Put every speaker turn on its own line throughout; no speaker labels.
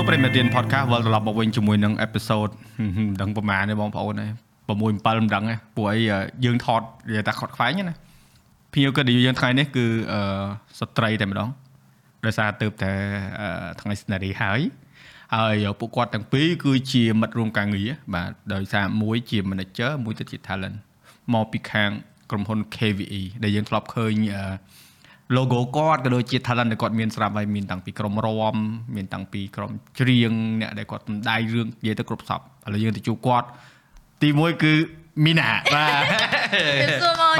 សួរប្រិមត្តរៀន podcast វិលត្រឡប់មកវិញជាមួយនឹង episode មិនដឹងប្រហែលទេបងប្អូនហើយ6 7មិនដឹងទេព្រោះអីយើងថតនិយាយថាខុតខ្វែងណាភ្ញៀវក៏យើងថ្ងៃនេះគឺអឺស្ត្រីតែម្ដងដោយសារទៅតែថ្ងៃស្នេហ៍ហើយហើយពួកគាត់ទាំងពីរគឺជាមិត្តរួមការងារបាទដោយសារមួយជា manager មួយទៅជា talent មកពីខាងក្រុមហ៊ុន KVE ដែលយើងធ្លាប់ឃើញអឺ logo គាត់ក៏ដូចជា talent ដែលគាត់មានស្រាប់ហើយមានតាំងពីក្រុមរំមានតាំងពីក្រុមច្រៀងអ្នកដែលគាត់សម្ដែងរឿងនិយាយទៅគ្រប់សពឥឡូវយើងទៅជួបគាត់ទី1គឺមីណាបាទ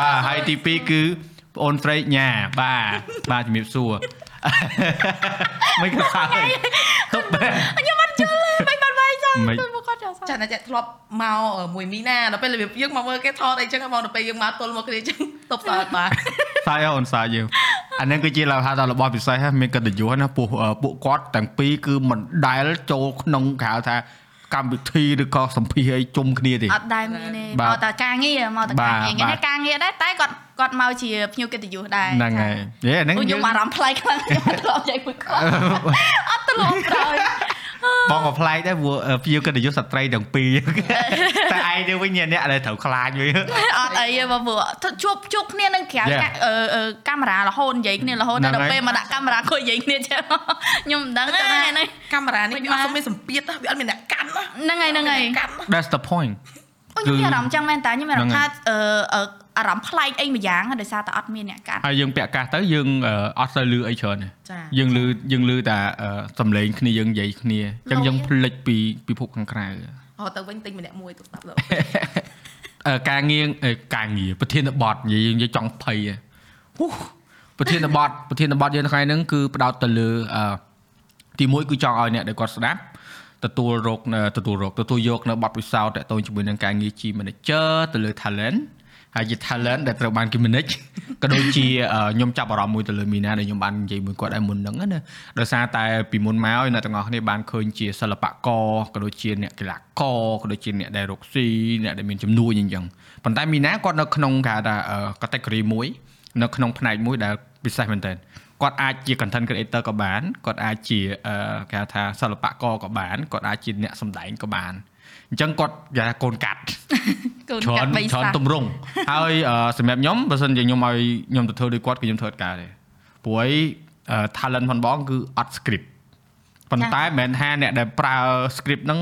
បាទហើយទី2គឺប្អូនស្រីញ៉ាបាទបាទជំរាបសួរមិនក៏ថា
ខ្ញុំអត់ជឿមិន បានវាយចឹងទៅមកគាត់
ចាចាណាធ្លាប់មកមួយមីណាដល់ពេលរបៀបយើងមកមើលគេថតអីចឹងមកដល់ពេលយើងមកទល់មកគ្នាចឹងតបសើបាទ
សាយអូនសាយយើងអានេះគឺជាលក្ខណៈរបស់ពិសេសមានកិត្តិយសណាពួកពួកគាត់ទាំងពីរគឺមិនដែលចូលក្នុងគេហៅថាកម្មវិធីឬក៏សម្ភារអីជុំគ្នាទេ
អត់ដែលមានទេមកតែការងារមកតែការងារនេះការងារដែរតែគាត់គាត់មកជាភ្ញៀវកិត្តិយសដែរ
ហ្នឹងហើយយេហ្នឹង
ខ្ញុំអារម្មណ៍ប្លែកខ្លាំងខ្ញុំអត់ធ្លាប់និយាយមួយគាត់អត់ធ្លាប់ក្រោយ
បងក៏ប្លែកដែរព្រោះភ្ញៀវកិត្តិយសស្ត្រីទាំងពីរតែឯងទៅវិញអ្នកដែលត្រូវខ្លាចវិញ
អត់អីទេបងព្រោះជួបជួបគ្នានឹងក្រៅកាមេរ៉ារហូតនិយាយគ្នារហូតដល់ពេលមកដាក់កាមេរ៉ាខុសនិយាយគ្នាចឹងខ្ញុំមិនដឹងទេ
ណាកាមេរ៉ានេះវាអត់សុំមានសម្ពាធវាអត់មានអ្នកកាន់
ហ្នឹងហើយហ្នឹងហើយ
That's the point
ខ្ញុំមានអារម្មណ៍ចឹងមែនតើខ្ញុំមានអារម្មណ៍ថាអឺ អារម្មណ៍ប្លែកអីមួយយ៉ាងដោយសារតែអត់មានអ្នកកាត់
ហើយយើងពាក់កាសទៅយើងអត់សូវលឺអីច្រើនទេយើងលឺយើងលឺតែសំឡេងគ្នាយើងនិយាយគ្នាអញ្ចឹងយើងភ្លេចពីពិភពខាងក្រៅ
អូទៅវិញទិញម្នាក់មួយទៅស្ដាប់ទៅ
អឺការងារការងារប្រធានបទនិយាយយើងនិយាយចង់ភ័យហូប្រធានបទប្រធានបទយើងថ្ងៃហ្នឹងគឺផ្ដោតទៅលើអឺទីមួយគឺចង់ឲ្យអ្នកដែលគាត់ស្ដាប់ទទួលរកទទួលរកទទួលយកនៅបទពិសោធន៍តទៅជាមួយនឹងការងារ G manager ទៅលើ talent ហើយជា talent ដែលត្រូវបានគេ manage ក៏ដូចជាខ្ញុំចាប់អារម្មណ៍មួយទៅលើមីណាដែលខ្ញុំបាននិយាយមួយគាត់ឯមុនហ្នឹងណាដោយសារតែពីមុនមកអ្នកទាំងអស់គ្នាបានឃើញជាសិល្បករក៏ដូចជាអ្នកកីឡាករក៏ដូចជាអ្នកដែលរកស៊ីអ្នកដែលមានជំនួយអញ្ចឹងប៉ុន្តែមីណាគាត់នៅក្នុងគេថា category មួយនៅក្នុងផ្នែកមួយដែលពិសេសមែនទែន គាត់អាចជា content creator ក៏បានគាត់អាចជាគេហៅថាសិល្បករក៏បានគាត់អាចជាអ្នកសម្ដែងក៏បានអញ្ចឹងគាត់និយាយថាកូនកាត់
កូនកាត់បី
ច្រើនទម្រង់ហើយសម្រាប់ខ្ញុំបើសិនជាខ្ញុំឲ្យខ្ញុំទៅធ្វើដូចគាត់គឺខ្ញុំធ្វើអត់ការទេព្រោះអី talent ផងបងគឺអត់ script ប៉ុន្តែមិនមែនថាអ្នកដែលប្រើ script ហ្នឹង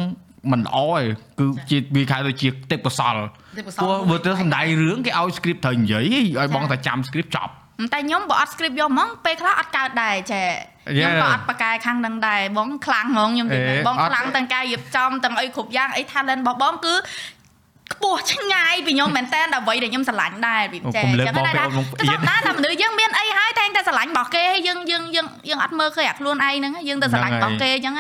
មិនល្អទេគឺជាវាខៅទៅជាទេពកោសលព្រោះបើទៅសំដែងរឿងគេឲ្យ script ត្រូវនិយាយឲ្យបងតែចាំ script ចប់
តែខ្ញុំបើអត់ script យកហ្មងពេលខ្លះអត់កើតដែរចាខ្ញុំក៏អត់បកកែខាងនឹងដែរបងខ្លាំងហ្មងខ្ញុំនិយាយបងខ្លាំងទាំងការរៀបចំទាំងអីគ្រប់យ៉ាងអី talent របស់បងគឺ ខ្ពស់ឆ្ងាយពីខ្ញុំមែនតើអ្វីដែលខ្ញុំស្រឡាញ់ដែរពី
ចេះអញ្ចឹងដែរតែ
តែមនុស្សយើងមានអីហើយតែងតែស្រឡាញ់របស់គេហើយយើងយើងយើងយើងអត់មើលឃើញអាខ្លួនឯងហ្នឹងយើងទៅស្រឡាញ់របស់គេអញ្ចឹង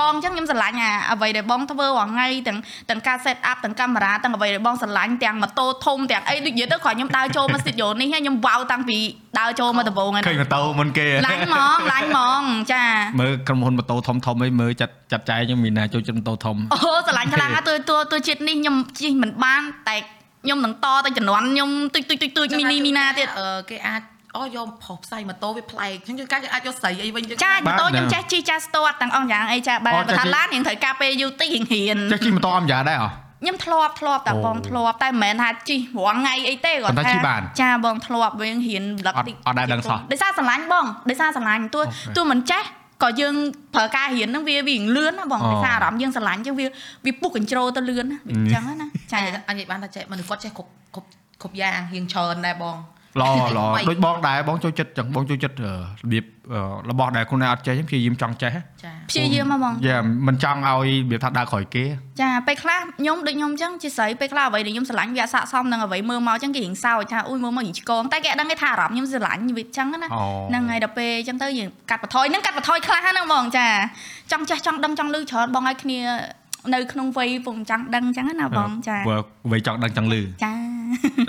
បងអញ្ចឹងខ្ញុំស្រឡាញ់អាអ្វីដែលបងធ្វើរាល់ថ្ងៃទាំងទាំងការ set up ទាំងកាមេរ៉ាទាំងអ្វីដែលបងស្រឡាញ់ទាំងម៉ូតូធំទាំងអីដូចនិយាយទៅគ្រាន់ខ្ញុំដើរចូលមក studio នេះខ្ញុំវ៉ាវតាំងពីដើរចូលមកដំបូងហ្នឹង
ឃើញម៉ូតូមុនគេ
ឡាញ់ហ្មងឡាញ់ហ្មងចា
មើលក្រុមហ៊ុនម៉ូតូធំធំអីមើលចាត់ចាត់ចែងខ្ញុំមានណាចូលចិត្តម៉ូតូធំ
អូស្រឡាញ់ខ្លាំងណាស់ទៅទៅជាតិនេះខ្ញុំជិះមិនបានតែខ្ញុំនឹងតទៅជំនាន់ខ្ញុំទុយទុយទុយទុយមីនីមីណាទៀត
គេអាចអូយកប្រុសផ្សាយម៉ូតូវាប្លែកអញ្ចឹងកាគេអាចយកស្រីអីវិញ
ចាម៉ូតូខ្ញុំចេះជិះចាស់ស្ទាត់ទាំងអស់យ៉ាងអីចាបាទបើថាឡានរៀងត្រូវការពេលយូរតិចរៀងរៀន
ចេះជិះម៉ូតូអមយ៉ាដែរអ
ខ្ញុំធ្លាប់ធ្លាប់តែបងធ្លាប់តែមិនមែនថាជិះរាល់ថ្ងៃអីទេ
គាត់ថា
ចាបងធ្លាប់វិញរៀន
ដឹកតិចអត់ដែរដឹងសោះ
ដោយសារស្រឡាញ់បងដោយសារស្រឡាញ់ទោះទោះមិនចេះ ក៏យើងប្រើការរៀនហ្នឹងវាវាលឿនណាបងដោយសារអារម្មណ៍យើងស្រឡាញ់ចឹងវាវាពុះកញ្ជ្រោទៅលឿនណាវាអញ្ចឹងណា
ចាអញនិយាយបានថាចេះមនុស្សគាត់ចេះគ្រប់គ្រប់គ្រប់យ៉ាងរៀងច្រើនដែរបង
ល្អល្អដូចបងដែរបងចូលចិត្តចឹងបងចូលចិត្តរបៀប របស់ដែលខ្លួនឯងអត់ចេះព្យាយាមចង់ចេះ
ចាព្យាយាមហ្មង
យ៉ាមិនចង់ឲ្យរបៀបថាដើរក្រោយគេ
ចាពេលខ្លះខ្ញុំដូចខ្ញុំចឹងជាស្រីពេលខ្លះអ្វីដែលខ្ញុំស្រឡាញ់វាអស័កសមនឹងអ្វីមើលមកចឹងគេរៀងសើចថាអ៊ុយមើលមករៀងឆ្កងតែគេអត់ដឹងគេថាអារម្មណ៍ខ្ញុំស្រឡាញ់វាចឹងណាហ្នឹងហើយដល់ពេលចឹងទៅយើងកាត់បន្ថយហ្នឹងកាត់បន្ថយខ្លះហ្នឹងហ្មងចាចង់ចេះចង់ដឹងចង់លឺច្រើនបងឲ្យគ្នានៅក្នុងវ័យពុំចង់ដឹងចឹងណាបងចា
វ័យចង់ដឹងចង់លឺ
ចា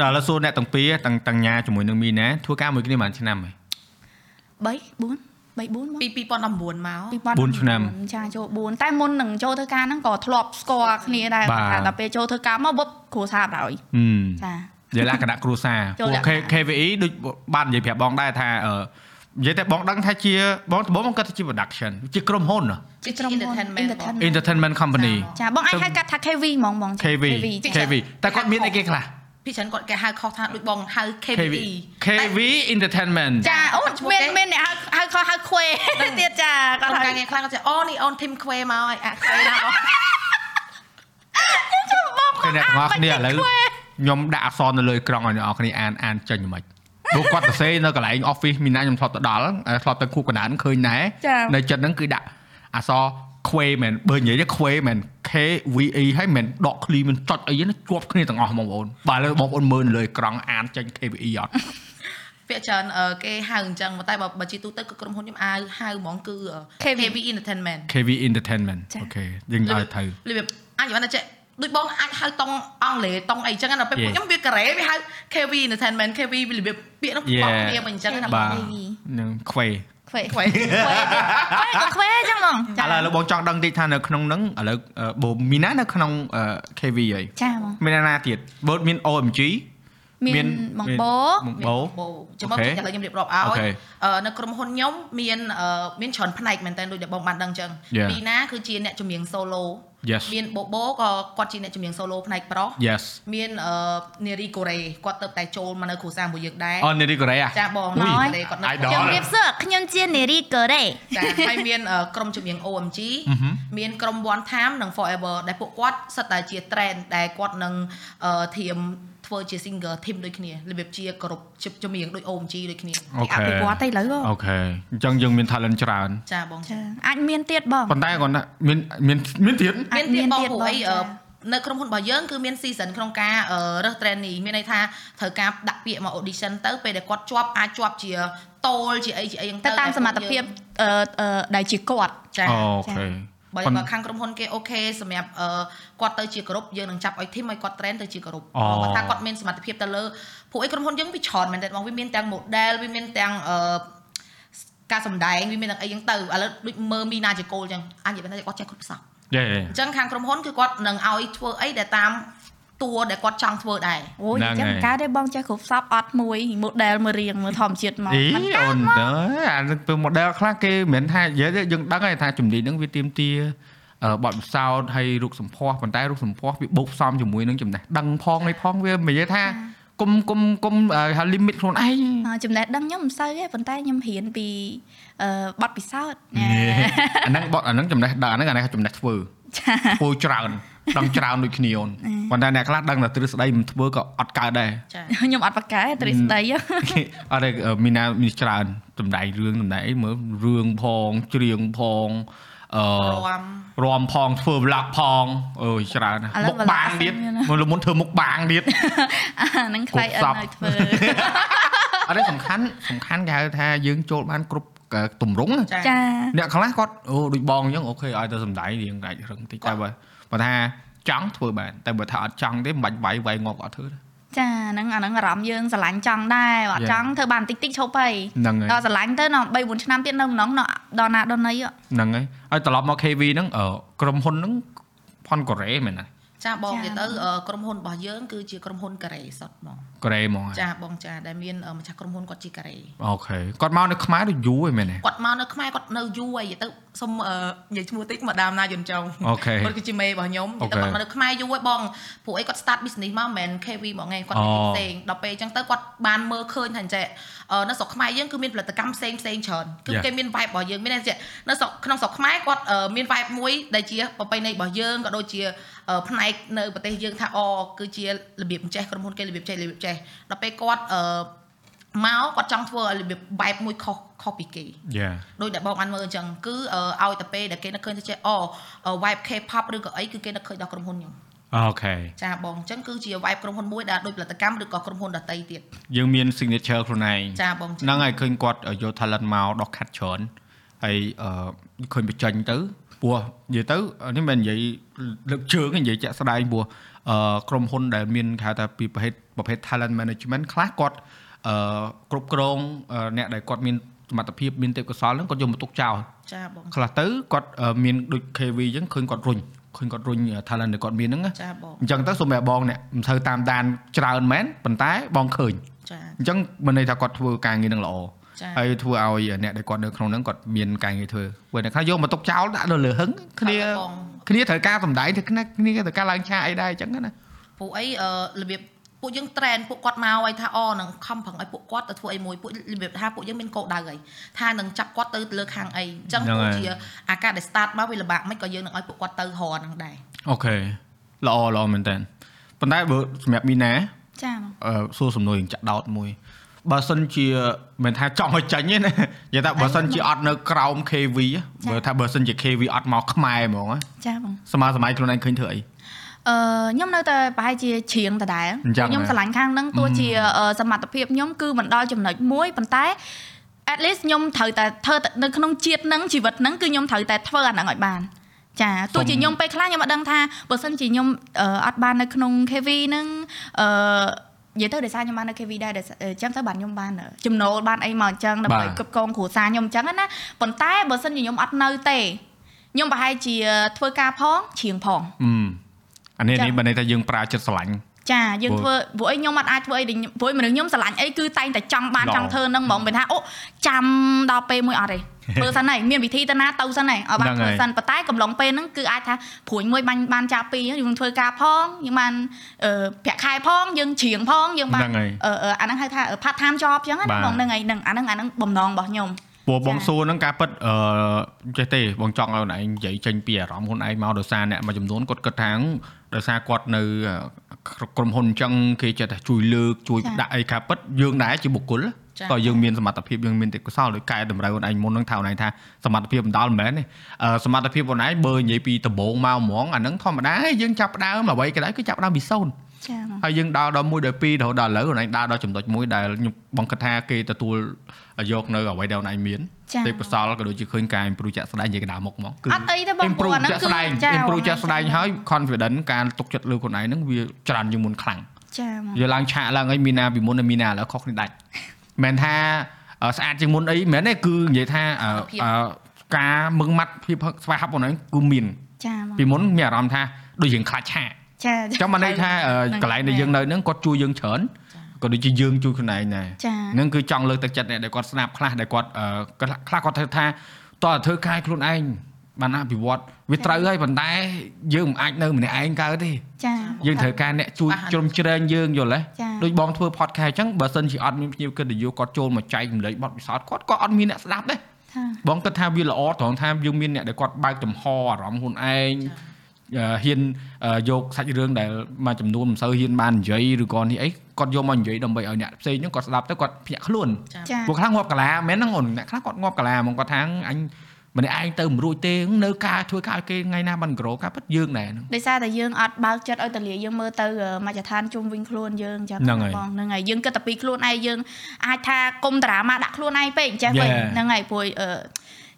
ដល់ឥឡូវសួរអ្នកទាំងពីរទាំងទាំងញ៉ាជាមួយនឹងមីណាធ្វើការមួយគ្នាប្រហែលឆ្នាំហើយ
3 4 3 4
ពី2019មក
4ឆ្នាំ
ចាចូល4តែមុននឹងចូលធ្វើការហ្នឹងក៏ធ្លាប់ស្គាល់គ្នាដែរដល់ពេលចូលធ្វើការមកវឹបគ្រួសារបណ្ដោយ
ចានិយាយលក្ខណៈគ្រួសារពួក KVE ដូចបាននិយាយប្រាប់បងដែរថានិយាយតែបងដឹងថាជាបងដំបូងបងគាត់ថាជា production ជាក្រុមហ៊ុនហ៎
ជា
ក្រុមហ៊ុន
entertainment បង
entertainment
entertainment company
ចាបងអាចហៅកាត់ថា KV ហ្មងបងចា
KV
ចា
KV តែគាត់មានអីគេខ្លះ
ពីច្រើនគាត់គេហៅខុសថាដូចបងហៅ
KV
KVE
KV entertainment
ចាអូ
ឈ្មោះ
មាន
គេ
មានអ្នកហៅហៅខុសហៅខ្វេទៀតចាគា
គាត់
ត់ហៅ
ការងារខ្លះគាត់ចេះអូនេះអូនធីមខ្វេមកហើយអាខ្វេណាបង
គេអ្នកទាំងអស់គ្នាឥឡូវខ្ញុំដាក់អក្សរនៅលើក្រង់ឲ្យអ្នកនរគ្នាអានអានចេញមិនព្រោះគាត់សរសេរនៅកន្លែង office មីណាខ្ញុំធ្លាប់ទៅដល់ធ្លាប់ទៅគូកណ្ដាលឃើញដែរនៅចិត្តហ្នឹងគឺដាក់អក្សរ ខ្វេមែនបើនិយាយទៅខ្វេមែន K V E ហើយមែនដកឃ្លីមិនចុចអីណាជាប់គ្នាទាំងអស់បងប្អូនបាទឥឡូវបងប្អូនមើលនៅលើក្រង់អានចេញ K V E អត់
ពាក្យច្រើនអឺគេហៅអញ្ចឹងប៉ុន្តែបើបើជាទូទៅគឺក្រុមហ៊ុនខ្ញុំហៅហៅហ្មងគឺ
KV
KV Entertainment
KV entertainment
ចា៎
អូខេយើងឲ្យទៅ
របៀបអាចបានតែចេះដូចបងអាចហៅតង់អង់គ្លេសតង់អីចឹងណាពេលពួក
Yeah.
ខ្ញុំវាការ៉េវាហៅ KV Entertainment KV វារបៀបពាក្យនោះបក
Yeah.
គ្នាមកអញ្ចឹងណា
បា
បង
ទនឹងខ្វេ
ខ្វេ
ខ្វេ
ខ្វេក៏ខ្វេចឹងហ្មង
ឥឡូវឥឡូវបងចង់ដឹងតិចថានៅក្នុងហ្នឹងឥឡូវអឺបូមីណានៅក្នុងអឺ KV ហី
ចាហ្មង
មានអ្នកណាទៀតបើមាន OMG
មានបងបោ
បងបោ
បោចាំមក
អូខេ
ឥឡូវខ្ញុំរៀបរាប់ឲ្យ
អូខេ
អឺនៅក្រុមហ៊ុនខ្ញុំមានអឺមានច្រើនផ្នែកមែនតើដូចដែលបងបានដឹងអញ្ចឹង
Yeah.
ពីណាគឺជាអ្នកចម្រៀង solo
Yes
មានបូបូក៏គាត់ជាអ្នកចម្រៀង solo ផ្នែកប្រុស
Yes
មានអឺនារីកូរ៉េគាត់ទៅតែចូលមកនៅគ្រួសារមួយយើងដែរ
អូនារីកូរ៉េអា
ចាបង
អុយ
នារីកូរ៉េគាត់នៅ
Idol
ជំរាបសួរខ្ញុំជានារីកូរ៉េ
ចាហើយមានអឺក្រុមចម្រៀង OMG មានក្រុម One Time និង Forever ដែលពួកគាត់សិតតែជា trend ដែលគាត់នឹងអឺធៀម ធ្វើជា single team ដូចគ្នារបៀបជាគ្រប់ជាចម្រៀងដូច OMG ដូចគ្នា
អូ
អ
ខេ
ភិវឌ្ឍទៅឥឡូវ
អូខេអញ្ចឹងយើងមាន talent ច្រើន
ចាបង
ចាអាចមានទៀតបង
ប៉ុន្តែគាត់ណាមានមានមានទៀត
អាច
មានទៀតបង
មានទៀត
ព្រោះ
បង
អី
ចា
អឺនៅក្រុមហ៊ុនរបស់យើងគឺមាន season ក្នុងការអឺរើស trainee មានន័យថាត្រូវការដាក់ពាក្យមក audition ទៅពេលដែលគាត់ជាប់អាចជាប់ជាតូលជាអីជាអីហ្នឹង
ទៅតាមសមត្ថភាពអឺអឺដែលជាគាត់
ចា
អូខេ
បើ
ប៉ុន្បើ
ខាងក្រុមហ៊ុនគេអូខេសម្រាប់អឺគាត់ទៅជាគ្រប់យើងនឹងចាប់ឲ្យធីមឲ្យគាត់ train ទៅជាគ្រប់
អូ
គាត់ថាគាត់មានសមត្ថភាពទៅលើពួកអីក្រុមហ៊ុនយើងវាច្រើនមែនទេបងវាមានទាំង model វាមានទាំងអឺការសម្ដែងវាមានទាំងអីចឹងទៅឥឡូវដូចមើលមីណាជាគោលចឹងអាចនិយាយថាគាត់ចេះគ្រប់សោះ
យេ
អញ្ចឹងខាងក្រុមហ៊ុនគឺគាត់នឹងឲ្យធ្វើអីដែលតាម តួដែលគាត់ចង់ធ្វើដែរ
អូយអញ្ចឹងកើតទេបងចេះគ្រប់សពអត់មួយ model មើលរៀងមើលធម្មជាតិមក
អី
មិន
អូនទៅអានឹងពេល model ខ្លះគេមិនមែនថានិយាយទេយើងដឹងហើយថាជំនាញហ្នឹងវាទៀមទាអឺបទពិសោធន៍ហើយរូបសម្ផស្សប៉ុន្តែរូបសម្ផស្សវាបូកផ្សំជាមួយនឹងចំណេះដឹងផងនេះផងវាមិននិយាយថាគុំគុំគុំអឺហៅ limit ខ្លួនឯង
អឺចំណេះដឹងខ្ញុំមិនសូវទេប៉ុន្តែខ្ញុំរៀនពីអឺបទពិសោធន៍ណែ
អាហ្នឹងបត់អាហ្នឹងចំណេះដឹងអាហ្នឹងអានេះចំណេះធ្វើ
ចា
ធ្វើច្រើន ដឹងច្រើនដូចគ្នាអូនប៉ុន្តែអ្នកខ្លះដឹងតែទ្រឹស្ដីមិនធ្វើក៏អត់កើតដែរ
ចា
ខ្ញុំអត់ប្រកែទ្រឹស្ដី
អត់ទេមីណាមានច្រើនសំដែងរឿងសំដែងអីមើលរឿងផងច្រៀងផងអឺ
រាំ
រំផងធ្វើ vlog ផងអើយច្រើនណាស់
ឥឡូវ
មុខបាង
vlog
ទៀត
អត់មានណា
មើលមុនធ្វើមុខបាងទៀត
អាហ្នឹងខ្លាយអត់នៅធ្វើ
អត់ទេសំខាន់សំខាន់គេហៅថាយើងចូលបានគ្រប់ទម្រង់ណា
ចា
ចា
អ្នកខ្លះគាត់អូដូចបងអញ្ចឹងអូខេឲ្យទៅសំដែងរៀងដាច់រឹងតិចតែបើ បើថាចង់ធ្វើបានតែបើថាអត់ចង់ទេមិនបាច់វាយវាយងាប់អត់ធ្វើទេ
ចាហ្នឹងអាហ្នឹងអារម្មណ៍យើងស្រឡាញ់ចង់ដែរបើអត់
Yeah.
ចង់ធ្វើបានតិចតិចឈប់ហើយ
ហ្នឹងហើយ
ដល់ស្រឡាញ់ទៅដល់3 4ឆ្នាំទៀតនៅម្ដងដល់ណាដល់ណី
ហ្នឹងហើយហើយត្រឡប់មក KV ហ្នឹងអឺក្រុមហ៊ុនហ្នឹងផុនកូរ៉េមែនណា
ចាបង
ចា
និយាយទៅអឺក្រុមហ៊ុនរបស់យើងគឺជាក្រុមហ៊ុនកូរ៉េសុទ្ធហ្មង
កូរ៉េហ្មងហ៎
ចាបងចាដែលមានអឺម្ចាស់ក្រុមហ៊ុនគាត់ជាកូរ៉េ
អូខេគាត់មកនៅខ្មែរដូចយូរហើយមែនទេ
គាត់មកនៅខ្មែរគាត់នៅយូរហើយនិយាយទៅសុំអឺនិយាយឈ្មោះតិចមកដាមណាយន្តចុង
អូខេ
គាត់គឺជាមេរបស់ខ្ញុំនិយាយទៅ
អូខេ
គាត់មកនៅខ្មែរយូរហើយបងព្រោះអីគាត់ start business មកមិនមែន KV ហ្មងឯងគាត់
អូ
មានផ្សេងដល់ពេលអញ្ចឹងទៅគាត់បានមើលឃើញថាអញ្ចឹងអឺនៅស្រុកខ្មែរយើងគឺមានផលិតកម្មផ្សេងផ្សេងច្រើនគឺ
Yeah.
គេមាន vibe របស់យើងមានន័យថានៅស្រុកក្នុងស្រុកខ្មែរគាត់អឺមាន vibe មួយដែលជាប្រពៃណីរបស់យើងក៏ដូចជាអឺ ផ្នែកនៅប្រទេសយើងថាអគឺជារបៀបចេះក្រុមហ៊ុនគេរបៀបចេះរបៀបចេះដល់ពេលគាត់អឺមកគាត់ចង់ធ្វើឲ្យរបៀប vibe មួយខុសខុសពីគេ
យ៉ា
ដោយដែលបងបានមើលអញ្ចឹងគឺអឺឲ្យតែពេលដែលគេនឹកឃើញទៅចេះអូ vibe K-pop ឬក៏អីគឺគេនឹកឃើញដល់ក្រុមហ៊ុនខ្ញុំ
អូខេ
ចាបងអញ្ចឹងគឺជា vibe ក្រុមហ៊ុនមួយដែលដូចផលិតកម្មឬក៏ក្រុមហ៊ុនដតីទៀត
យើងមាន signature ខ្លួនឯង
ចាបង
ហ្នឹងហើយឃើញគាត់យក talent មកដោះខាត់ច្រើនហើយអឺឃើញបញ្ចេញទៅ ព្រោះនិយាយទៅនេះមិនមែននិយាយលើកជើងទេនិយាយចាក់ស្ដែងព្រោះអឺក្រុមហ៊ុនដែលមានគេហៅថាពីប្រភេទប្រភេទ talent management ខ្លះគាត់អឺគ្រប់គ្រងអឺអ្នកដែលគាត់មានសមត្ថភាពមានទេពកោសល្យហ្នឹងគាត់យកមកទុកចោល
ចាបង
ខ្លះទៅគាត់អឺមានដូច KV អញ្ចឹងឃើញគាត់រុញឃើញគាត់រុញ talent ដែលគាត់មានហ្នឹងណា
ចាបង
អញ្ចឹងទៅសូមឲ្យបងអ្នកមិនត្រូវតាមដានច្រើនមែនប៉ុន្តែបងឃើញ
ចា
អញ្ចឹងមិនន័យថាគាត់ធ្វើការងារនឹងល្អ ហើយធ្វើឲ្យអ្នកដែលគាត់នៅក្នុងហ្នឹងគាត់មានការងារធ្វើព្រោះអ្នកខ្លះយកមកទុកចោលដាក់នៅលើហឹងគ្នាគ្នាត្រូវការសំដែងទៅគ្នាគ្នាត្រូវការឡើងឆាកអីដែរអញ្ចឹងណា
ពួកអីអឺរបៀបពួកយើង trend ពួកគាត់មកឲ្យថាអនឹងខំប្រឹងឲ្យពួកគាត់ទៅធ្វើអីមួយពួករបៀបថាពួកយើងមានកោដៅហើយថានឹងចាប់គាត់ទៅលើខាងអីអញ្ចឹងពួកជាអាការដែល start មកវាលំបាកមិនក៏យើងនឹងឲ្យពួកគាត់ទៅរកហ្នឹងដែរ
អូខេល្អល្អមែនតើប៉ុន្តែបើសម្រាប់មីណា
ចាបង
អឺសួរសំណួរយ៉ាងចាក់ដោតមួយ បើសិនជាមិនថាចង់ឲ្យចាញ់ទេណានិយាយថាបើសិនជាអត់នៅក្រោម KV បើថាបើសិនជា KV អត់មកខ្មែរហ្មង
ចាបង
សម័យសម័យខ្លួនឯងឃើញធ្វើអី
អឺខ្ញុំនៅតែប្រហែលជាជ្រៀងដដែល
អញ្ចឹង
ខ្ញុំ
ហ៎
ឆ្លាញ់ខាងហ្នឹងទោះជាអឺសមត្ថភាពខ្ញុំគឺមិនដល់ចំណុចមួយប៉ុន្តែ at least ខ្ញុំត្រូវតែធ្វើតែនៅក្នុងជាតិហ្នឹងជីវិតហ្នឹងគឺខ្ញុំត្រូវតែធ្វើអាហ្នឹងឲ្យបានចាទោះជាខ្ញុំពេលខ្លះខ្ញុំអត់ដឹងថាបើសិនជាខ្ញុំអឺអត់បាននៅក្នុង KV ហ្នឹងអឺ និយាយទៅដោយសារខ្ញុំបាននៅ KV ដែរដែលអញ្ចឹងទៅបានខ្ញុំបានចំណូលបានអីមកអញ្ចឹងដើម្បីគ្រប់គ្រងគ្រួសារខ្ញុំអញ្ចឹងណាប៉ុន្តែបើសិនជាខ្ញុំអត់នៅទេខ្ញុំប្រហែលជាធ្វើការផងច្រៀងផង
អឺអានេះ
ចឹង
នេះបើន័យថាយើងប្រើចិត្តស្រឡាញ់
ចាយើង
ព្រោះ
ធ្វើព្រោះអីខ្ញុំអត់អាចធ្វើអីដែលខ្ញុំព្រោះមនុស្សខ្ញុំស្រឡាញ់អីគឺតែងតែចង់បាន
ល្អ
ចង់ធ្វើនឹងហ្មងមិនថាអូចាំដល់ពេលមួយអត់ទេធ្វើសិនហើយមានវិធីទៅណាទៅសិនហើយឲ្យបាន
ហ្នឹង
ធ្វើ
ហើយ
សិនប៉ុន្តែកំឡុងពេលហ្នឹងគឺអាចថាព្រួយមួយបានបានចាប់ពីរយើងធ្វើការផងយើងបានអឺប្រាក់ខែផងយើងច្រៀងផងយើងបាន
ហ្នឹងហើយ
អឺអឺអាហ្នឹងហៅថា part time job អញ្ចឹងណា
បាទ
បងហ្នឹងហើយហ្នឹងអាហ្នឹងអាហ្នឹងបំណងរបស់ខ្ញុំ
ព្រោះបង
ចា
សួរហ្នឹងការពិតអឺចេះទេបងចង់ឲ្យខ្លួនឯងនិយាយចេញពីអារម្មណ៍ខ្លួនឯងមកដោយសារអ្នកមួយចំនួនគាត់គិតថាដោយសារគាត់នៅអឺ ក្រុមហ៊ុនអញ្ចឹងគេចេះតែជួយលើកជួយ
ចា
ដាក់អីការពិតយើងដែរជាបុគ្គល
ចា
ក៏យើងមានសមត្ថភាពយើងមានទេពកោសល្យដោយកែតម្រូវខ្លួនឯងមុនហ្នឹងថាខ្លួនឯងថាសមត្ថភាពមិនដល់មិនមែនទេអឺសមត្ថភាពខ្លួនឯងបើនិយាយពីដំបូងមកហ្មងអាហ្នឹងធម្មតាយើងចាប់ផ្ដើមអ្វីក៏ដោយគឺចាប់ផ្ដើមពីសូន្យ
ចាបង
ហើយយើងដើរដល់1ដល់2រហូតដល់ឥឡូវខ្លួនឯងដើរដល់ចំណុចមួយដែលខ្ញុំបងគិតថាគេទទួល យកនៅអ្វីដែលខ្លួនឯងមាន
ចា
ទេពកោសល្យក៏ដូចជាឃើញការ improve ជាក់ស្ដែងនិយាយកណ្ដាលមុខហ្មងគឺ
អត់អីទេបងព្រោះ
improve
អាហ្នឹង
ជាក់ស្ដែង
ចា
improve ជាក់ស្ដែងហើយ confident ការទុកចិត្តលើខ្លួនឯងហ្នឹងវាច្រើនជាងមុនខ្លាំង
ចាបង
យកឡើងឆាកឡើងអីមីណាពីមុននិងមីណាឥឡូវខុសគ្នាដាច់មិនមែនថាអឺស្អាតជាងមុនអីមិនមែនទេគឺនិយាយថាអឺ
ភាព
អឺការមឹងម៉ាត់ភាពស្វ័យហាប់ខ្លួនឯងគឺមាន
ចាបង
ពីមុនមានអារម្មណ៍ថាដូចយើងខ្លាចឆាក
ចា
ចាំមិនន័យថាអឺ
ហ្នឹង
កន្លែងដែលយើងនៅហ្នឹងគាត់ជួយយើងច្រើន ក៏ដូចជាយើងជួយខ្លួនឯងដែរ
ចា
ហ្នឹងគឺចង់លើកទឹកចិត្តអ្នកដែលគាត់ស្នាប់ខ្លះដែលគាត់អឺខ្លះខ្លះគាត់ធ្វើថាតើធ្វើការខ្លួនឯងបានអភិវឌ្ឍវាត្រូវហើយប៉ុន្តែយើងមិនអាចនៅម្នាក់ឯងកើតទេ
ចា
យើងត្រូវការអ្នកជួយ
ច្បាស់ហើយ
ជ្រោមជ្រែងយើងយល់ទេ
ចា
ដូចបងធ្វើ podcast អញ្ចឹងបើសិនជាអត់មានភ្ញៀវកិត្តិយសគាត់ចូលមកចែកម្លែកបទពិសោធន៍គាត់ក៏អត់មានអ្នកស្ដាប់ដែរ
ថា
បងគិតថាវាល្អត្រង់ថាយើងមានអ្នកដែលគាត់បើកចំហអារម្មណ៍ខ្លួនឯងអឺ ហ៊ានអឺយកសាច់រឿងដែលមួយចំនួនមិនសូវហ៊ានបាននិយាយឬក៏នេះអីគាត់យកមកនិយាយដើម្បីឲ្យអ្នកផ្សេងហ្នឹងគាត់ស្ដាប់ទៅគាត់ភ្ញាក់ខ្លួន
ចា
ចា
ពួកខ្លះងាប់កាឡាមែនហ្នឹងអូនអ្នកខ្លះគាត់ងាប់កាឡាហ្មងគាត់ថាអញម្នាក់ឯងទៅមិនរួចទេនៅការធ្វើការឲ្យគេថ្ងៃណាបានក្រូការពិតយើងដែរហ្នឹង
ដោយសារតែយើងអត់បើកចិត្តឲ្យតលាយើងមើលទៅមជ្ឈដ្ឋានជុំវិញខ្លួនយើងអញ្ចឹង
ហ្នឹងហើយ
បងហ្នឹងហើយយើងគិតតែពីខ្លួនឯងយើងអាចថាគុំតារាមកដាក់ខ្លួនឯងពេកចេះវិញ
Yeah.
ហ្នឹងហើយព្រោះអឺ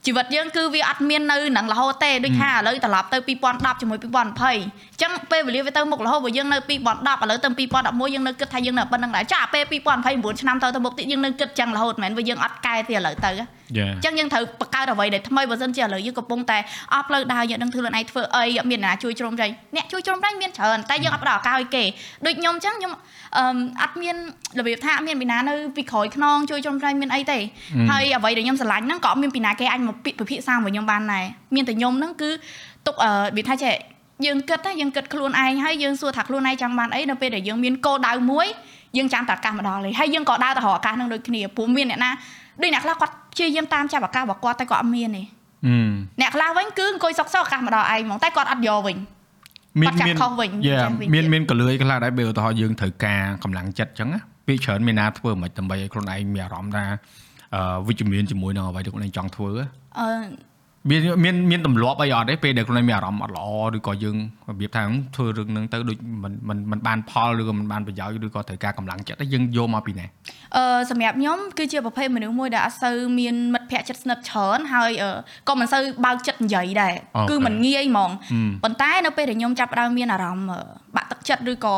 ជីវិតយើងគឺវាអត់មាននៅនឹងរហូតទេដូចថាឥឡូវត្រឡប់ទៅ2010ជាមួយ2020អញ្ចឹងពេលវេលាវាទៅមុខរហូតបើយើងនៅ2010ឥឡូវទៅ2011យើងនៅគិតថាយើងនៅប៉ុណ្្នឹងដែរចាពេល2029ឆ្នាំទៅទៅមុខទៀតយើងនៅគិតចឹងរហូតមិនមែនវាយើងអត់កែទេឥឡូវទៅ
យ៉ា
អញ្ចឹងយើងត្រូវបង្កើតអ្វីដែលថ្មីបើសិនជាឥឡូវយើងកំពុងតែអស់ផ្លូវដើរយើងនឹងធ្វើខ្លួនឯងធ្វើអីអត់មានអ្នកណាជួយជ្រោមជ្រែងអ្នកជួយជ្រោមជ្រែងមានច្រើនតែយើងអត់ផ្ដល់ឱកាសឲ្យគេដូចខ្ញុំអញ្ចឹងខ្ញុំអឺមអត់មានរបៀបថាអត់មានពីណានៅពីក្រោយខ្នងជួយជ្រោមជ្រែងមានអីទេហើយអ្វីដែលខ្ញុំស្រឡាញ់ហ្នឹងក៏អត់មានពីណាគេអាចមកពិភាក្សាជាមួយខ្ញុំបានដែរមានតែខ្ញុំហ្នឹងគឺទុកអឺរបៀបថាចេះយើងគិតណាយើងគិតខ្លួនឯងហើយយើងសួរថាខ្លួនឯងចង់បានអីនៅពេលដែលយើងមានគោលដៅមួយយើងចាំតែឱកាសមកដល់ហើយហើយយើងក៏ដើរទៅរកឱកាសហ្នឹងដូចគ្នាព្រោះមានអ្នកណាដូចអ្នកខ្លះគាត់ព្យាយាមតាមចាប់ឱកាសរបស់គាត់តែគាត់អត់មានទេ
អឺ
អ្នកខ្លះវិញគឺអង្គុយសុកសុកឱកាសមកដល់ឯងហ្មងតែគាត់អត់យកវិញ
មាន
គាត់ចាប់
មាន
ខុសវិញ
យ៉ា
ចាំវិញ
មាន
ទៀត
មានកលឿយខ្លះដែរបើឧទាហរណ៍យើងត្រូវការកម្លាំងចិត្តអញ្ចឹងណាវាច្រើនមានណាធ្វើមិនដើម្បីឲ្យខ្លួនឯងមានអារម្មណ៍ថាអឺ វិជ្ជមានជាមួយនឹងអ្វីដែលខ្លួនឯងចង់ធ្វើ
អឺ
មានមានមានទម្លាប់អីអត់ទេពេលដែលខ្លួនឯងមានអារម្មណ៍អត់ល្អឬក៏យើងរបៀបថាធ្វើរឿងហ្នឹងទៅដូចមិនមិនមិនបានផលឬក៏មិនបានប្រយោជន៍ឬក៏ត្រូវការកម្លាំងចិត្តទេយើងយកមកពីណា
អឺសម្រាប់ខ្ញុំគឺជាប្រភេទមនុស្សមួយដែលអត់សូវមានមិត្តភ័ក្តិចិត្តស្និទ្ធច្រើនហើយអឺក៏មិនសូវបើកចិត្តនិយាយដែរ
អូខេ
គឺមិនងាយហ្មង
ហឹម
ប៉ុន្តែនៅពេលដែលខ្ញុំចាប់ផ្ដើមមានអារម្មណ៍អឺបាក់ទឹកចិត្តឬក៏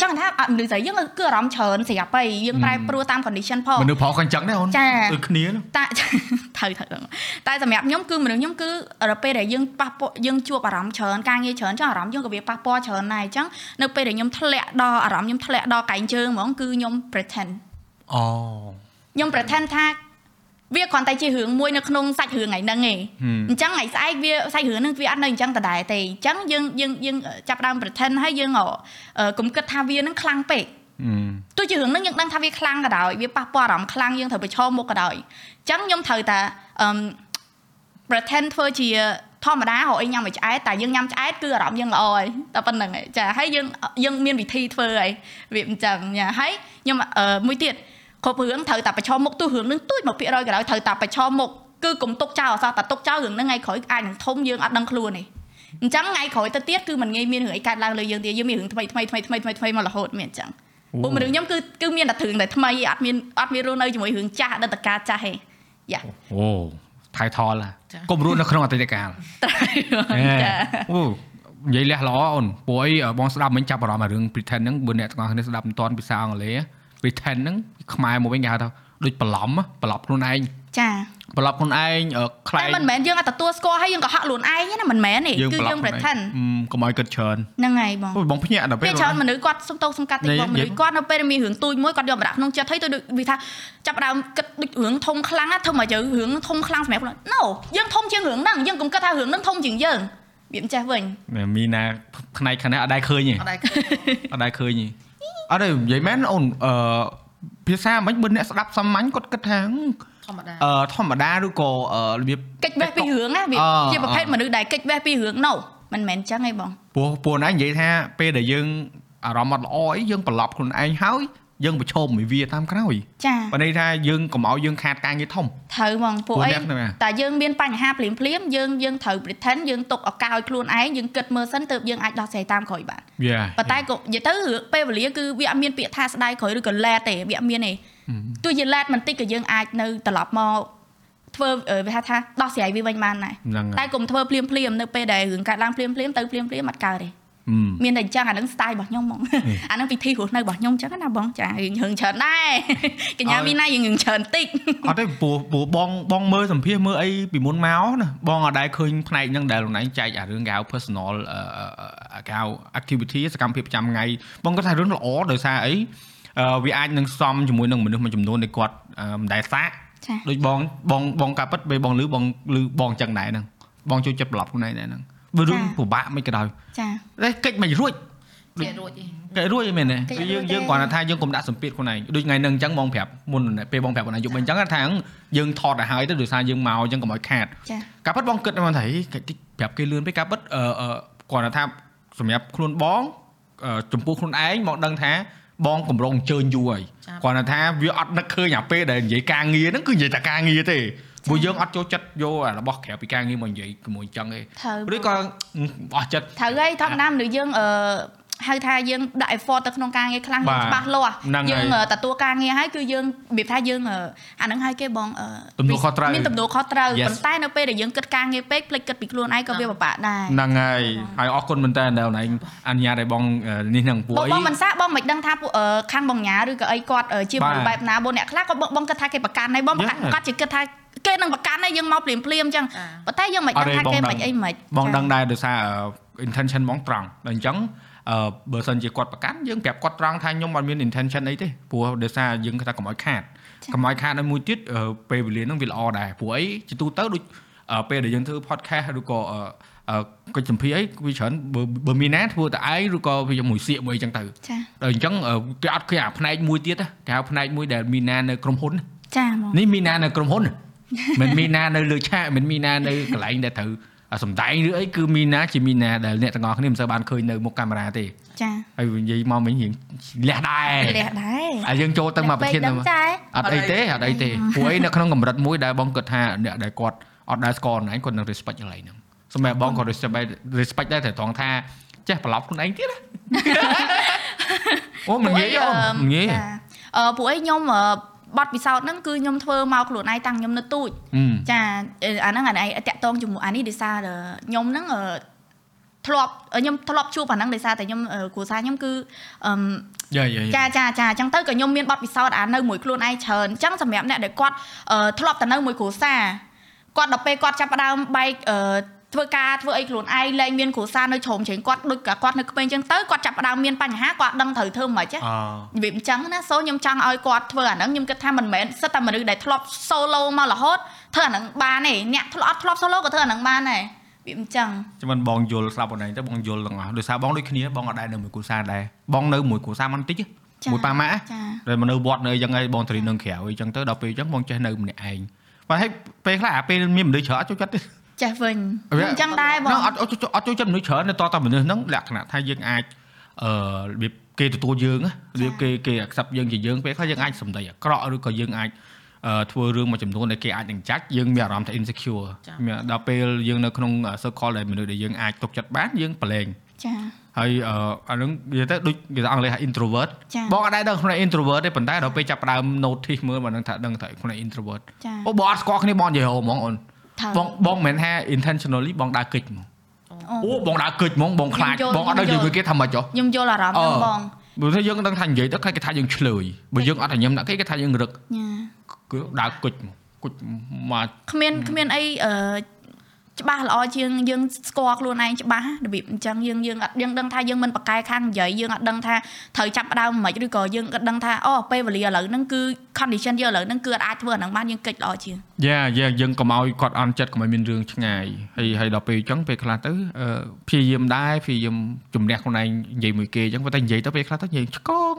ចង់ថាអត់មនុស្សស្រីយើងគឺអារម្មណ៍ច្រើនស្រាប់ហើយយើងប្រែប្រួលតាម condition ផង
មនុស្សប្រុសក៏អញ្ចឹងដែរអូន
ចា
ដូចគ្នាហ្នឹង
តែត្រូវត្រូវតែសម្រាប់ខ្ញុំគឺមនុស្សខ្ញុំគឺដល់ពេលដែលយើងប៉ះពាល់យើងជួបអារម្មណ៍ច្រើនការងារច្រើនចឹងអារម្មណ៍យើងក៏វាប៉ះពាល់ច្រើនដែរអញ្ចឹងនៅពេលដែលខ្ញុំធ្លាក់ដល់អារម្មណ៍ខ្ញុំធ្លាក់ដល់កែងជើងហ្មងគឺខ្ញុំ pretend
អូ
ខ្ញុំ pretend ថា វាគ្រាន់តែជារឿងមួយនៅក្នុងសាច់រឿងថ្ងៃហ្នឹងឯងអញ្ចឹងថ្ងៃស្អែកវាសាច់រឿងហ្នឹងវាអត់នៅអញ្ចឹងដដែលទេអញ្ចឹងយើងយើងយើងចាប់ដើម pretend ហើយយើងកុំគិតថាវាហ្នឹងខ្លាំងពេកទោះជារឿងហ្នឹងយើងដឹងថាវាខ្លាំងក៏ដោយវាប៉ះពាល់អារម្មណ៍ខ្លាំងយើងត្រូវប្រឈមមុខក៏ដោយអញ្ចឹងខ្ញុំត្រូវតែអឺ pretend ធ្វើជាធម្មតារកអីញ៉ាំឲ្យឆ្អែតតែយើងញ៉ាំឆ្អែតគឺអារម្មណ៍យើងល្អហើយតែប៉ុណ្្នឹងឯងចាហើយយើងយើងមានវិធីធ្វើហើយវាអញ្ចឹងញ៉ាហើយខ្ញុំមួយទៀត គ្រប់រឿងត្រូវតែប្រឈមមុខទោះរឿងនឹងទួចមកភាគរយក៏ដោយត្រូវតែប្រឈមមុខគឺកុំទុកចោលអសោះតែទុកចោលរឿងហ្នឹងថ្ងៃក្រោយអាចនឹងធំយើងអត់ដឹងខ្លួនទេអញ្ចឹងថ្ងៃក្រោយទៅទៀតគឺมันងាយមានរឿងអីកើតឡើងលើយើងទៀតយើងមានរឿងថ្មីថ្មីថ្មីថ្មីថ្មីថ្មីមករហូតមានអញ្ចឹងពួកមនុស្សខ្ញុំគឺគឺមានតែរឿងតែថ្មីអត់មានអត់មានរស់នៅជាមួយរឿងចាស់អតីតកាលចាស់ទេយ៉ា
អូថៃថលកុំរស់នៅក្នុងអតីតកាលចាអូនិយាយលះល្អអូនព្រោះអីបងស្ដាប់មិញចាប់អារម្មណ៍រឿង pretend ហ្នឹងបើអ្នកទាំងអស់គ្នាស្ដាប់មិនទាន់ភាសាអង់គ្លេស pretend ហ្នឹងខ្មែរមកវិញគេហៅថាដូចបន្លំបន្លប់ខ្លួនឯង
ចា
បន្លប់ខ្លួនឯងខ្លែង
តែមិនមែនយើងអត់ទទួលស្គាល់ហើយយើងក៏ហាក់ខ្លួនឯងណាមិនមែនទេគឺយើង pretend
កុំឲ្យគិតច្រើន
ហ្នឹងហើយបង
បងភ្ញាក់ដល់
ពេលច្រើនមនុស្សគាត់សុំតោសង្កាត់តិចបងមនុស្សគាត់នៅពេលមានរឿងទូចមួយគាត់យកមកដាក់ក្នុងចិត្តហើយទៅដូចវាថាចាប់ដើមគិតដូចរឿងធំខ្លាំងណាធ្វើមកយើងរឿងធំខ្លាំងសម្រាប់ខ្លួន No យើងធំជាងរឿងហ្នឹងយើងកុំគិតថារឿងហ្នឹងធំជាងយើងវាមិនចេះវិញ
មីណាផ្នែកខាងនេះអត់ដែរឃើញទេអត់ដែរឃើញអត់ដែរឃើញទេ អត់ទេនិយាយមែនអូនអឺភាសាមិនបើអ្នកស្ដាប់សាមញ្ញគាត់គិតថា
ធម្មតា
អឺធម្មតាឬក៏របៀប
កិច្ចវេះពីរឿងណាវាជាប្រភេទមនុស្សដែលកិច្ចវេះពីរឿងនោះមិនមែនចឹងទេបង
ព្រោះពួកណានិយាយថាពេលដែលយើងអារម្មណ៍អត់ល្អអីយើងប្រឡប់ខ្លួនឯងហើយ យើងប្រឈមមួយវាតាមក្រោយ
ចា
បើន័យថាយើងកុំឲ្យយើងខាតការងារធំ
ត្រូវហ្មងពួកអីតែយើងមានបញ្ហាភ្លាមភ្លាមយើងយើងត្រូវ pretend យើងទុកឱកាសឲ្យខ្លួនឯងយើងគិតមើលសិនទើបយើងអាចដោះស្រាយតាមក្រោយបានប៉ុន្តែក៏និយាយទៅពេលវេលាគឺវាអត់មានពាក្យថាស្ដាយក្រោយឬក៏ let ទេវាអត់មានទេទោះជា let បន្តិចក៏យើងអាចនៅត្រឡប់មកធ្វើវាថាដោះស្រាយវាវិញបានដែរតែកុំធ្វើភ្លាមភ្លាមនៅពេលដែលរឿងកាត់ឡើងភ្លាមភ្លាមទៅភ្លាមភ្លាមអត់កើតទេ មានតែអញ្ចឹងអានឹង style របស់ខ្ញុំហ្មងអានឹងពិធីរស់នៅរបស់ខ្ញុំអញ្ចឹងណាបងចារឿងរឿងច្រើនដែរកញ្ញាមីណាយើងរឿងច្រើនតិច
អត់ទេព្រោះព្រោះបងបងមើលសម្ភាសមើលអីពីមុនមកណាបងអត់ដែរឃើញផ្នែកហ្នឹងដែលខ្លួនឯងចែកអារឿងកៅ personal កៅ activity សកម្មភាពប្រចាំថ្ងៃបងគាត់ថារឿងល្អដោយសារអីវាអាចនឹងសំជាមួយនឹងមនុស្សមួយចំនួនដែលគាត់មិនដែលសាកដូចបងបងបងកាពិតពេលបងលឺបងលឺបងចឹងដែរហ្នឹងបងចូលចិត្តប្រឡប់ខ្លួនឯងដែរហ្នឹង វារឿងពិបាកមិនក៏ដោយ
ចា
តែកិច្ចមិនរួច
គេរួច
គេរួចមែនទេយើងយើងគ្រាន់តែថាយើងកុំដាក់សម្ពាធខ្លួនឯងដូចថ្ងៃហ្នឹងអញ្ចឹងបងប្រាប់មុនពេលបងប្រាប់ខ្លួនឯងយប់អញ្ចឹងថាយើងថតទៅហើយទៅដោយសារយើងមកអញ្ចឹងកុំឲ្យខាតការពិតបងគិតមកថាកិច្ចប្រាប់គេលឿនពេកការពិតអឺគ្រាន់តែថាសម្រាប់ខ្លួនបងចំពោះខ្លួនឯងមកដឹងថាបងកម្រងអញ្ជើញយូរហើយគ្រាន់តែថាវាអត់នឹកឃើញអាពេលដែលនិយាយការងារហ្នឹងគឺនិយាយតែការងារទេ ព្រោះយើងអត់ចូលចិត្តយករបស់ក្រៅពីការងារមកនិយាយជាមួយចឹងទេឬក៏អស់ចិត្ត
ត្រូវហើយធម្មតាមនុស្សយើងអឺហៅថាយើងដាក់ effort ទៅក្នុងការងារខ្លាំងច្បាស់លាស់យើងទទួលការងារហើយគឺយើងរបៀបថាយើងអាហ្នឹងហើយគេបង
ទំនួលខុសត្រូវ
មានទំនួលខុសត្រូវប៉ុន្តែនៅពេលដែលយើងគិតការងារពេកភ្លេចគិតពីខ្លួនឯងក៏វាពិបាកដែរ
ហ្នឹងហើយហើយអរគុណមែនតើដែលឯងអនុញ្ញាតឲ្យបងនេះហ្នឹង
ពួកអីបងមិនសាបងមិនដឹងថាពួកខាងបងញ៉ាឬក៏អីគាត់ជាមនុស្សបែបណាបងអ្នកខ្លះគាត់បងគិតថាគេប្រកាន់ហើយបងប្រកាន់គាត់ជាគិតថា គេនឹងប្រកាន់ហើយយើងមកភ្លាមភ្លាមអញ្ចឹងប៉ុន្តែយើងមិនដឹងថាគេមិនអីមិន
បងដឹងដែរដោយសារ intention ហ្មងត្រង់ដល់អញ្ចឹងអឺបើសិនជាគាត់ប្រកាន់យើងប្រាប់គាត់ត្រង់ថាខ្ញុំអត់មាន intention អីទេព្រោះដោយសារយើងថាកុំឲ្យខាតកុំឲ្យខាតឲ្យមួយទៀតពេលវេលាហ្នឹងវាល្អដែរព្រោះអីជាទូទៅដូចពេលដែលយើងធ្វើ podcast ឬក៏កិច្ចសម្ភារអីវាច្រើនបើមានណាធ្វើតែឯងឬក៏វាជាមួយសៀកមួយអញ្ចឹងទៅ
ចា
ដល់អញ្ចឹងគេអត់ឃើញអាផ្នែកមួយទៀតគេហៅផ្នែកមួយដែលមានណានៅក្រុមហ៊ុន
ចា
នេះមានណានៅក្រុមហ៊ុន មិនមានណានៅលើឆាកមិនមានណានៅកន្លែងដែលត្រូវសំដែងឬអីគឺមីណាជាមីណាដែលអ្នកទាំងអស់គ្នាមិនសូវបានឃើញនៅមុខកាមេរ៉ាទេ
ចា
ហើយនិយាយមកមិញរៀងលះដែរ
លះដែរ
ហើយយើងចូលទៅមកប្រធានអត់អីទេអត់អីទេព្រោះអីនៅក្នុងកម្រិតមួយដែលបងគិតថាអ្នកដែលគាត់អត់ដែលស្គាល់ខ្លួនឯងគាត់នឹង respect កន្លែងហ្នឹងសម្រាប់បងក៏ respect respect ដែរតែត្រង់ថាចេះប្រឡប់ខ្លួនឯងទៀតអូមិនងាយអូមិនងាយ
អឺពួកឯងខ្ញុំ បទពិសោធន៍ហ្នឹងគឺខ្ញុំធ្វើមកខ្លួនឯងតាំងខ្ញុំនៅទូចចាអាហ្នឹងអានេះតាក់តងជាមួយអានេះដោយសារខ្ញុំហ្នឹងធ្លាប់ខ្ញុំធ្លាប់ជួបអាហ្នឹងដោយសារតែខ្ញុំគ្រួសារខ្ញុំគឺអឺចាចាចាអញ្ចឹងទៅក៏ខ្ញុំមានបទពិសោធន៍អានៅមួយខ្លួនឯងច្រើនអញ្ចឹងសម្រាប់អ្នកដែលគាត់ធ្លាប់តែនៅមួយគ្រួសារគាត់ដល់ពេលគាត់ចាប់ផ្ដើមបែក ធ្វើការធ្វើអីខ្លួនឯងលែងមានគ្រួសារនៅជ្រុំជ្រែងគាត់ដូចគាត់នៅក្មេងចឹងទៅគាត់ចាប់ផ្ដើមមានបញ្ហាគាត់ដឹងត្រូវធ្វើមិនខ្មិច
អ
របៀបអញ្ចឹងណាសូខ្ញុំចង់ឲ្យគាត់ធ្វើអាហ្នឹងខ្ញុំគិតថាមិនមែនសិតតែមនុស្សដែលធ្លាប់ solo មករហូតធ្វើអាហ្នឹងបានទេអ្នកធ្លាប់អត់ធ្លាប់ solo ក៏ធ្វើអាហ្នឹងបានដែរវាអញ្ចឹង
ចាំមិនបងយល់ស្ដាប់បងឯងទៅបងយល់ទាំងអស់ដោយសារបងដូចគ្នាបងអត់ដែរនៅមួយគ្រួសារដែរបងនៅមួយគ្រួសារមិនតិចទេ
ចា៎
មួយប៉ាម៉ាក់
ចា
តែមកនៅវត្តនៅអញ្ចឹងហើយបងតរីនៅក្រៅអញ្ចឹងទៅដល់ពេលអញ្ចឹងបងចេះនៅម្នាក់ឯងបើហើយពេលខ្លះអាពេលមានមនុស្សច្រើនអត់ចូលចិត្តទេ
ចេះវិញខ្ញុំអញ្ចឹងដែរបង
អត់អត់ចូលអត់ចូលចិត្តមនុស្សច្រើននៅតតមនុស្សហ្នឹងលក្ខណៈថាយើងអាចអឺរបៀបគេទទួលយើងណារបៀបគេគេ accept យើងជាយើងពេលខ្លះយើងអាចសម្ដីអាក្រក់ឬក៏យើងអាចអឺធ្វើរឿងមួយចំនួនដែលគេអាចនឹងចាច់យើងមានអារម្មណ៍ថា insecure មានដល់ពេលយើងនៅក្នុង circle ដែលមនុស្សដែលយើងអាចទុកចិត្តបានយើងប្រឡែង
ចា
ហើយអឺអានឹងនិយាយទៅដូចគេថាអង់គ្លេសថា introvert
ចា
បងអត់ដែរដឹងខ្លួន introvert ទេប៉ុន្តែដល់ពេលចាប់ផ្ដើម notice មើលបងនឹងថាដឹងថាខ្លួន introvert
ចា
អូបងអត់ស្គាល់គ្នាបងនិយាយហៅហ្មងអូន
ថើ
បងបងមិនមែនថា intentionally បងដើរកិច្ចហ្មង
អូ
អូបងដើរកិច្ចហ្មងបងខ្លាច
ខ្ញុំយល់
បងអត់ដឹងនិយាយមួយគេថាម៉េចហ៎
ខ្ញុំយល់អារម្មណ៍ហ្នឹងបង
បើថាយើងដឹងថានិយាយទៅគេថាយើងឆ្លើយបើយើងអត់តែញឹមដាក់គេគេថាយើងរឹក
ញ៉ា
គឺដើរកិច្ចហ្មងគុជមក
គ្មានគ្មានអីអឺ ច្បាស់ល្អជាងយើងស្គាល់ខ្លួនឯងច្បាស់របៀបអញ្ចឹងយើងយើងអត់យើងដឹងថាយើងមិនប្រកែកខាងនិយាយយើងអត់ដឹងថាត្រូវចាប់ផ្ដើមមិនខ្មិចឬក៏យើងអត់ដឹងថាអូពេលវេលាឥឡូវហ្នឹងគឺ condition យើងឥឡូវហ្នឹងគឺអត់អាចធ្វើអាហ្នឹងបានយើងកិច្ចល្អជាង
យ៉ាយ៉ាយើងកុំឲ្យគាត់អន់ចិត្តកុំឲ្យមានរឿងឆ្ងាយហើយហើយដល់ពេលអញ្ចឹងពេលខ្លះទៅអឺព្យាយាមដែរព្យាយាមជំនះខ្លួនឯងនិយាយមួយគេអញ្ចឹងប៉ុន្តែនិយាយទៅពេលខ្លះទៅនិយាយឆ្កង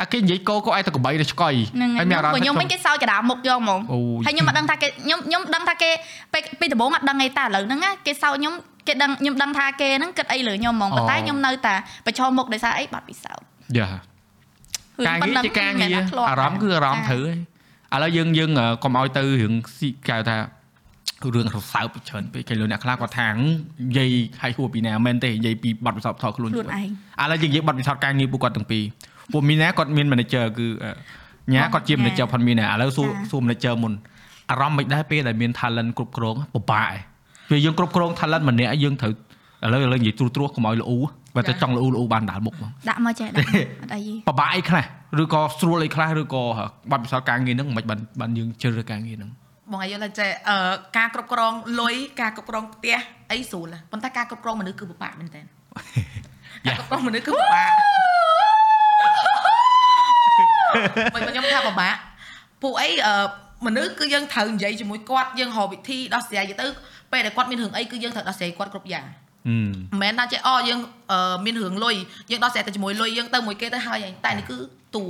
អាគេនិយាយកោកោឯទៅកបីទៅឆ្កុយ
ហ្នឹងហើយ
មានអារម្មណ៍
ខ្ញុំវិញគេសើចកដាមុខយកហ្មង
អូយ
ហើយខ្ញុំអត់ដឹងថាគេខ្ញុំខ្ញុំដឹងថាគេពេលពីដំបូងអត់ដឹងអីតែឥឡូវហ្នឹងណាគេសើចខ្ញុំគេដឹងខ្ញុំដឹងថាគេហ្នឹងគិតអីលើខ្ញុំហ្មងប៉ុន្តែខ្ញុំនៅតែប្រឈមមុខដោយសារអីបាត់ពិសោធន៍
យ៉ាការងារជាការងារអារម្មណ៍គឺអារម្មណ៍ត្រូវហើយឥឡូវយើងយើងកុំឲ្យទៅរឿងស៊ីកៅថារឿងរសើបច្រើនពេកគេលុអ្នកខ្លះគាត់ថានិយាយឲ្យហួសពីណាមែនទេនិយាយពីបាត់ពិសោធន៍ផ្ទាល់ខ្លួន
ខ្លួនឯង
ឥឡូវយើងនិយាយបាត់ពិសោធន៍ការងារពួកគាត់ទាំងពីរ ពួកមីណាគាត់មាន manager គឺញ៉ាគាត់ជា manager ផនមីណាឥឡូវសួរសួរ manager មុនអារម្មណ៍មិនដែរពេលដែលមាន talent គ្រប់គ្រងពិបាកឯងពេលយើងគ្រប់គ្រង talent ម្នាក់យើងត្រូវឥឡូវឥឡូវនិយាយត្រួសត្រាសកុំឲ្យល្អូបើតែចង់ល្អូល្អូបានដាល់មុខមក
ដាក់មកចេះដាក់អត់អីទេ
បបាក់អីខ្លះឬក៏ស្រួលអីខ្លះឬក៏បាត់ពិសោធន៍ការងារហ្នឹងមិនបានបានយើងជ្រើសរើសការងារហ្នឹង
បងឲ្យយល់ថាចេះអឺការគ្រប់គ្រងលុយការគ្រប់គ្រងផ្ទះអីស្រួលណាស់ប៉ុន្តែការគ្រប់គ្រងមនុស្សគឺពិបាកមែនតើការគ្រប់គ្រងមនុស្សគឺពិបាក មិនខ្ញុំថាពិបាកពួកអីអឺមនុស្សគឺយើងត្រូវនិយាយជាមួយគាត់យើងរកវិធីដោះស្រាយទៅពេលដែលគាត់មានរឿងអីគឺយើងត្រូវដោះស្រាយគាត់គ្រប់យ៉ាង
ហឹម
មិនមែនថាចេះអយើងអឺមានរឿងលុយយើងដោះស្រាយតែជាមួយលុយយើងទៅមួយគេទៅហើយឯងតែនេះគឺតួ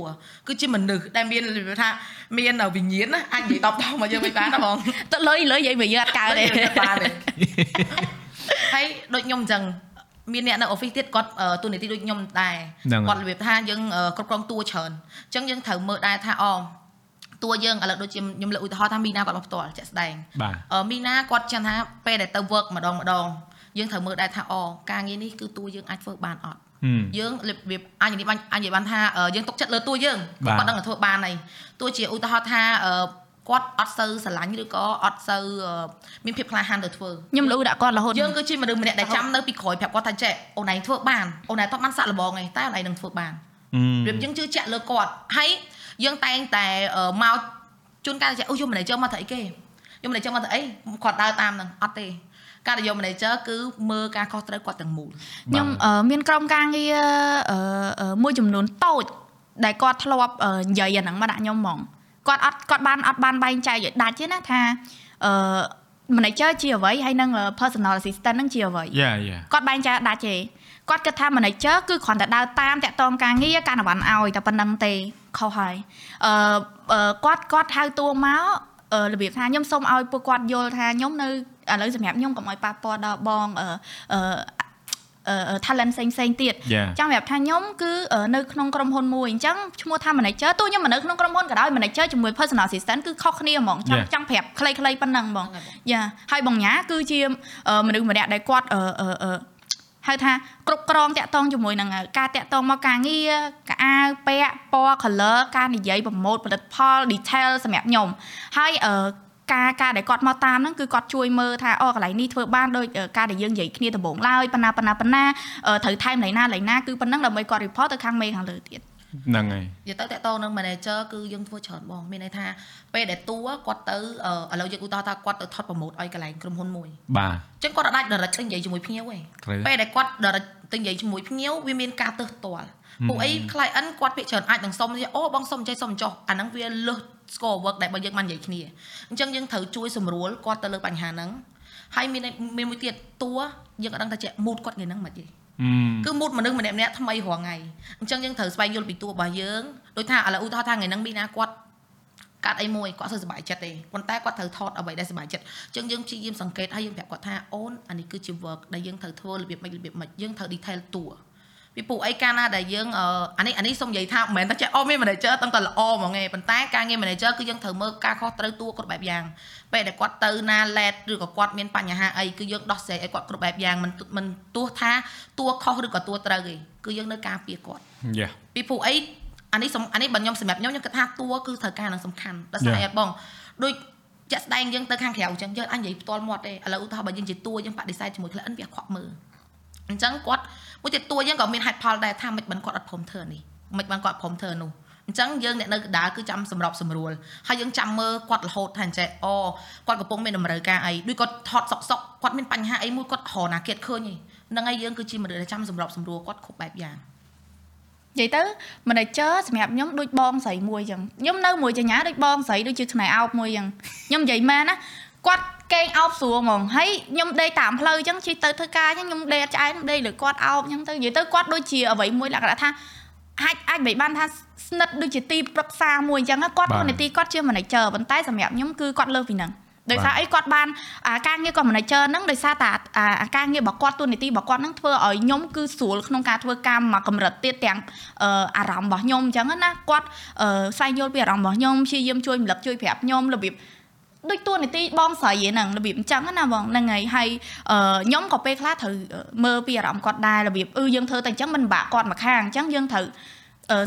គឺជាមនុស្សដែលមានរបៀបថាមានវិញ្ញាណណាអាចនិយាយតបតមកយើងមិនបានណាបង
ទៅលុយលុយនិយាយវាយើងអត់កើតទេ
បានទេហើយដូចខ្ញុំអញ្ចឹង មានអ្នកនៅ office ទៀតគាត់អឺទូនីតិដូចខ្ញុំដែរ
ហ្នឹងហើយ
គាត់របៀបថាយើងអឺគ្រប់គ្រងតួច្រើនអញ្ចឹងយើងត្រូវមើលដែរថាអតួយើងឥឡូវដូចជាខ្ញុំលើកឧទាហរណ៍ថាមីណាគាត់មកផ្ទាល់ជាក់ស្ដែង
បាទ
អឺមីណាគាត់ចាំថាពេលដែលទៅ work ម្ដងម្ដងយើងត្រូវមើលដែរថាអការងារនេះគឺតួយើងអាចធ្វើបានអត់
ហឹម
យើងរបៀបអញនិយាយបានអញនិយាយបានថាអឺយើងទុកចិត្តលើតួយើង
បាទ
គាត់ដឹងថាធ្វើបានហើយទោះជាឧទាហរណ៍ថាអឺ គាត់អត់សូវស្រឡាញ់ឬក៏អត់សូវអឺមានភាពក្លាហានទៅធ្វើ
ខ្ញុំលូដាក់គាត់រហូត
យើងគឺជាមនុស្សម្នាក់ដែលចាំនៅពីក្រោយប្រាប់គាត់ថាចេះអូនឯងធ្វើបានអូនឯងតបបានសាក់លបងឯងតែអូនឯងនឹងធ្វើបាន
ហឹម
របៀបយើងជឿជាក់លើគាត់ហើយយើងតែងតែអឺមកជួនកាលចេះអូយក manager មកធ្វើអីគេយក manager មកធ្វើអីគាត់ដើរតាមហ្នឹងអត់ទេការដែលយក manager គឺមើលការខុសត្រូវគាត់ទាំងមូល
ខ្ញុំអឺមានក្រុមការងារអឺអឺមួយចំនួនតូចដែលគាត់ធ្លាប់អឺនិយាយអាហ្នឹងមកដាក់ខ្ញុំហ្មង គាត់អត់គាត់បានអត់បានបែងចែកឲ្យដាច់ទេណាថាអឺ manager ជាអ្វីហើយនឹង personal assistant ហ្នឹងជាអ្វី
យ៉ាយ៉ា
គាត់បែងចែកដាច់ទេគាត់គិតថា manager គឺគ្រាន់តែដើរតាមតាក់ទងការងារការណវ័នឲ្យតែប៉ុណ្្នឹងទេខុសហើយអឺអឺគាត់គាត់ហៅតួមកអឺរបៀបថាខ្ញុំសូមឲ្យពួកគាត់យល់ថាខ្ញុំនៅឥឡូវសម្រាប់ខ្ញុំកុំឲ្យប៉ះពាល់ដល់បងអឺអឺអឺ talent ផ្សេងផ្សេងទៀត
យ៉ា
ចាំប្រាប់ថាខ្ញុំគឺនៅក្នុងក្រុមហ៊ុនមួយអញ្ចឹងឈ្មោះថា manager ទោះខ្ញុំមិននៅក្នុងក្រុមហ៊ុនក៏ដោយ manager ជាមួយ personal assistant គឺខុសគ្នាហ្មងចង់
Yeah.
ចង់ប្រាប់ខ្លីៗប៉ុណ្ណឹងហ្មង
ហ្នឹងហើយបង
យ៉ាហើយបងញ៉ាគឺជាអឺមនុស្សម្នាក់ដែលគាត់អឺអឺអឺហៅថាគ្រប់គ្រងតាក់ទងជាមួយនឹងការតាក់ទងមកការងារកៅអៅពាក់ពណ៌ color ការនិយាយប្រម៉ូទផលិតផល detail សម្រាប់ខ្ញុំហើយអឺ ការការដែលគាត់មកតាមហ្នឹងគឺគាត់ជួយមើលថាអូកន្លែងនេះធ្វើបានដោយអឺការដែលយើងនិយាយគ្នាដំបូងឡើយប៉ុណ្ណាប៉ុណ្ណាប៉ុណ្ណាអឺត្រូវថែមឡៃណាឡៃណាគឺប៉ុណ្ណឹងដើម្បីគាត់ report ទៅខាងមេខាងលើទៀត
ហ្នឹងហើយ
និយាយទៅតកតងនឹង manager គឺយើងធ្វើច្រើនបងមានន័យថាពេលដែលតួគាត់ទៅឥឡូវយើងឧទាហរណ៍ថាគាត់ទៅថតប្រម៉ូទឲ្យកន្លែងក្រុមហ៊ុនមួយ
បាទ
អញ្ចឹងគាត់អាច direct ទៅនិយាយជាមួយភ្ញៀវឯង
ត្រូវ
ពេលដែលគាត់ direct ទៅនិយាយជាមួយភ្ញៀវវាមានការទើសទាល់ពួកអី client គាត់ពាក្យច្រើនអាចនឹងសុំថាអូបងសុំចេះសុំចុះអាហ្នឹងវាលើ ស score work ដែលបើយើងបាននិយាយគ្នាអញ្ចឹងយើងត្រូវជួយសម្រួលគាត់ទៅលើបញ្ហាហ្នឹងហើយមានមានមួយទៀតតួយើងអត់ដឹងថាជា mood គាត់ថ្ងៃហ្នឹងមិនទេគឺ mood មនុស្សម្នាក់ម្នាក់ថ្មីរាល់ថ្ងៃអញ្ចឹងយើងត្រូវស្វែងយល់ពីតួរបស់យើងដូចថាឥឡូវឧទាហរណ៍ថាថ្ងៃហ្នឹងមីណាគាត់កាត់អីមួយគាត់សើសប្បាយចិត្តទេប៉ុន្តែគាត់ត្រូវថតអ្វីដែលសប្បាយចិត្តអញ្ចឹងយើងព្យាយាមសង្កេតហើយយើងប្រាប់គាត់ថាអូនអានេះគឺជា work ដែលយើងត្រូវធ្វើរបៀបម៉េចរបៀបម៉េចយើងត្រូវ detail តួ ពីពួកអីកាលណាដែលយើងអានេះអានេះសូមនិយាយថាមិនមែនតែចេះអូមាន manager តាំងតែល្អហ្មងឯងប៉ុន្តែការងារ manager គឺយើងត្រូវមើលការខុសត្រូវតួគ្រប់បែបយ៉ាងពេលដែលគាត់ទៅណា let ឬក៏គាត់មានបញ្ហាអីគឺយើងដោះស្រាយឲ្យគាត់គ្រប់បែបយ៉ាងមិនមិនទោះថាតួខុសឬក៏តួត្រូវទេគឺយើងនៅការពារគាត់
យ៉ា
ពីព្រោះអីអានេះអានេះបើខ្ញុំសម្រាប់ខ្ញុំខ្ញុំគិតថាតួគឺត្រូវការនឹងសំខាន់ដល់ស្អីអត់បងដូចចាក់ស្ដែងយើងទៅខាងក្រៅអញ្ចឹងយើងអញនិយាយផ្ទាល់មាត់ទេឥឡូវឧទាហរណ៍បើយើងជាតួយើងបដិសេធជាមួយ client វាខ្វក់មើល អញ្ចឹងគាត់មួយទៀតតួយើងក៏មានហេតុផលដែរថាមិនបានគាត់អត់ព្រមធ្វើនេះមិនបានគាត់ព្រមធ្វើនោះអញ្ចឹងយើងអ្នកនៅកដាលគឺចាំសម្របសម្រួលហើយយើងចាំមើលគាត់រហូតថាអញ្ចេះអូគាត់កំពុងមានតម្រូវការអីដូចគាត់ថត់សុកសុកគាត់មានបញ្ហាអីមួយគាត់រហណាគិតឃើញហ្នឹងហើយយើងគឺជាមនុស្សដែលចាំសម្របសម្រួលគាត់គ្រប់បែបយ៉ាង
និយាយទៅ manager សម្រាប់ខ្ញុំដូចបងស្រីមួយចឹងខ្ញុំនៅមួយចញ្ញាដូចបងស្រីដូចជាឆ្នៃអោបមួយចឹងខ្ញុំនិយាយមែនណាគាត់ កេងអោបស្រួលហ្មងហើយខ្ញុំដេកតាមផ្លូវចឹងជិះទៅធ្វើការចឹងខ្ញុំដេកឆ្អែតដេកលើគាត់អោបចឹងទៅនិយាយទៅគាត់ដូចជាអ្វីមួយលក្ខណៈថាអាចអាចមិនបានថាស្និទ្ធដូចជាទីប្រឹក្សាមួយចឹងគាត់ទូនីតិគាត់ជា manager ប៉ុន្តែសម្រាប់ខ្ញុំគឺគាត់លើសពីហ្នឹងដោយសារអីគាត់បានការងារគាត់ manager ហ្នឹងដោយសារតែការងាររបស់គាត់ទូនីតិរបស់គាត់ហ្នឹងធ្វើឲ្យខ្ញុំគឺស្រួលក្នុងការធ្វើការមកកម្រិតទៀតទាំងអារម្មណ៍របស់ខ្ញុំអញ្ចឹងណាគាត់ស្វែងយល់ពីអារម្មណ៍របស់ខ្ញុំព្យាយាមជួយរំលឹកជួយប្រាប់ខ្ញុំរបៀប ដូចតួនាទីបងស្រីហ្នឹងរបៀបអញ្ចឹងណាបងហ្នឹងហើយហើយខ្ញុំក៏ពេលខ្លះត្រូវមើលពីអារម្មណ៍គាត់ដែររបៀបអឺយើងធ្វើតែអញ្ចឹងមិនបាក់គាត់មកខាងអញ្ចឹងយើងត្រូវ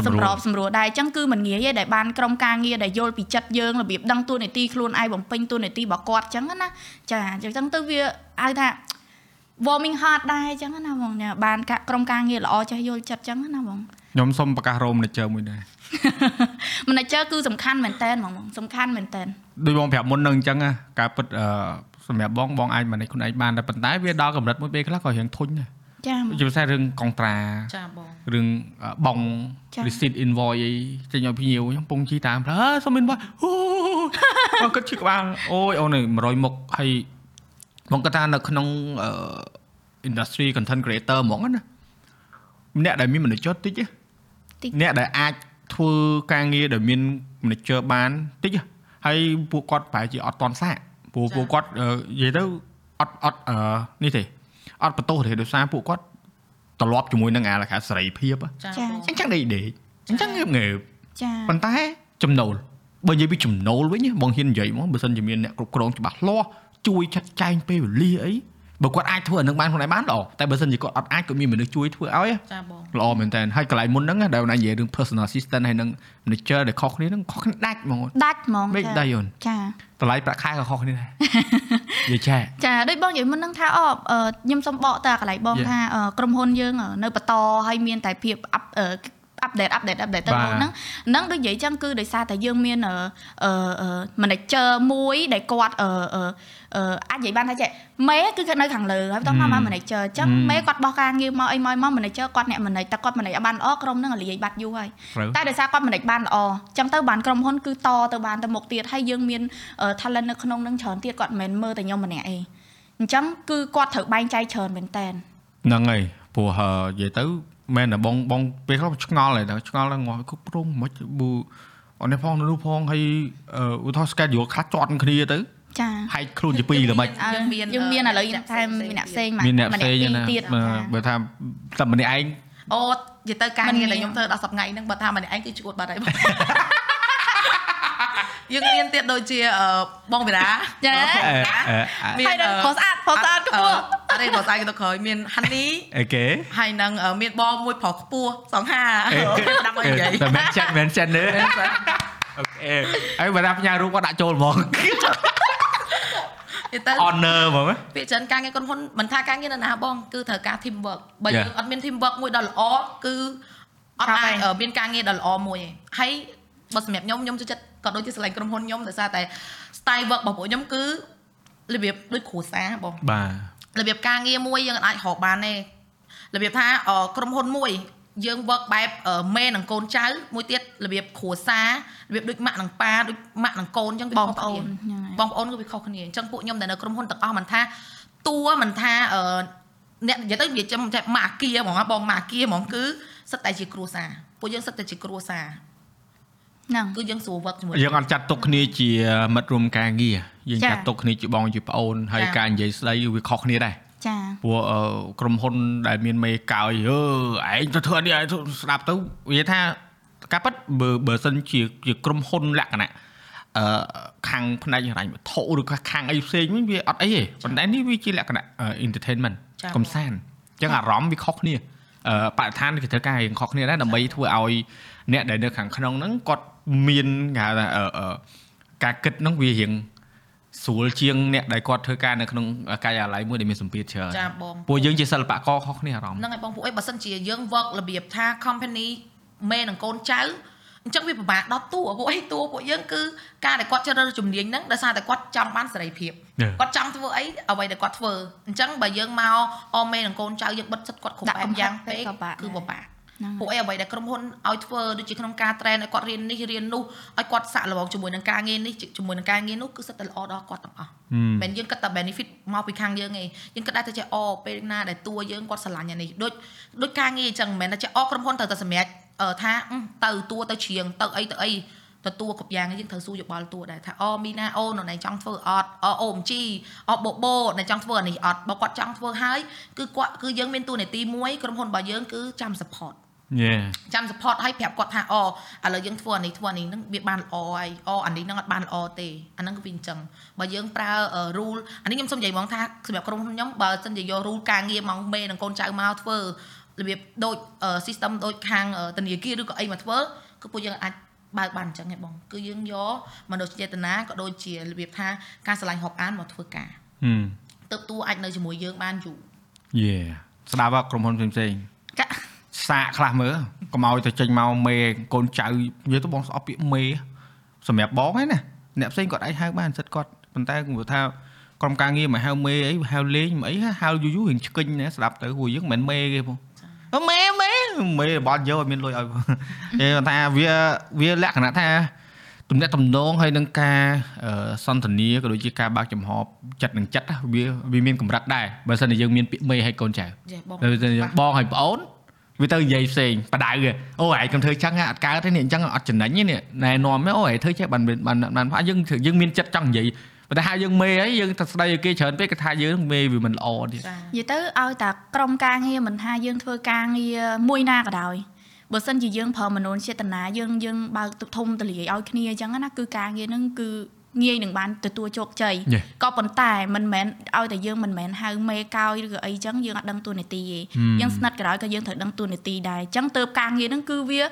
សម្របសម្រួលដែរអញ្ចឹងគឺមិនងាយទេដែលបានក្រុមការងារដែលយល់ពីចិត្តយើងរបៀបដឹងតួនាទីខ្លួនឯងបំពេញតួនាទីរបស់គាត់អញ្ចឹងណាចាអញ្ចឹងទៅវាហៅថា warming heart ដែរអញ្ចឹងណាបងបានក្រុមការងារល្អចេះយល់ចិត្តអញ្ចឹងណាបង
ខ្ញុំសុំប្រកាសរោម manager មួយដែរ
manager គឺសំខាន់មែនតើហ្មងសំខាន់មែនតើ
ដូចបងប្រាប់មុននឹងអញ្ចឹងការពិតសម្រាប់បងបងអាច manage ខ្លួនឯងបានតែប៉ុន្តែវាដល់កម្រិតមួយពេលខ្លះក៏រៀងធុញដែរ
ចា
ជាពិសេសរឿងកុងត្រា
ចាបង
រឿងបង receipt invoice អីចេញឲ្យភ្ញៀវខ្ញុំពងជីតាមផ្លូវអើសុំ invoice អូគាត់ឈឺក្បាលអូយអូន100មុខហើយ បងគាត់ថានៅក្នុង industry content creator ហ្មងណាអ្នកដែលមាន manager តិចអ្នកដែលអាចធ្វើការងារដែលមាន manager បានតិចហើយពួកគាត់ប្រហែលជាអត់តន់សាកព្រោះពួកគាត់និយាយទៅអត់អត់នេះទេអត់បន្ទោសទេដោយសារពួកគាត់ត្រឡប់ជាមួយនឹងអាលក្ខណៈសេរីភាព
ចាបង
អញ្ចឹងដេកដេកអញ្ចឹងងើបងើប
ចា
ប៉ុន្តែចំណូលបើនិយាយពីចំណូលវិញបងហ៊ាននិយាយហ្មងបើសិនជាមានអ្នកគ្រប់គ្រងច្បាស់លាស់ ជួយចាត់ចែងពេលវេលាអីបើគាត់អាចធ្វើអានឹងបានខ្លួនឯងបានល្អតែបើសិនជាគាត់អត់អាចក៏មានមនុស្សជួយធ្វើឲ្យ
ចាបង
ល្អមែនតើហើយកន្លែងមុនហ្នឹងដែលណានិយាយរឿង personal assistant ហើយនឹង manager ដែលខុសគ្នាហ្នឹងខុសគ្នាដាច់ហ្មង
ដាច់ហ្មង
មិនដាច់អូន
ចា
តម្លៃប្រាក់ខែក៏ខុសគ្នាដែរនិយាយចា
ចាដូចបងនិយាយមុនហ្នឹងថាអូខ្ញុំសុំបកទៅកន្លែងបងថាក្រុមហ៊ុនយើងនៅបន្តហើយមានតែភាព អាប់អាប់ដេតអាប់ដេតអាប់ដេតទៅហ្នឹងហ្នឹងដូចនិយាយចឹងគឺដោយសារតែយើងមានអឺ manager មួយដែលគាត់អឺអាចនិយាយបានថាចេះមេគឺគាត់នៅខាងលើហើយបន្តមក manager អញ្ចឹងមេគាត់បោះការងារមកអីមកមក manager គាត់អ្នក manage តែគាត់ manage បានល្អក្រុមហ្នឹងលាយបាត់យូរហើយតែដោយសារគាត់ manage បានល្អអញ្ចឹងទៅបានក្រុមហ៊ុនគឺតទៅបានទៅមុខទៀតហើយយើងមាន talent នៅក្នុងហ្នឹងច្រើនទៀតគាត់មិនមែនមើលតែខ្ញុំម្នាក់ឯងអញ្ចឹងគឺគាត់ត្រូវបែងចែកច្រើនមែនតើ
ហ្នឹងហើយព្រោះនិយាយទៅ មែនតែបងបងពេលខ្លះឆ្ងល់ហើយឆ្ងល់ដល់ងាស់គ្រប់គ្រងមិនប៊ូអននេះផងនោះផងហើយឧទាហរណ៍ schedule ខ្លះជាប់គ្នាទៅ
ចា
ហែកខ្លួនជាពីរល្មិច
យើងមាន
យើងមានឥឡូវតែមានអ្នកផ្សេង
មានអ្នកផ្សេងណា
ទៀត
បើថាតែម្នាក់ឯង
អូនិយាយទៅការងារដែលខ្ញុំធ្វើដល់10ថ្ងៃហ្នឹងបើថាម្នាក់ឯងគឺជួតបាត់ហើយបង យើងមានទៀតដូចជាបងវីរ៉ា
ចា
មាន
ហើយដល់ខុសស្អាតខុសស្អាតខ្ពស់
អត់ទេបងស្អាតទៅក្រោយមានហានី
អីគេ
ហើយនឹងមានបងមួយប្រុសខ្ពស់សង្ហាដាក់មកនិយាយ
តែមិនចាត់មិនចាត់ទេអូខេហើយបើថាផ្ញើរូបគាត់ដាក់ចូលហ្មង
ទៅ
honor ហ្មង
ពាក្យច្រើនការងារក្រុមហ៊ុនមិនថាការងារនៅណាបងគឺត្រូវការ team work បើយើងអត់មាន team work មួយដ៏ល្អគឺអត់អាចអឺមានការងារដ៏ល្អមួយឯងហើយ បើសម្រាប់ខ្ញុំខ្ញុំចូលចិត្តក៏ដូចជាស្រឡាញ់ក្រុមហ៊ុនខ្ញុំដោយសារតែ style work របស់ពួកខ្ញុំគឺរបៀបដូចគ្រួសារបង
បាទ
របៀបការងារមួយយើងអាចរកបានទេរបៀបថាអឺក្រុមហ៊ុនមួយយើង work បែបអឺមេនិងកូនចៅមួយទៀតរបៀបគ្រួសាររបៀបដូចម៉ាក់និងប៉ាដូចម៉ាក់និងកូនអញ្ចឹងវា
បង
ខុស
ប្អូ
គ្នា
នហ្នឹងហើយ
បងប្អូនគឺវាខុសគ្នាអញ្ចឹងពួកខ្ញុំដែលនៅក្រុមហ៊ុនទាំងអស់មិនថាតួមិនថាអឺអ្នកនិយាយទៅនិយាយចាំតែម៉ាអាគាហ្មងណាបងម៉ាអាគាហ្មងគឺសិតតែជាគ្រួសារពួកយើងសិតតែជាគ្រួសារ
ហ្នឹង
គឺយើងស្រួល work ជាមួយ
យើងអត់ចាត់ទុកគ្នាជាមិត្តរួមការងារយើង
ចា៎
ចាត់ទុកគ្នាជាបងជាប្អូនហើយ
ចា៎
ការនិយាយស្ដីវាខុសគ្នាដែរ
ចា
ព្រោះអឺក្រុមហ៊ុនដែលមានមេកោយអឺឯងទៅធ្វើនេះឯងស្ដាប់ទៅនិយាយថាការពិតបើបើសិនជាជាក្រុមហ៊ុនលក្ខណៈអឺខាងផ្នែកហិរញ្ញវត្ថុឬក៏ខាងអីផ្សេងវិញវាអត់អីទេប៉ុន្តែនេះវាជាលក្ខណៈអឺ entertainment
ចា៎
កំសាន្តអញ្ចឹងអារម្មណ៍វាខុសគ្នាអឺបរិស្ថានគេត្រូវការរៀងខុសគ្នាដែរដើម្បីធ្វើឲ្យអ្នកដែលនៅខាងក្នុងហ្នឹងគាត់ មានគេហៅថាអឺអឺការគិតហ្នឹងវារៀងស្រួលជាងអ្នកដែលគាត់ធ្វើការនៅក្នុងការិយាល័យមួយដែលមានសម្ពាធច្រើន
ចាបង
ពួកយើងជាសិល្បករខុសគ្នាអារម្មណ៍
ហ្នឹងហើយបងពួកអីបើសិនជាយើង work របៀបថា company មេនិងកូនចៅអញ្ចឹងវាពិបាកដល់តួពួកអីតួពួកយើងគឺការដែលគាត់ជ្រើសរើសជំនាញហ្នឹងដោយសារតែគាត់ចង់បានសេរីភាពគាត់ចង់ធ្វើអីអ្វីដែលគាត់ធ្វើអញ្ចឹងបើយើងមកអមេនិងកូនចៅយើងបិទសិតគាត់គ្រប់
ដាក់
បែប
កំហិត
យ៉ាង
ពេ
ពេ
ក
ក
ក៏បាក់
គឺពិបាក
ហ្នឹង
ពួកអីអ្វីដែលក្រុមហ៊ុនឲ្យធ្វើដូចជាក្នុងការ train ឲ្យគាត់រៀននេះរៀននោះឲ្យគាត់សាក់លបងជាមួយនឹងការងារនេះជាមួយនឹងការងារនោះគឺសិតតែល្អដល់គាត់ទាំងអស់មិនយើងគិតតែ benefit មកពីខាងយើងឯងយើងគិតតែទៅចេះអពេលណាដែលតួយើងគាត់ស្រឡាញ់អានេះដូចដូចការងារអញ្ចឹងមិនមែនតែចេះអក្រុមហ៊ុនត្រូវតែសម្រាប់អឺថាអឺទៅតួទៅជ្រៀងទៅអីទៅអីទៅតួគ្រប់យ៉ាងយើងត្រូវសួរយោបល់តួដែរថាអូមីណាអូនណៃចង់ធ្វើអត់អូអូមជីអូបូបូណៃចង់ធ្វើអានេះអត់បើគាត់ចង់ធ្វើហើយគឺគាត់គឺយើងមានតួនាទីមួយក្រុមហ៊ុនរបស់យើងគឺចាំ support
យេ
ចាំ support ឲ្យប្រាប់គាត់ថាអូឥឡូវយើងធ្វើអានេះធ្វើអានេះហ្នឹងវាបានល្អហើយអូអានេះហ្នឹងអត់បានល្អទេអាហ្នឹងគឺវាអញ្ចឹងបើយើងប្រើអឺ rule អានេះខ្ញុំសូមនិយាយហ្មងថាសម្រាប់ក្រុមហ៊ុនខ្ញុំបើសិនជាយក rule ការងារមកមេនិងកូនចៅមកធ្វើរបៀបដូចអឺ system ដូចខាងអឺធនាគារឬក៏អីមកធ្វើគឺពួកយើងអាចបើកបានអញ្ចឹងហ៎បងគឺយើងយកមនោសញ្ចេតនាក៏ដូចជារបៀបថាការឆ្លាញ់រាប់អានមកធ្វើការ
ហឹម
ទៅតួអាចនៅជាមួយយើងបានយូរ
យេស្ដាប់មកក្រុមហ៊ុនផ្សេងៗ
កា
សាកខ្លះមើលកុំឲ្យទៅចេញមកមេកូនចៅនិយាយទៅបងស្អប់ពាក្យមេសម្រាប់បងហ្នឹងណាអ្នកផ្សេងគាត់អាចហៅបានសិតគាត់ប៉ុន្តែគាត់ថាក្រុមការងារមកហៅមេអីហៅលេងមកអីហៅយូរយូររៀងឆ្កិញណាស្ដាប់ទៅព្រោះយើងមិនមែនមេគេបងអឺមេមេមេរបស់យកឲ្យមានលុយឲ្យបងគេគាត់ថាវាវាលក្ខណៈថាទំនាក់ទំនងហើយនឹងការអឺសន្ទនាក៏ដូចជាការបើកចំហចិត្តនឹងចិត្តណាវាវាមានកម្រិតដែរបើមិនតែយើងមានពាក្យមេឲ្យកូនចៅ
យេបង
ទៅទៅបងឲ្យប្អូន វាទៅនិយាយផ្សេងបដៅអូឯងកុំធ្វើចឹងអត់កើតទេនេះអញ្ចឹងអត់ចំណេញទេនេះណែនាំអូឯងធ្វើចេះបានបានបានផាយើងយើងមានចិត្តចង់និយាយប៉ុន្តែហៅយើងមេអីយើងទៅស្ដីឲ្យគេច្រើនពេកគេថាយើងមេវាមិនល្អទៀត
ចា
និយាយទៅឲ្យតែក្រុមការងារមិនថាយើងធ្វើការងារមួយណាក៏ដោយបើសិនជាយើងប្រើមនោចេតនាយើងយើងបើកធំទលាយឲ្យគ្នាអញ្ចឹងណាគឺការងារហ្នឹងគឺ ងាយនឹងបានទទួលជោគជ័យ
យេ
ក៏ប៉ុន្តែមិនមែនឲ្យតែយើងមិនមែនហៅមេកោយឬក៏អីចឹងយើងអត់ដឹងទួនាទីទេយើងស្និទ្ធក៏ដោយក៏យើងត្រូវដឹងទួនាទីដែរអញ្ចឹងទៅការងារហ្នឹងគឺវា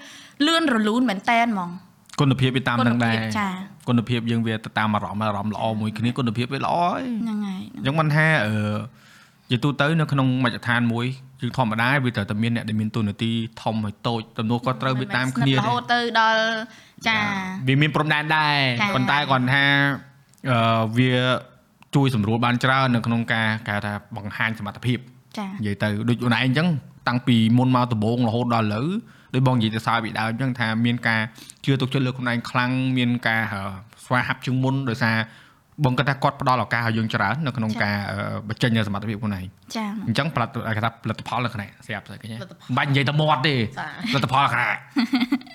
លឿនរលូនមែនតែនហ្មង
គុណភាពវាតាមនឹងដែរ
ចា
គុណភាពយើងវាទៅតាមអារម្មណ៍អារម្មណ៍ល្អមួយគ្នាគុណភាពវាល្អហើយ
ហ្នឹងហើយ
អញ្ចឹងមិនថាអឺជាទូទៅនៅក្នុងមជ្ឈដ្ឋានមួយ យើងធម្មតាវាត្រូវតែមានអ្នកដែលមានទូនាទីធំហើយតូចទំនួលគាត់ត្រូវវាតាមគ្នា
រហូតទៅដល់ចា
វាមានព្រំដែនដែរ
ចា៎
ប៉ុន្តែគាត់ថាអឺវាជួយសម្រួលបានច្រើននៅក្នុងការគេហៅថាបង្ហាញសមត្ថភាព
ចា
និយាយទៅដូចខ្លួនឯងអញ្ចឹងតាំងពីមុនមកដំបូងរហូតដល់ឥឡូវដោយបងនិយាយទៅសើពីដើមអញ្ចឹងថាមានការជឿទុកចិត្តលើខ្លួនឯងខ្លាំងមានការអឺស្វាហាប់ជាងមុនដោយសារបងគាត់ថាគាត់ផ្ដល់ឱកាសឲ្យយើងច្រើននៅក្នុងការអឺបញ្ចេញនូវសមត្ថភាពខ្លួនឯង
ចា
អញ្ចឹងផលិតគេថាផលិតផលនៅក្នុងស្រាប់ស្អីគេ
ផលិតផល
មិនបាច់និយាយទៅមាត់ទេ
ចា
ផលិតផលខាង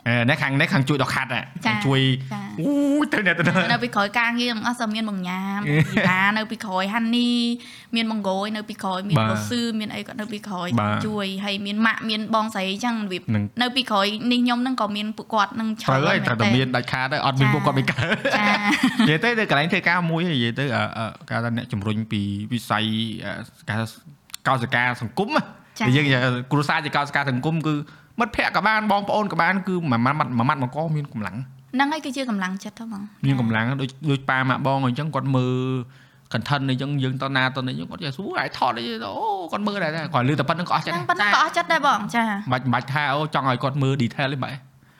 អឺនេះខាងនេះខាងជួយដល់ខាត់ហ่ะ
ចា
ជួយ
ចា
អូយទៅអ្នកទៅ
នៅពីក្រោយការងារទាំងអស់សើមានបង្ញ៉ាមីបានៅពីក្រោយហាន់នីមានមង្ហ្គោយនៅពីក្រោយមាន
បាទ
រ៉ូស៊ឺមានអីក៏នៅពីក្រោយ
បាទ
ជួយហើយមានម៉ាក់មានបងស្រីអញ្ចឹងវា
នឹង
នៅពីក្រោយនេះខ្ញុំហ្នឹងក៏មានពួកគាត់នឹងឆ
ត្រូវហើយ
មែ
តែតែមានដាច់ខាតហើយអត់មាន
ចា
ពួកគាត់មិនកើត
ចា
និយាយទៅទៅកន្លែងធ្វើការមួយនិយាយទៅអឺអឺគេថាអ្នកជំរុញពីវិស័យអឺគេថា កោសិកាសង្គមណា
ចា
និយាយគ្រួសារជាកោសិកាសង្គមគឺមិត្តភ័ក្តិក៏បានបងប្អូនក៏បានគឺមួយម៉ាត់មួយម៉ាត់មកកមានកម្លាំង
ហ្នឹងហើយគឺជាកម្លាំងចិត្តទៅហ្មង
មានកម្លាំងដូចដូចប៉ាម៉ាក់បងអញ្ចឹងគាត់មើល content នេះអញ្ចឹងយើងតណាតនេះយើងគាត់ចេះសួរឲ្យថតអីអូគាត់មើលដែរតែគាត់លឺតែប៉ុណ្្នឹងក៏អស់ចិត្ត
ហ្នឹង
ដែរ
ប៉ុណ្ណឹងក៏អស់ចិត្តដែរបងចា
មិនមិនបាច់ថាអូចង់ឲ្យគាត់មើល detail ទេបែរ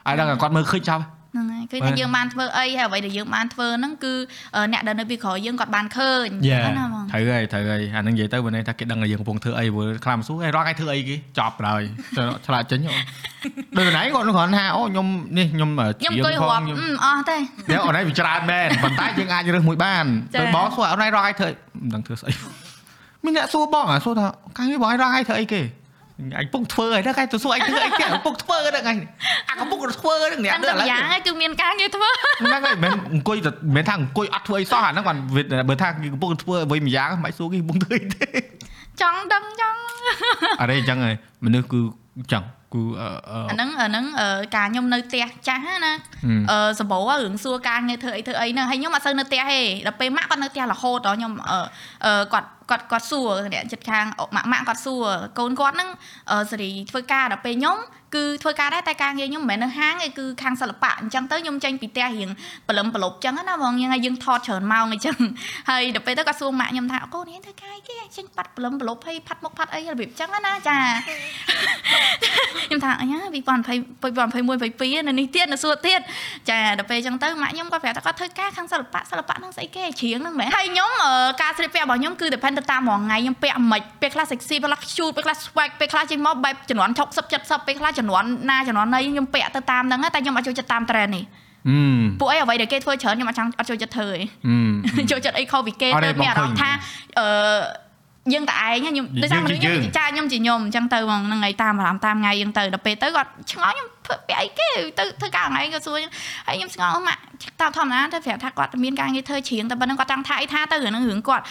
ឲ្យដល់គាត់មើលឃើញចប់
ហ្នឹងហើយគឺ
បាទ
ថាយើងបានធ្វើអីហើយអ្វីដែលយើងបានធ្វើហ្នឹងគឺអឺអ្នកដែលនៅពីក្រោយយើងគាត់បានឃើញ
យ៉ា
ហ្នឹងណាបង
ត្រូវហើយត្រូវហើយអាហ្នឹងនិយាយទៅបើន័យថាគេដឹងថាយើងកំពុងធ្វើអីព្រោះខ្លាំងមិនសួរឯងរកឲ្យធ្វើអីគេចប់ហើយឆ្លាតចេញអូដូចណៃគាត់គ្រាន់ថាអូខ្ញុំនេះខ្ញុំ
ខ្ញុំអង្គុយរាប់
ខ្ញុំ
អឺអស់ទេ
តែអូនឯងវាច្រើនមែនប៉ុន្តែយើងអាចរើសមួយបាន
ចា៎
ទៅបងសួរអូនឯងរកឲ្យធ្វើអីមិនដឹងធ្វើស្អីមានអ្នកសួរបងអាសួរថាកាលនេះបងឯងរកឲ្យធ្វើអីគេ អញពុកធ្វើហើយដល់គេទៅសួរអញធ្វើអីគេពុកធ្វើហ្នឹងអញអាកំពុកធ្វើហ្នឹងអ្នក
តាំង
ទៅ
តែ
ឥឡូវ
ម្យ៉ាងហើយគឺមានការងារធ្វើ
ហ្នឹងហើយមិនមែនអង្គុយតែមិនមែនថាអង្គុយអត់ធ្វើអីសោះអាហ្នឹងគាត់បើថាគេកំពុងធ្វើអ្វីមួយយ៉ាងមិនសួរគេកំពុងធ្វើអីទេ
ចង់ដឹងចង់
អរេអញ្ចឹងហើយមនុស្សគឺអញ្ចឹងគឺអឺអឺ
អាហ្នឹងអាហ្នឹងអឺការខ្ញុំនៅផ្ទះចាស់ណា
ហឹម
អឺសបោរឿងសួរការងារធ្វើអីធ្វើអីហ្នឹងហើយខ្ញុំអត់សូវនៅផ្ទះទេដល់ពេលម៉ាក់គាត់នៅផ្ទះរហូតដល់ខ្ញុំអឺអឺគាត់គាត់គាត់សួរអ្នកចិត្តខាងម៉ាក់ម៉ាក់គាត់សួរកូនគាត់ហ្នឹងអឺសេរីធ្វើការដល់ពេលខ្ញុំគឺធ្វើការដែរតែការងារខ្ញុំមិនមែននៅហាងទេគឺខាងសិល្បៈអញ្ចឹងទៅខ្ញុំចេញពីផ្ទះរៀងប្រឡឹមប្រឡប់អញ្ចឹងណាបងយើងហើយយើងថតច្រើនម៉ោងអញ្ចឹងហើយដល់ពេលទៅគាត់សួរម៉ាក់ខ្ញុំថាកូននេះធ្វើការអីគេចេញប៉ាត់ប្រឡឹមប្រឡប់ហើយផាត់មុខផាត់អីរបៀបអញ្ចឹងណាចាខ្ញុំថាអញ2020 2021 22នៅនេះទៀតនៅសួរទៀតចាដល់ពេលអញ្ចឹងទៅម៉ាក់ខ្ញុំគាត់ប្រាប់ថាគាត់ធ្វើការខាងសិល្បៈសិល្បៈហ្នឹងស្អីគេជ្រៀងហ្នឹងមែនហើយខ្ញុំអឺការស្លៀកពាក់របស់ខ្ញុំគឺ depend ទៅតាមរងថ្ងៃខ្ញុំពាក់មិនពេលខ្លះ sexy ពេលខ្លះ cute ពេលខ្លះ swag ពេលខ្លះចេញមកបែបចំនួន60 70ពេលខ្លះចំនួនណាចំនួនណីខ្ញុំពាក់ទៅតាមហ្នឹងតែខ្ញុំអត់ចូលចិត្តតាម trend នេះ
ហឹម
ពួកអីអ្វីដែលគេធ្វើច្រើនខ្ញុំអត់ចង់អត់ចូលចិត្តធ្វើទេ
ហឹម
ចូលចិត្តអីខុសពីគេ
អត់ទេ
ទៅមានអារម្មណ៍
បងឃើញ
ថាអឺយើងតែឯងខ្ញុំដោយសារមនុស្ស
យើង
ខ្ញុំចាខ្ញុំជាខ្ញុំអញ្ចឹងទៅហ្មងហ្នឹងហើយតាមអារម្មណ៍តាមថ្ងៃអញ្ចឹងទៅដល់ពេលទៅគាត់ឆ្ងល់ខ្ញុំធ្វើពាក់អីគេទៅធ្វើការថ្ងៃគាត់សួរខ្ញុំហើយខ្ញុំឆ្ងល់ម៉ាក់តាមធម្មតាទៅប្រាប់ថាគាត់មានការងារធ្វើជ្រៀងតែប៉ុណ្្នឹងគាត់ចង់ថាអីថាទៅរឿងហ្នឹងរឿងគាត់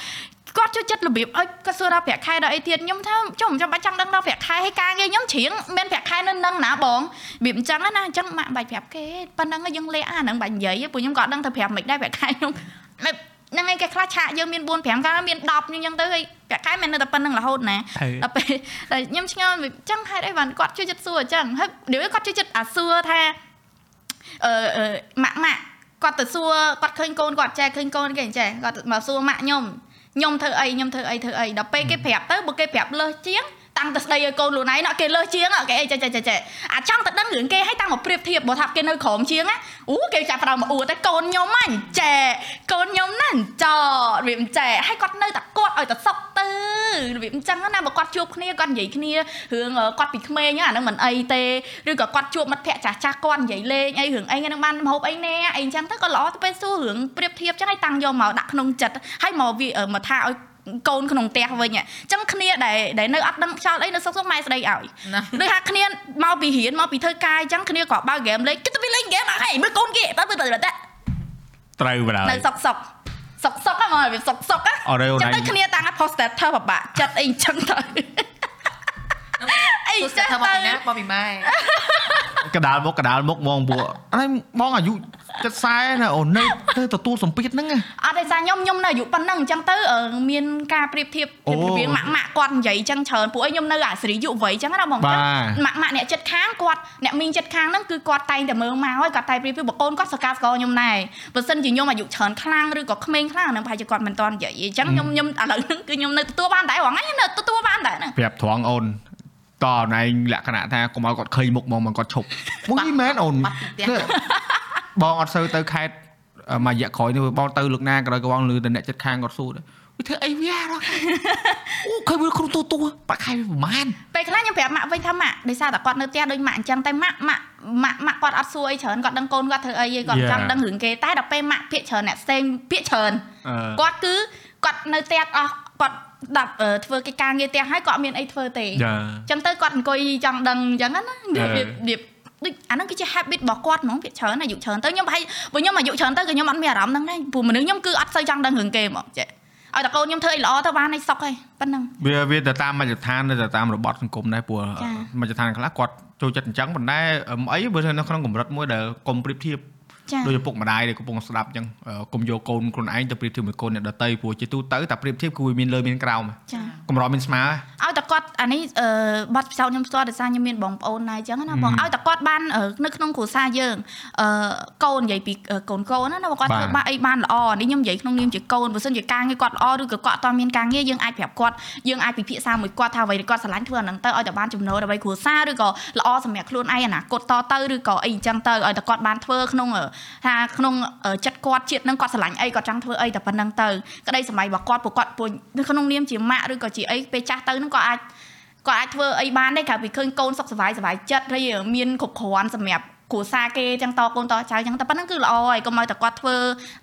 គាត់ចូលចិត្តរបៀបអីគាត់សួរដល់ប្រាក់ខែដល់អីទៀតខ្ញុំថាចុះមិនចាំបាច់ចង់ដឹងដល់ប្រាក់ខែហើយការងារខ្ញុំច្រៀងមានប្រាក់ខែនៅនឹងណាបងរបៀបអញ្ចឹងណាអញ្ចឹងម៉ាក់បាច់ប្រាប់គេប៉ុណ្ណឹងយើងលេអាហ្នឹងបាច់និយាយពួកខ្ញុំក៏ដឹងថាប្រាប់មិនដែរប្រាក់ខែខ្ញុំហ្នឹងឯងគេខ្លះឆាកយើងមាន4 5កាលមាន10អញ្ចឹងទៅហើយប្រាក់ខែមិននៅតែប៉ុណ្្នឹងរហូតណាដល់ពេលខ្ញុំឆ្ងល់អញ្ចឹងហេតុអីបានគាត់ជួយចិត្តសួរអញ្ចឹងហើយនិយាយគាត់ជួយចិត្តអាសួរថាអឺម៉ាក់ម៉ាក់គាត់ទៅសួរគាត់ឃើញកូនគាត់ចេះឃើញកូនគេចេះគាត់មកសួរម៉ាក់ខ្ញុំ ខ្ញុំធ្វើអីខ្ញុំធ្វើអីធ្វើអីដល់ពេលគេប្រាប់ទៅបើគេប្រាប់លើសជាង តាំងទៅស្ដីឲ្យកូនខ្លួនឯងណ៎គេលើសជាងអ่ะគេអីចេះចេះចេះចេះអាចង់ទៅដឹងរឿងគេឲ្យតាំងមកប្រៀបធៀបបើថាគេនៅក្រោមជាងណាអូគេចាប់ផ្ដើមមកអួតតែកូនខ្ញុំហ្នឹងចេះកូនខ្ញុំណាចោរបៀបចេះឲ្យគាត់នៅតែគាត់ឲ្យតែសុកទៅរបៀបអញ្ចឹងណាបើគាត់ជួបគ្នាគាត់និយាយគ្នារឿងគាត់ពីក្មេងហ្នឹងអាហ្នឹងមិនអីទេឬក៏គាត់ជួបមិត្តភក្តិចាស់ចាស់គាត់និយាយលេងអីរឿងអីហ្នឹងបានមហូបអីណែអីអញ្ចឹងទៅក៏ល្អទៅពេលសួររឿងប្រៀបធៀបអញ្ចឹងឲ្យតាំងយកមកដាក់ក្នុងចិត្តឲ្យមកវាមកថាឲ្យ កូនក្នុងផ្ទះវិញអញ្ចឹងគ្នាដែលដែលនៅអត់ដឹងខ្យល់អីនៅសុកសុកម៉ែស្ដីឲ្យ
ណា
ដូចថាគ្នាមកពីរៀនមកពីធ្វើការអញ្ចឹងគ្នាក៏បើកហ្គេមលេងគិតទៅវាលេងហ្គេមអត់ហីមើលកូនគេបើទៅទៅទៅ
ត្រូវបណ្ដោយ
នៅសុកសុកសុកសុកហ្នឹងមកវាសុកសុកហ្នឹង
អរេអូន
ចឹង
ឯ
ទៅ
ង
គ្នាតាំងឲ្យ post status ពិបាកចិត្តអីអញ្ចឹងទៅអី
ទោះ
ចឹង
ថាមក
ទៅ
ពីណាមកពីម៉ែ
កដាលមុខកដាលមុខហ្មងពួកអីបងអាយុចិត្ត40ណាអូននៅទៅទទួលសម្ពាធហ្នឹងណា
អត់ទេសារខ្ញុំខ្ញុំនៅអាយុប៉ុណ្ណឹងអញ្ចឹងទៅអឺមានការប្រៀបធៀប
អូ
រវាងម៉ាក់ម៉ាក់គាត់និយាយអញ្ចឹងច្រើនពួកអីខ្ញុំនៅអាសេរីយុវ័យអញ្ចឹងណាបង
បាទ
ម៉ាក់ម៉ាក់អ្នកចិត្តខាងគាត់អ្នកមីងចិត្តខាងហ្នឹងគឺគាត់តែងតែមើលមកហើយគាត់តែប្រៀបធៀបបកូនគាត់សកាស្គាល់ខ្ញុំដែរបើសិនជាខ្ញុំអាយុច្រើនខ្លាំងឬក៏ក្មេងខ្លាំងអាហ្នឹងប្រហែលជាគាត់មិនតន់និយាយអញ្ចឹងខ្ញុំខ្ញុំឥឡូវហ្នឹងគឺខ្ញុំនៅទទួលបានដែរហងៃខ្ញុំនៅទទួលបានដែរហ្នឹង
ប្រាប់ត្រង់អូន តអូនឯងលក្ខណៈថាកុំឲ្យគាត់ឃើញមុខហ្មងមិនគាត់ឈប់មួយនេះមែនអូន
បាត់ពីផ្ទះ
បងអត់សូវទៅខេតមួយរយៈក្រោយនេះបងទៅលើកណាក្រោយក៏បងលឺតែអ្នកចិត្តខាងគាត់សួរដែរវាធ្វើអីវារកអូឃើញវាគ្រូទូទូបាក់ខែវាប្រហែល
ពេលខ្លះខ្ញុំប្រាប់ម៉ាក់វិញថាម៉ាក់ដោយសារតែគាត់នៅផ្ទះដូចម៉ាក់អញ្ចឹងតែម៉ាក់ម៉ាក់ម៉ាក់ម៉ាក់គាត់អត់សួរអីច្រើនគាត់ដឹងកូនគាត់ធ្វើអីឯងគាត់
Yeah.
ចង់ដឹងរឿងគេតែដល់ពេលម៉ាក់ពាក្យច្រើនអ្នកផ្សេងពាក្យច្រើន
អឺ
គាត់គឺគាត់នៅផ្ទះអស់គាត់ ដាក់អឺធ្វើកិច្ចការងារផ្ទះហើយគាត់អត់មានអីធ្វើទេ
ចា
អញ្ចឹងទៅគាត់អង្គុយចង់ដឹងអញ្ចឹងណា
អឺ
របៀបរបៀបដូចអាហ្នឹងគឺជា habit របស់គាត់ហ្មងពាក្យច្រើនអាយុច្រើនទៅខ្ញុំប្រហែលបើខ្ញុំអាយុច្រើនទៅក៏ខ្ញុំអត់មានអារម្មណ៍ហ្នឹងដែរព្រោះមនុស្សខ្ញុំគឺអត់សូវចង់ដឹងរឿងគេហ្មងចេះឲ្យតែកូនខ្ញុំធ្វើអីល្អទៅបានឲ្យសុខហើយប៉ុណ្ណឹង
វាវាទៅតាមមជ្ឈដ្ឋានទៅតាមរបបសង្គមដែរព្រោះ
ចា៎
មជ្ឈដ្ឋានខ្លះគាត់ចូលចិត្តអញ្ចឹងប៉ុន្តែអឺអីបើនៅក្នុងកម្រិតមួយដែលកុំប្រៀបធៀប ដូចឪពុកម្ដាយដែលកំពុងស្ដាប់អញ្ចឹងកុំយកកូនខ្លួនឯងទៅប្រៀបធៀបមួយកូនអ្នកដទៃព្រោះជាទូទៅតែប្រៀបធៀបគឺវាមានលើមានក្រោម
ចា
កម្រមានស្មើ
ឲ្យតែគាត់អានេះអឺបាត់ពិសោធន៍ខ្ញុំផ្ទាល់ដោយសារខ្ញុំមានបងប្អូនដែរអញ្ចឹងណាបងឲ្យតែគាត់បានអឺនៅក្នុងគ្រួសារយើងអឺកូននិយាយពីអឺកូនកូនណាណាបើគាត់ធ្វើបាក់អីបានល្អនេះខ្ញុំនិយាយក្នុងនាមជាកូនបើសិនជាការងារគាត់ល្អឬក៏គាត់អត់មានការងារយើងអាចប្រាប់គាត់យើងអាចពិភាក្សាមួយគាត់ថាអ្វីដែលគាត់ស្រឡាញ់ធ្វើអាហ្នឹងទៅឲ្យតែបានចំណូលដើម្បីគ្រួសារឬក៏ល្អសម្រាប់ខ្លួនឯងអនាគតតទៅឬក៏អីអញ្ចឹងទៅឲ្យតែគាត់បានធ្វើក្នុងអឺថាក្នុងអឺចិត្តគាត់ជាតិហ្នឹងគាត់ស្រឡាញ់អីគាត់ចង់ធ្វើអីតែប៉ុណ្្នឹងទៅក្តីសម័យរបស់គាត់ពួកគាត់ពួកនៅក្នុងនាមជាម៉ាក់ឬក៏ជាអីពេលចាស់ទៅហ្នឹងគាត់អាចគាត់អាចធ្វើអីបានដែរក្រៅពីឃើញកូនសុខសប្បាយសប្បាយចិត្តហើយមានគ្រប់គ្រាន់សម្រាប់គ្រួសារគេចឹងតកូនតចៅចឹងតែប៉ុណ្្នឹងគឺល្អហើយកុំឲ្យតែគាត់ធ្វើ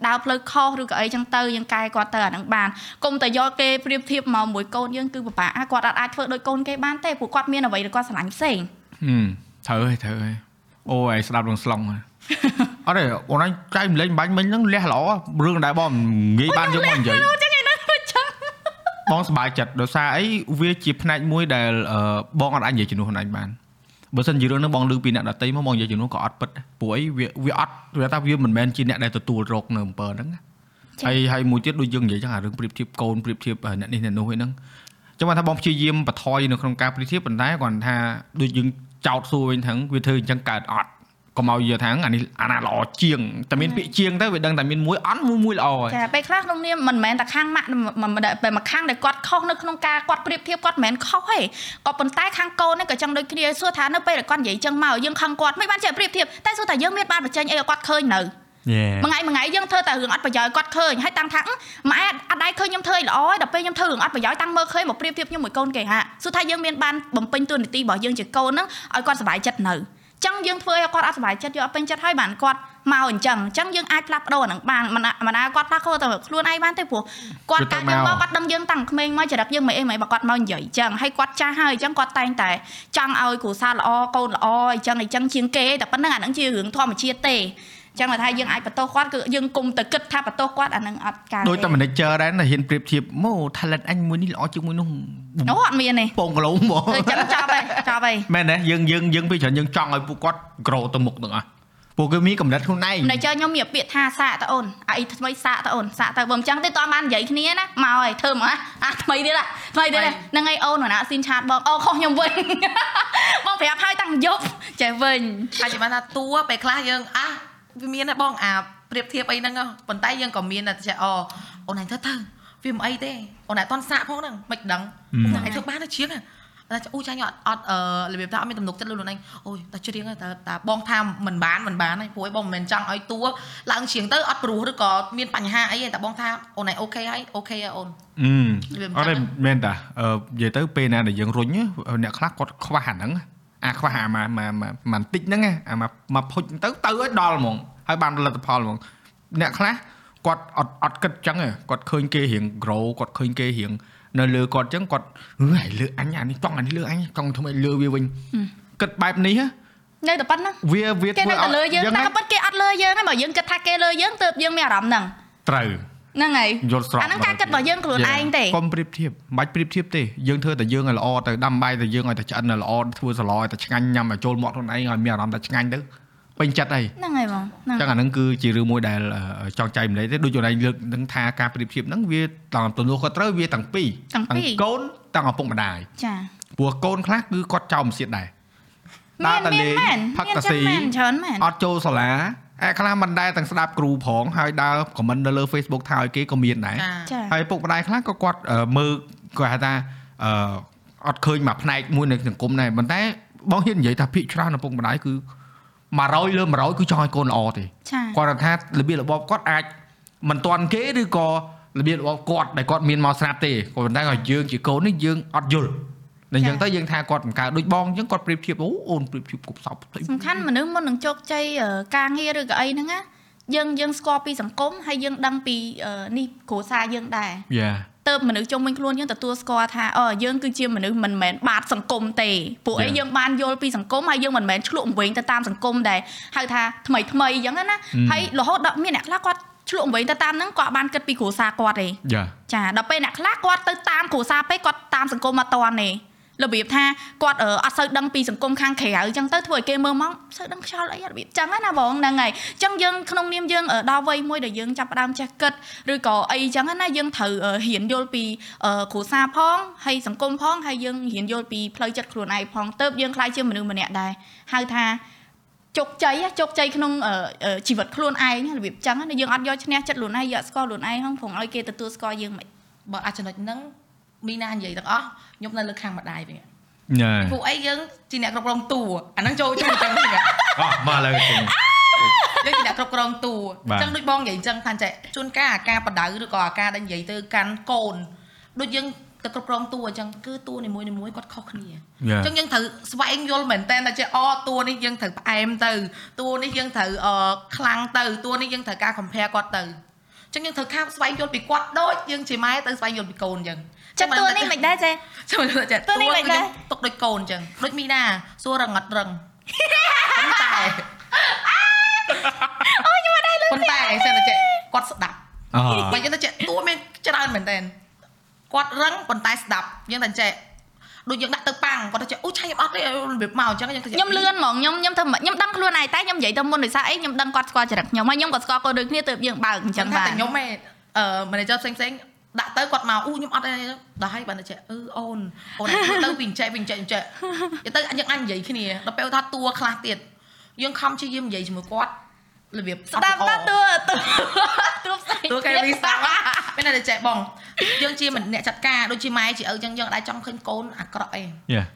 ដើរផ្លូវខុសឬក៏អីចឹងទៅយើងកែគាត់ទៅអាហ្នឹងបានកុំតែយកគេប្រៀបធៀបមកមួយកូនយើងគឺពិបាកអាគាត់អត់អាចធ្វើដូចកូនគេបានទេព្រោះគាត់មានអ្វីដែលគាត់ស្រឡាញ់ផ្សេង
ហឹមត្រូវហើយត្រូវហើយអូឯងស្ដាប់នឹងស្លុងហើយ អត់ទេអូនឯងចែកម្លេងបាញ់មិញហ្នឹងលះល្អរឿងដែលបងងាយបានយកមកនិយាយ
អូចឹងឯនោះចឹង
បងសប្បាយចិត្តដោយសារអីវាជាផ្នែកមួយដែលអឺបងអត់អាចនិយាយជំនួសខ្លួនឯងបានបើសិនជារឿងហ្នឹងបងលើពីអ្នកដតីមកបងនិយាយជំនួសក៏អត់ពិតដែរព្រោះអីវាវាអត់វាថាវាមិនមែនជាអ្នកដែលទទួលរកនៅអំពើហ្នឹងណា
ចា៎
ហើយហើយមួយទៀតដូចយើងនិយាយចឹងអារឿងប្រៀបធៀបកូនប្រៀបធៀបអ្នកនេះអ្នកនោះហ្នឹងចឹងបានថាបងព្យាយាមបន្ថយនៅក្នុងការប្រៀបធៀបប៉ុន្តែគាត់ថាដូចយើងចោតសួរវិញហ្នឹងវាធ្វើអញ្ចឹងកើតអត់ កុំឲ្យយកថាអានេះអាណាល្អជាងតែមានពាក្យជាងទៅវាដឹងតែមានមួយអត់មួយមួយល្អហើយ
ចាពេលខ្លះក្នុងនាមមិនមែនតែខាងម៉ាក់មិនមែនតែមួយខាងដែលគាត់ខុសនៅក្នុងការគាត់ប្រៀបធៀបគាត់មិនមែនខុសទេក៏ប៉ុន្តែខាងកូននេះក៏ចឹងដូចគ្នាសួរថានៅពេលដែលគាត់និយាយចឹងមកយើងខឹងគាត់មិនបានចេះប្រៀបធៀបតែសួរថាយើងមានបានបញ្ចេញអីឲ្យគាត់ឃើញនៅ
យេ
មួយថ្ងៃមួយថ្ងៃយើងធ្វើតែរឿងអត់ប្រយោជន៍គាត់ឃើញហើយតាំងថាម៉ែអត់ដែរឃើញខ្ញុំធ្វើឲ្យល្អដល់ពេលខ្ញុំធ្វើរឿងអត់ប្រយោជន៍តាំងមើលឃើញមកប្រៀបធៀបខ្ញុំមួយកូនគេហាសួរថាយើងមានបានបំពេញតួនាទីរបស់យើងជាកូនហ្នឹងឲ្យគាត់សុបាយចិត្តនៅ ចឹងយើងធ្វើឲ្យគាត់អត់សុបាយចិត្តយកអត់ពេញចិត្តហើយបានគាត់មកអញ្ចឹងអញ្ចឹងយើងអាចផ្លាស់ប្ដូរអាហ្នឹងបានមិនមិនណាគាត់ផ្លាស់ប្ដូរទៅខ្លួនឯងបានទេព្រោះគាត់កាលយើងមកគាត់ដឹងយើងតាំងក្មេងមកចរិតយើងមិនអីមិនអីបើគាត់មកនិយាយអញ្ចឹងហើយគាត់ចាស់ហើយអញ្ចឹងគាត់តែងតែចង់ឲ្យគ្រួសារល្អកូនល្អអញ្ចឹងអញ្ចឹងជាងគេតែប៉ុណ្្នឹងអាហ្នឹងជារឿងធម្មជាតិទេ ចឹងថាយើងអាចបន្ទោសគាត់គឺយើងគុំទៅគិតថាបន្ទោសគាត់អានឹងអត់ការ
ដូចតែ manager ដែរណាហ៊ានប្រៀបធៀបមក talent អញមួយនេះល្អជាងមួយនោះ
អូអត់មានទេ
ពងគីឡូហ្មង
អញ្ចឹងចប់ហើយចប់ហើយ
មែនទេយើងយើងយើងពីច្រើនយើងចង់ឲ្យពួកគាត់ grow ទៅមុខទាំងអស់ពួកគេមានកំណត់ខ្លួនឯង
នៅចើខ្ញុំមានពាក្យថាសាកតើអូនអាអីថ្មីសាកតើអូនសាកទៅបើមិនចឹងទេតើបាននិយាយគ្នាណាមកហើយធ្វើមកអាថ្មីទៀតថ្មីទៀតហ្នឹងហើយអូនណាស៊ីនឆាតបងអូខុសខ្ញុំវិញបងប្រាប់ហើយតាំងយប់ចេះវិញ
អាចជាបានថាតួពេលខ្លះយើងអះ វាមានដែរបងអាប្រៀបធៀបអីហ្នឹងហ៎ប៉ុន្តែយើងក៏មានតែចេះអអូនឯងទៅទៅវាមិនអីទេអូនឯងអត់តន់សាកផងហ្នឹងមិនដឹងអូនឯងធ្វើបានទៅជាងហ្នឹងតែអូចាញ់អត់អត់អឺរបៀបថាអត់មានទំនុកចិត្តលើខ្លួនឯងអូយតែច្រៀងតែតែបងថាមិនបានមិនបានហើយព្រោះឯងបងមិនមែនចង់ឲ្យតួឡើងច្រៀងទៅអត់ព្រោះឬក៏មានបញ្ហាអីទេតែបងថាអូនឯងអូខេហើយអូខេហើយអូន
អឺ
វាមិន
អត់ទេ
ចឹង
មែនតាអឺនិយាយទៅពេលណាដែលយើងរុញអ្នកខ្លះគាត់ខ្វះអាហ្នឹង អាខ្វះអាមកមកមកបន្តិចហ្នឹងអាមកមកភុចទៅទៅឲ្យដល់ហ្មងហើយបានលទ្ធផលហ្មងអ្នកខ្លះគាត់អត់អត់គិតចឹងទេគាត់ឃើញគេរៀង grow គាត់ឃើញគេរៀងនៅលើគាត់ចឹងគាត់ហឺឲ្យលើអញអានេះចង់អានេះលើអញចង់ធ្វើឲ្យលើវាវិញគិតបែបនេះហ៎
នៅតែប៉ុណ្្នឹង
វាវា
គេ
ធ្វើ
នៅតែលើយើង
យ៉ាង
តែ
ណា
ក៏ប៉ុតគេអត់លើយើងហើយបើយើងគិតថាគេលើយើងទើបយើងមានអារម្មណ៍ហ្នឹង
ត្រូវ
ហ្នឹងហើយ
យល់ស្រប
អាហ្នឹងការគិតរបស់យើងខ្លួនឯងទេ
កុំប្រៀបធៀបមិនបាច់ប្រៀបធៀបទេយើងធ្វើតែយើងឲ្យល្អទៅដាំបាយតែយើងឲ្យតែឆ្អិនឲ្យល្អធ្វើសឡឲ្យតែឆ្ងាញ់ញ៉ាំឲ្យចូលមាត់ខ្លួនឯងឲ្យមានអារម្មណ៍តែឆ្ងាញ់ទៅពេញចិត្តអី
ហ្នឹងហើយបងហ្នឹង
ចឹងអាហ្នឹងគឺជារឿងមួយដែលអឺចង់ចែកម្លែកទេដូចយល់ឯងលើកនឹងថាការប្រៀបធៀបហ្នឹងវាតាមទំនួលខុសត្រូវវាទាំងពីរ
ទាំងពីរ
កូនទាំងឪពុកម្ដាយ
ចា
ព្រោះកូនខ្លះគឺគាត់ចោលមិនសៀតដែរ
មាន
តែ
មាន
លេង
មែន
ផឹក
មាន
តា
ចឹ
ស៊ី
ងមែនច្រើនមែន
អត់ចូលសាលា អាខ្លះមិនដែរទាំងស្ដាប់គ្រូផងហើយដើរខមមិននៅលើ Facebook ថាឲ្យគេក៏មានដែរ
ចា
ចា
ហើយពុកម្ដាយខ្លះក៏គាត់អឺមើលគាត់ហៅថាអឺអត់ឃើញមួយផ្នែកមួយនៃសង្គមដែរប៉ុន្តែបងហ៊ាននិយាយថាភាគច្រើនឪពុកម្ដាយគឺ100លើ100គឺចង់ឲ្យកូនល្អទេ
ចា
គាត់ថារបៀបរបបគាត់អាចមិនទាន់គេឬក៏របៀបរបបគាត់ដែលគាត់មានមកស្រាប់ទេក៏ប៉ុន្តែឲ្យយើងជាកូននេះយើងអត់យល់ តែអញ្ចឹងទៅយើងថាគាត់បង្កើតដូចបងអញ្ចឹងគាត់ប្រៀបធៀបអូអូនប្រៀបធៀបគប់សពផ្ទៃ
សំខាន់មនុស្សមុននឹងជោគជ័យអឺការងារឬក៏អីហ្នឹងណាយើងយើងស្គាល់ពីសង្គមហើយយើងដឹងពីអឺនេះគ្រួសារយើងដែរ
យ៉ា
ទៅមនុស្សជុំវិញខ្លួនយើងទទួលស្គាល់ថាអូយើងគឺជាមនុស្សមិនមែនបាតសង្គមទេពួកអី
Yeah.
យើងបានយល់ពីសង្គមហើយយើងមិនមែនឆ្លក់វិញទៅតាមសង្គមដែលហៅថាថ្មីថ្មីអញ្ចឹងណាហើយរហូតដល់មានអ្នកខ្លះគាត់ឆ្លក់វិញទៅតាមហ្នឹងគាត់បានគិតពីគ្រួសារគាត់ទេ
យ៉ា
ចាដល់ពេលអ្នកខ្លះគាត់ទៅតាមគ្រួសារពេកគាត់តាមសង្គមអត់តាន់ទេ របៀបថាគាត់អត់សូវដឹងពីសង្គមខាងក្រៅអញ្ចឹងទៅធ្វើឲ្យគេមើលមកសូវដឹងខ្យល់អីរបៀបអញ្ចឹងណាបងហ្នឹងហើយអញ្ចឹងយើងក្នុងនាមយើងដល់វ័យមួយដែលយើងចាប់ផ្ដើមចេះគិតឬក៏អីអញ្ចឹងណាយើងត្រូវហ៊ានយល់ពីគ្រួសារផងហើយសង្គមផងហើយយើងហ៊ានយល់ពីផ្លូវចិត្តខ្លួនឯងផងទៅយើងខ្លាចជាមនុស្សម្នាក់ដែរហៅថាជោគជ័យជោគជ័យក្នុងជីវិតខ្លួនឯងរបៀបចឹងណាយើងអត់យកឈ្នះចិត្តខ្លួនឯងយកស្គាល់ខ្លួនឯងហ្នឹងព្រោះឲ្យគេទទួលស្គាល់យើងមិន
បើអាចចំណុចហ្នឹងមីណានិយាយទាំងអស់ ខ្ញុំនៅលើខាងម្ដាយវិញ
ញ៉េ
ពួកអីយើងជាអ្នកគ្រប់គ្រងតួអាហ្នឹងចូលជួយចឹងវិញ
អោះមកលើចឹង
យើងជាអ្នកគ្រប់គ្រងតួអញ្ចឹងដូចបងនិយាយអញ្ចឹងថាចេះជួនកាលអាការបដៅឬក៏អាការដែលនិយាយទៅកាន់កូនដូចយើងទៅគ្រប់គ្រងតួអញ្ចឹងគឺតួនីមួយៗគាត់ខុសគ្នាអញ្ចឹងយើងត្រូវស្វែងយល់មែនតើថាចេះអតួនេះយើងត្រូវផ្អែមទៅតួនេះយើងត្រូវខ្លាំងទៅតួនេះយើងត្រូវការ compare គាត់ទៅអញ្ចឹងយើងត្រូវខាបស្វែងយល់ពីគាត់ដូចយើងជាម៉ែទៅស្វែងយល់ពីកូនអញ្ចឹង
ចិត្តតួនេះមិនដែរចេះ
ចាំមើលចេះតួនេះមិនដែរទុកដូចកូនអញ្ចឹងដូចមីណាសួររងឹតរឹងប៉ុន្តែ
អូខ្ញុំអត់ដែរលឺ
ប៉ុន្តែសិនតែចេះគាត់ស្ដាប់អូបើយើងទៅចេះតួមានច្រើនមែនតើគាត់រឹងប៉ុន្តែស្ដាប់យើងតែចេះដូចយើងដាក់ទៅប៉ាំងគាត់ទៅអូឆៃខ្ញុំអត់ទេរបៀបមកអញ្ចឹងខ្ញុំ
ខ្ញុំលឿនហ្មងខ្ញុំខ្ញុំធ្វើខ្ញុំដឹងខ្លួនឯងតែខ្ញុំនិយាយទៅមុនដោយសារអីខ្ញុំដឹងគាត់ស្គាល់ចរិតខ្ញុំហើយខ្ញុំក៏ស្គាល់គាត់ដូចគ្នាទើបយើងបើកអញ្ចឹង
បាទតែខ្ញុំឯងអឺ manager ផ្សេងផ្សេង ដាក់ទៅគាត់មកអូខ្ញុំអត់ទេដល់ហើយបានតែចេះអឺអូនអូនទៅពីចេះពីចេះចេះទៅយើងអញនិយាយគ្នាដល់ពេលថាតួខ្លះទៀតយើងខំជាយាមនិយាយជាមួយគាត់របៀប
ស្ដាប់តាតួតួតួផ្សេង
តួគេរីស្ដាប់មានតែចេះបងយើងជាអ្នកចាត់ការដូចជាម៉ែជាឪចឹងយើងអាចចង់ឃើញកូនអាក្រក់អី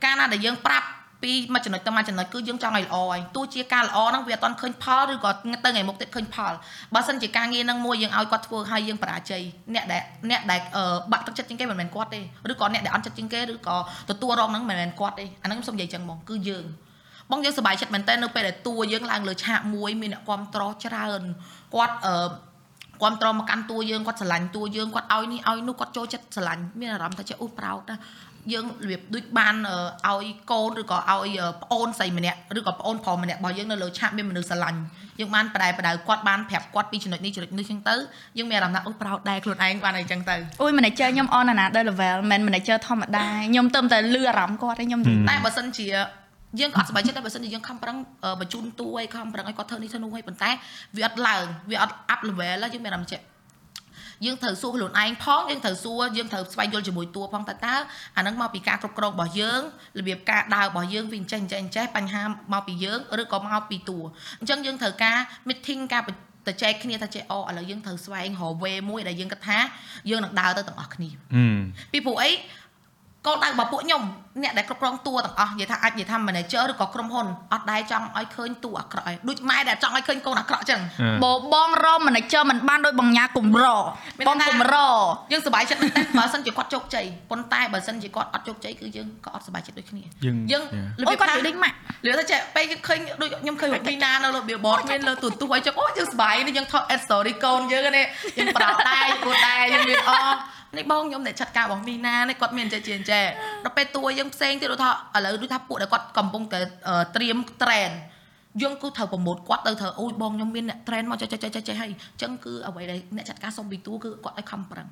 កាលណាដែលយើងប្រាប់ ពីមួយចំណុចទៅមួយចំណុចគឺយើងចង់ឲ្យល្អហើយទោះជាការល្អហ្នឹងវាអត់ទាន់ឃើញផលឬក៏ទៅថ្ងៃមុខទៀតឃើញផលបើសិនជាការងារហ្នឹងមួយយើងឲ្យគាត់ធ្វើហើយយើងបរាជ័យអ្នកដែលអ្នកដែលបាក់ទឹកចិត្តជាងគេមិនមែនគាត់ទេឬក៏អ្នកដែលអន់ចិត្តជាងគេឬក៏ទទួលរងហ្នឹងមិនមែនគាត់ទេអាហ្នឹងខ្ញុំសុំនិយាយចឹងហ្មងគឺយើងបងយើងសប្បាយចិត្តមែនតើនៅពេលដែលតួយើងឡើងលើឆាកមួយមានអ្នកគ្រប់ត្រច្រើនគាត់អឺគ្រប់ត្រមកកាន់តួយើងគាត់ស្រឡាញ់តួយើងគាត់ឲ្យនេះឲ្យនោះគាត់ចូលចិត្តស្រឡាញ់មានអារម្មណ៍ថាចេះអូប្រោតណា យើងរបៀបដូចបានឲ្យកូនឬក៏ឲ្យប្អូនស្រីម្នាក់ឬក៏ប្អូនប្រុសម្នាក់របស់យើងនៅលើឆាកមានមនុស្សស្រឡាញ់យើងបានបដែបដៅគាត់បានប្រាប់គាត់ពីចំណុចនេះចំណុចនេះចឹងទៅយើងមានអារម្មណ៍ថាអូប្រោតដែរខ្លួនឯងបានអីចឹងទៅ
អូយ manager ខ្ញុំ on another level មិន manager ធម្មតាខ្ញុំទៅតែលឺអារម្មណ៍គាត់ឯងខ្ញុំ
តែបើសិនជាយើងក៏អត់សប្បាយចិត្តដែរបើសិនជាយើងខំប្រឹងបញ្ជូនតួឲ្យខំប្រឹងឲ្យគាត់ធ្វើនេះធ្វើនោះឲ្យប៉ុន្តែវាអត់ឡើងវាអត់ up level យើងមានអារម្មណ៍ចេះ យើងត្រូវសួរខ្លួនឯងផងយើងត្រូវសួរយើងត្រូវស្វែងយល់ជាមួយតួផងតើតើអានឹងមកពីការគ្រប់គ្រងរបស់យើងរបៀបការដើររបស់យើងវាអញ្ចេះអញ្ចេះអញ្ចេះបញ្ហាមកពីយើងឬក៏មកពីតួអញ្ចឹងយើងត្រូវការ meeting ការទៅចែកគ្នាថាចេះអូឥឡូវយើងត្រូវស្វែងរក way មួយដែលយើងគិតថាយើងនឹងដើរទៅទាំងអស់គ្នាពីព្រោះអី កូនដៅរបស់ពួកខ្ញុំអ្នកដែលគ្រប់គ្រងតួទាំងអស់និយាយថាអាចនិយាយថា manager ឬក៏ក្រុមហ៊ុនអត់ដែរចង់ឲ្យឃើញតួអាក្រក់ឯងដូចម៉ែដែលចង់ឲ្យឃើញកូនអាក្រក់ចឹង
បបងរម manager មិនបានដោយបងញ៉ាគំរបងគំរ
យើងសប្បាយចិត្តតែបើសិនជាគាត់ជោគជ័យប៉ុន្តែបើសិនជាគាត់អត់ជោគជ័យគឺយើងក៏អត់សប្បាយចិត្តដូចគ្នា
យើងអូគាត់ដូចម៉ាក់
លឿនទៅចេះពេលឃើញដូចខ្ញុំឃើញវីណានៅលើ billboard មានលើទូទូអីចឹងអូយើងសប្បាយនេះយើងថត story កូនយើងនេះយើងប្រោតដែរគួរដែរយើងមានអ នេះបងខ្ញុំអ្នកចាត់ការរបស់មីណានេះគាត់មានចេះជាចេះដល់ពេលតួយើងផ្សេងទៀតដូចថាឥឡូវដូចថាពួកដែលគាត់កំពុងតែត្រៀម trend យើងគឺត្រូវប្រមូលគាត់ទៅត្រូវអូយបងខ្ញុំមានអ្នក trend មកចេះចេះចេះចេះហើយអញ្ចឹងគឺអ្វីដែលអ្នកចាត់ការសុំពីតួគឺគាត់ឲ្យខំប្រឹង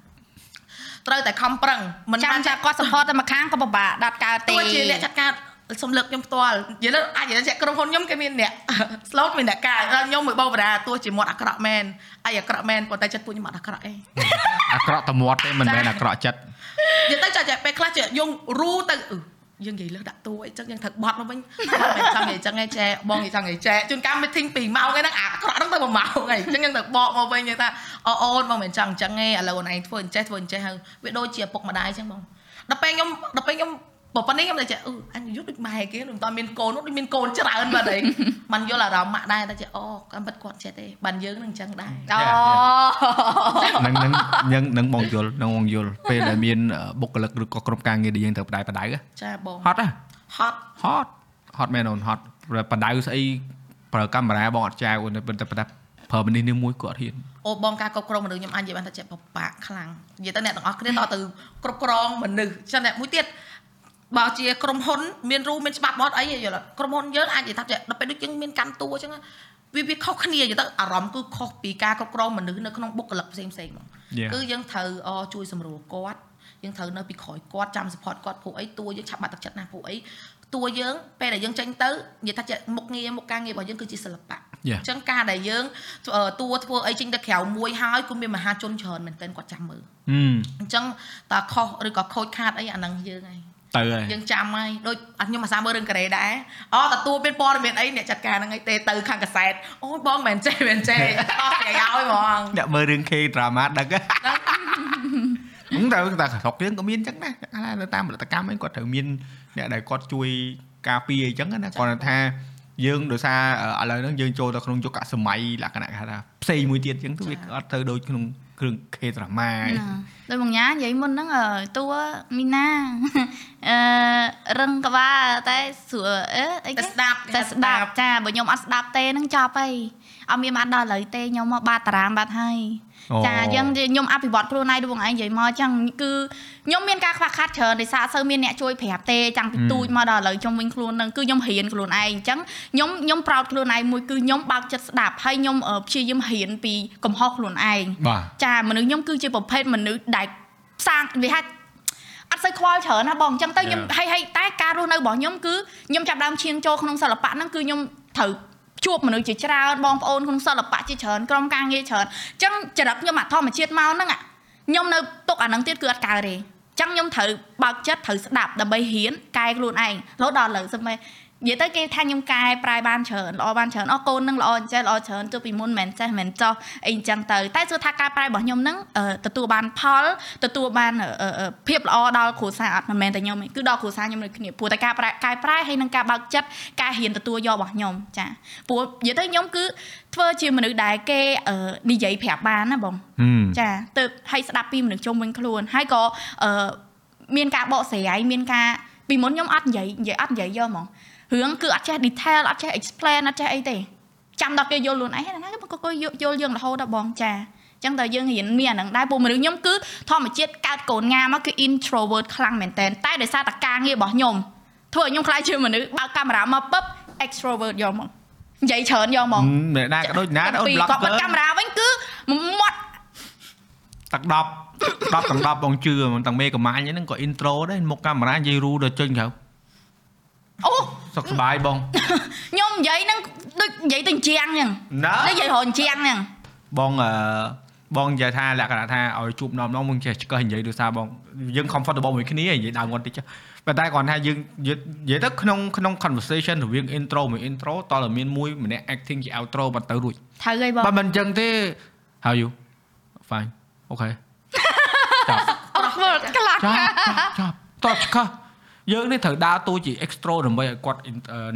ត្រូវតែខំប្រឹង
មិនចាំចាគាត់ support តែម្ខាងក៏ពិបាកដាត់កើតទេ
ទោះជាអ្នកចាត់ការ សុំលើកខ្ញុំផ្ទាល់និយាយទៅអាចនិយាយថាក្រុមហ៊ុនខ្ញុំគេមានអ្នក slot មានអ្នកការខ្ញុំមួយបោបរាទោះជាមាត់អាក្រក់មែនអីអាក្រក់មែនប៉ុន្តែចិត្តពួកខ្ញុំអត់អាក្រក់អី
អាក្រក់តែមាត់ទេមិនមែនអាក្រក់ចិត្ត
និយាយទៅចាច់ពេលខ្លះចេះយងរូទៅយើងនិយាយលើដាក់តួអីចឹងយើងត្រូវបត់មកវិញមិនចង់និយាយចឹងឯងចែបងនិយាយចង់និយាយចែជួនកាល meeting 2ម៉ោងហ្នឹងអាក្រក់ហ្នឹងទៅ1ម៉ោងឯងចឹងយើងទៅបកមកវិញថាអូអូនបងមិនចង់អញ្ចឹងឯងឥឡូវអូនឯងធ្វើអញ្ចេះធ្វើអញ្ចេះហើយវាដូចជាពុកម្ដាយចឹងបងដល់ពេលខ្ញុំដល់ពេលខ្ញុំ បើប៉ុណ្្នេះខ្ញុំតែចេះអឺអញយុទ្ធដូចម៉ែគេមិនតាមានកូននោះដូចមានកូនច្រើនបាត់អីมันយល់អារម្មណ៍ម៉ាក់ដែរតែចេះអូគាត់ពិតគាត់ចេះទេបានយើងនឹងអញ្ចឹងដែរ
អូ
នឹងនឹងយើងនឹងបងយល់នឹងបងយល់ពេលដែលមានបុគ្គលិកឬក៏ក្រុមការងារដែលយើងត្រូវបដៅបដៅ
ចាបង
ហត់ហ៎
ហត់
ហត់ហត់មែនអូនហត់បដៅស្អីប្រើកាមេរ៉ាបងអត់ចៅអូនតែតែប្រើមនេះនេះមួយគាត់ហ៊ាន
អូបងការគ្រប់គ្រងមនុស្សខ្ញុំអាចនិយាយបានថាចេះបបាក់ខ្លាំងនិយាយទៅអ្នកទាំងអស់គ្នាតទៅគ្រប់គ្រងមនុស្សចឹងអ្នកមួយទៀត បើជាក្រុមហ៊ុនមានរូមានច្បាប់បត់អីយល់ក្រុមហ៊ុនយើងអាចនិយាយថាដល់ពេលដូចយើងមានកាន់តួអញ្ចឹងវាវាខុសគ្នាទៅអារម្មណ៍គឺខុសពីការគ្រប់គ្រងមនុស្សនៅក្នុងបុគ្គលិកផ្សេងផ្សេងហ្មងគឺយើងត្រូវជួយសម្រួលគាត់យើងត្រូវនៅពីក្រោយគាត់ចាំ support គាត់ព្រោះអីតួយើងឆាប់បាត់ទឹកចិត្តណាព្រោះអីតួយើងពេលដែលយើងចេញទៅនិយាយថាជាមុខងារមុខការងាររបស់យើងគឺជាសិល្បៈ
Yeah.
អញ្ចឹងការដែលយើងតួធ្វើអីចេញទៅក្រៅមួយហើយគឺមានមហាជនច្រើនមែនទែនគាត់ចាំមើល
ហឹម
អញ្ចឹងតើខុសឬក៏ខូចខាតអីអាហ្នឹងយើងហើយ
ទៅហើយ
យើងចាំហើយដូចអត់ខ្ញុំអាសាមើលរឿងកូរ៉េដែរអូទទួលមានព័ត៌មានអីអ្នកចាត់ការហ្នឹងឯងទេទៅខាងកាសែតអូយបងមិនចេះមិនចេះអស់តែឲ្យហ្មង
អ្នកមើលរឿង K drama ដឹងហ្នឹងតែតែស្រុកយើងក៏មានអញ្ចឹងដែរអាតាមផលិតកម្មហ្នឹងគាត់ត្រូវមានអ្នកដែលគាត់ជួយការពារអីចឹងណាគាត់ថាយើងដោយសារឥឡូវហ្នឹងយើងចូលទៅក្នុងយុគសម័យលក្ខណៈគេថាផ្សេងមួយទៀតអញ្ចឹងទៅវាអត់ទៅដូចក្នុង គ្រឿង K drama
ដោយបងញ៉ានិយាយមុនហ្នឹងតួមីណាអឺរឹងក្បាលតែស្រួលអឺអី
តែស្ដាប់
តែស្ដាប់ចាបើខ្ញុំអត់ស្ដាប់ទេហ្នឹងចប់ហើយអត់មានបានដល់ឥឡូវទេខ្ញុំមកបាតតារាមបាត់ហើយ ចាយើងខ្ញុំអភិវឌ្ឍខ្លួនឯងដូចបងឯងនិយាយមកចឹងគឺខ្ញុំមានការខ្វះខាតច្រើនដោយសារអត់សូវមានអ្នកជួយប្រាប់ទេចាំងពីទូចមកដល់ឥឡូវខ្ញុំវិញខ្លួនហ្នឹងគឺខ្ញុំរៀនខ្លួនឯងអញ្ចឹងខ្ញុំខ្ញុំប្រោតខ្លួនឯងមួយគឺខ្ញុំបើកចិត្តស្ដាប់ហើយខ្ញុំព្យាយាមរៀនពីកំហុសខ្លួនឯង
បាទ
ចាមនុស្សខ្ញុំគឺជាប្រភេទមនុស្សដែលសាងវាហៅអត់សូវខ្វល់ច្រើនណាបងអញ្ចឹងទៅខ្ញុំហើយហើយតែការរស់នៅរបស់ខ្ញុំគឺខ្ញុំចាប់ដើមឈានចូលក្នុងសិល្បៈហ្នឹងគឺខ្ញុំត្រូវ ជួបមនុស្សជាច្រើនបងប្អូនក្នុងសិល្បៈជាច្រើនក្រុមការងារច្រើនអញ្ចឹងចរិតខ្ញុំអាធម្មជាតិមកហ្នឹងខ្ញុំនៅទុកអាហ្នឹងទៀតគឺអត់កើតទេអញ្ចឹងខ្ញុំត្រូវបើកចិត្តត្រូវស្ដាប់ដើម្បីហ៊ានកែខ្លួនឯងរហូតដល់ឥឡូវសិនមែន និយាយទៅគេថាខ្ញុំកែប្រែបានច្រើនល្អបានច្រើនអស់កូននឹងល្អអញ្ចេះល្អច្រើនទៅពីមុនមិនចេះមិនចោះអីអញ្ចឹងទៅតែសួរថាការប្រែរបស់ខ្ញុំហ្នឹងទទួលបានផលទទួលបានភាពល្អដល់គ្រួសារអត់មិនមែនតែខ្ញុំទេគឺដល់គ្រួសារខ្ញុំដូចគ្នាព្រោះតែការប្រែកែប្រែហើយនឹងការបើកចិត្តការហ៊ានទទួលយករបស់ខ្ញុំចាព្រោះនិយាយទៅខ្ញុំគឺធ្វើជាមនុស្សដែលគេនិយាយប្រាប់បានណាបងចាទៅឲ្យស្ដាប់ពីមនុស្សជុំវិញខ្លួនហើយក៏មានការបកស្រាយមានការពីមុនខ្ញុំអត់និយាយនិយាយអត់និយាយយកហ្មង រឿងគឺអត់ចេះ detail អត់ចេះ explain អត់ចេះអីទេចាំដល់គេយល់ខ្លួនឯងហ្នឹងក៏ក៏យល់យើងរហូតដល់បងចាចឹងតើយើងរៀនមានអាហ្នឹងដែរពួកមនុស្សខ្ញុំគឺធម្មជាតិកើតកូនងាមកគឺ introvert ខ្លាំងមែនតើតែដោយសារតែការងាររបស់ខ្ញុំធ្វើឲ្យខ្ញុំខ្លាចជាមនុស្សបើកកាមេរ៉ាមកពឹប extrovert យកមកនិយាយច្រើនយកមក
អ្នកណាក៏ដូចណាអូន
blog គាត់បិទកាមេរ៉ាវិញគឺមាត់
តាក់10 10ទាំង10បងជឿទាំងមេកំាញ់ហ្នឹងក៏ intro ដែរមុខកាមេរ៉ានិយាយរូដល់ចេញក្រៅ
អូ
សុខសប្បាយបង
ខ្ញុំនិយាយហ្នឹងដូចនិយាយទៅជាងហ្នឹង
ណា
និយាយរហជាងហ្នឹង
បងអឺបងនិយាយថាលក្ខណៈថាឲ្យជួបនំនំมึงចេះឆ្កឹះនិយាយដោយសារបងយើង comfortable មួយគ្នានិយាយដើមគាត់តិចប៉ុន្តែគាត់ថាយើងនិយាយទៅក្នុងក្នុង conversation រវាង intro មួយ intro តើមានមួយម្នាក់ acting ជា outro បាត់ទៅរួច
ត្រូវហើយបង
បើមិនអញ្ចឹងទេ how you fine okay ចាប់
អត់ធ្វើក្លាត់
ចាប់ចាប់តោះឆ្កឹះ យើងនេះត្រូវដើរតួជា extra ដើម្បីឲ្យគាត់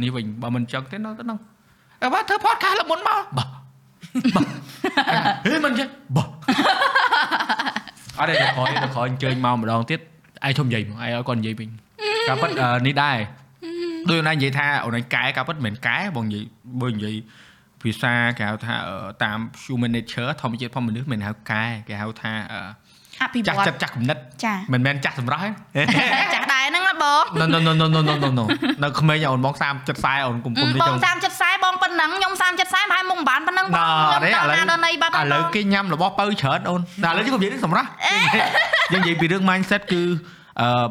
នេះវិញបើមិនអញ្ចឹងទេនៅទៅហ្នឹងអើបើធ្វើ podcast លើមុនមកបាទហេមិនចេះបាទអត់ទេទៅក្រោយទៅក្រោយអញ្ជើញមកម្ដងទៀតឯងធំនិយាយមកឯងឲ្យគាត់និយាយវិញការពិតនេះដែរដូចអូនឯងនិយាយថាអូនឯងកែការពិតមិនមែនកែបងនិយាយបើនិយាយភាសាគេហៅថាតាម human nature ធម្មជាតិផងមនុស្សមិនហៅកែគេហៅថា
អភិវ
ចាស់
ឌ្ឍ
ចិត្តចាស់គំនិត
ចា
មិនមែនចាស់សម្រស់ទេ
ចាស់ដែរហ្នឹងណា បង
No no no no no no no នៅក្មេងអូនបង30 70អូនគុំគុំនេះ
បង30 70បងប៉ុណ្ណឹងខ្ញុំ30 70ហើយមុខបានប៉ុណ្ណឹងបង
ខ្ញុំដល់ណា
ដល់ណីបាត់
ឥឡូវគេញ៉ាំរបស់បើច្រើនអូនតែឥឡូវយើងនិយាយនេះសម្រាប់យើងនិយាយពីរឿង mindset គឺអឺ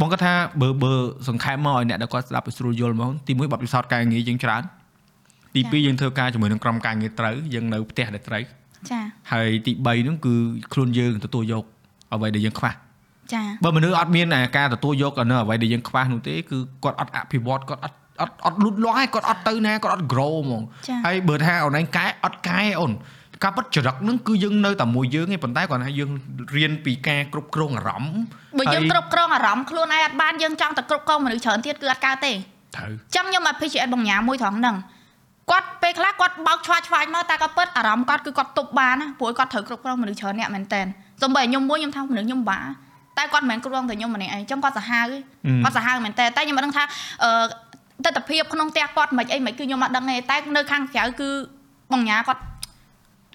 បងគាត់ថាបើបើសង្ខេបមកឲ្យអ្នកដែលគាត់ស្ដាប់ឲ្យស្រួលយល់ហ្មងទី1បទពិសោធន៍ការងារយើងច្រើនទី2យើងធ្វើការជាមួយនឹងក្រុមការងារត្រូវយើងនៅផ្ទះដែលត្រូវ
ចា
ហើយទី3ហ្នឹងគឺខ្លួនយើងទទួលយកអ្វីដែលយើងខ្វះ
ចា
បើមនុស្សអត់មានការទទួលយកនៅអ្វីដែលយើងខ្វះនោះទេគឺគាត់អត់អភិវឌ្ឍគាត់អត់អត់អត់លូតលាស់ហើយគាត់អត់ទៅណាគាត់អត់ grow ហ្មងហើយបើថាអូនឯងកែអត់កែអូនការពិតចរិតហ្នឹងគឺយើងនៅតែមួយយើងឯងប៉ុន្តែគាត់ថាយើងរៀនពីការគ្រប់គ្រងអារម្មណ៍
បើយើងគ្រប់គ្រងអារម្មណ៍ខ្លួនឯងអត់បានយើងចង់តែគ្រប់គ្រងមនុស្សច្រើនទៀតគឺអត់កើតទេ
ត្រូវ
ចឹងខ្ញុំ appreciate បងញ៉ាមួយត្រង់ហ្នឹងគាត់ពេលខ្លះគាត់បោកឆ្វាឆ្វាយមកតែគាត់ពិតអារម្មណ៍គាត់គឺគាត់ទប់បានណាព្រោះគាត់ត្រូវគ្រប់គ្រងមនុស្សច្រើនអ្នកមែនតើសំបីខ្ញុំមួយខ្ញុំថាមនុស្សខ្ញុំបា តែគាត់មិនមែនគ្រប់គ្រងតែខ្ញុំម្នាក់ឯងចឹងគាត់សាហាវគាត់សាហាវមែនតើតែខ្ញុំមិនដឹងថាអឺទស្សនភាពក្នុងផ្ទះគាត់មិនអីមិនគឺខ្ញុំអត់ដឹងទេតែនៅខាងក្រៅគឺបងញ៉ាគាត់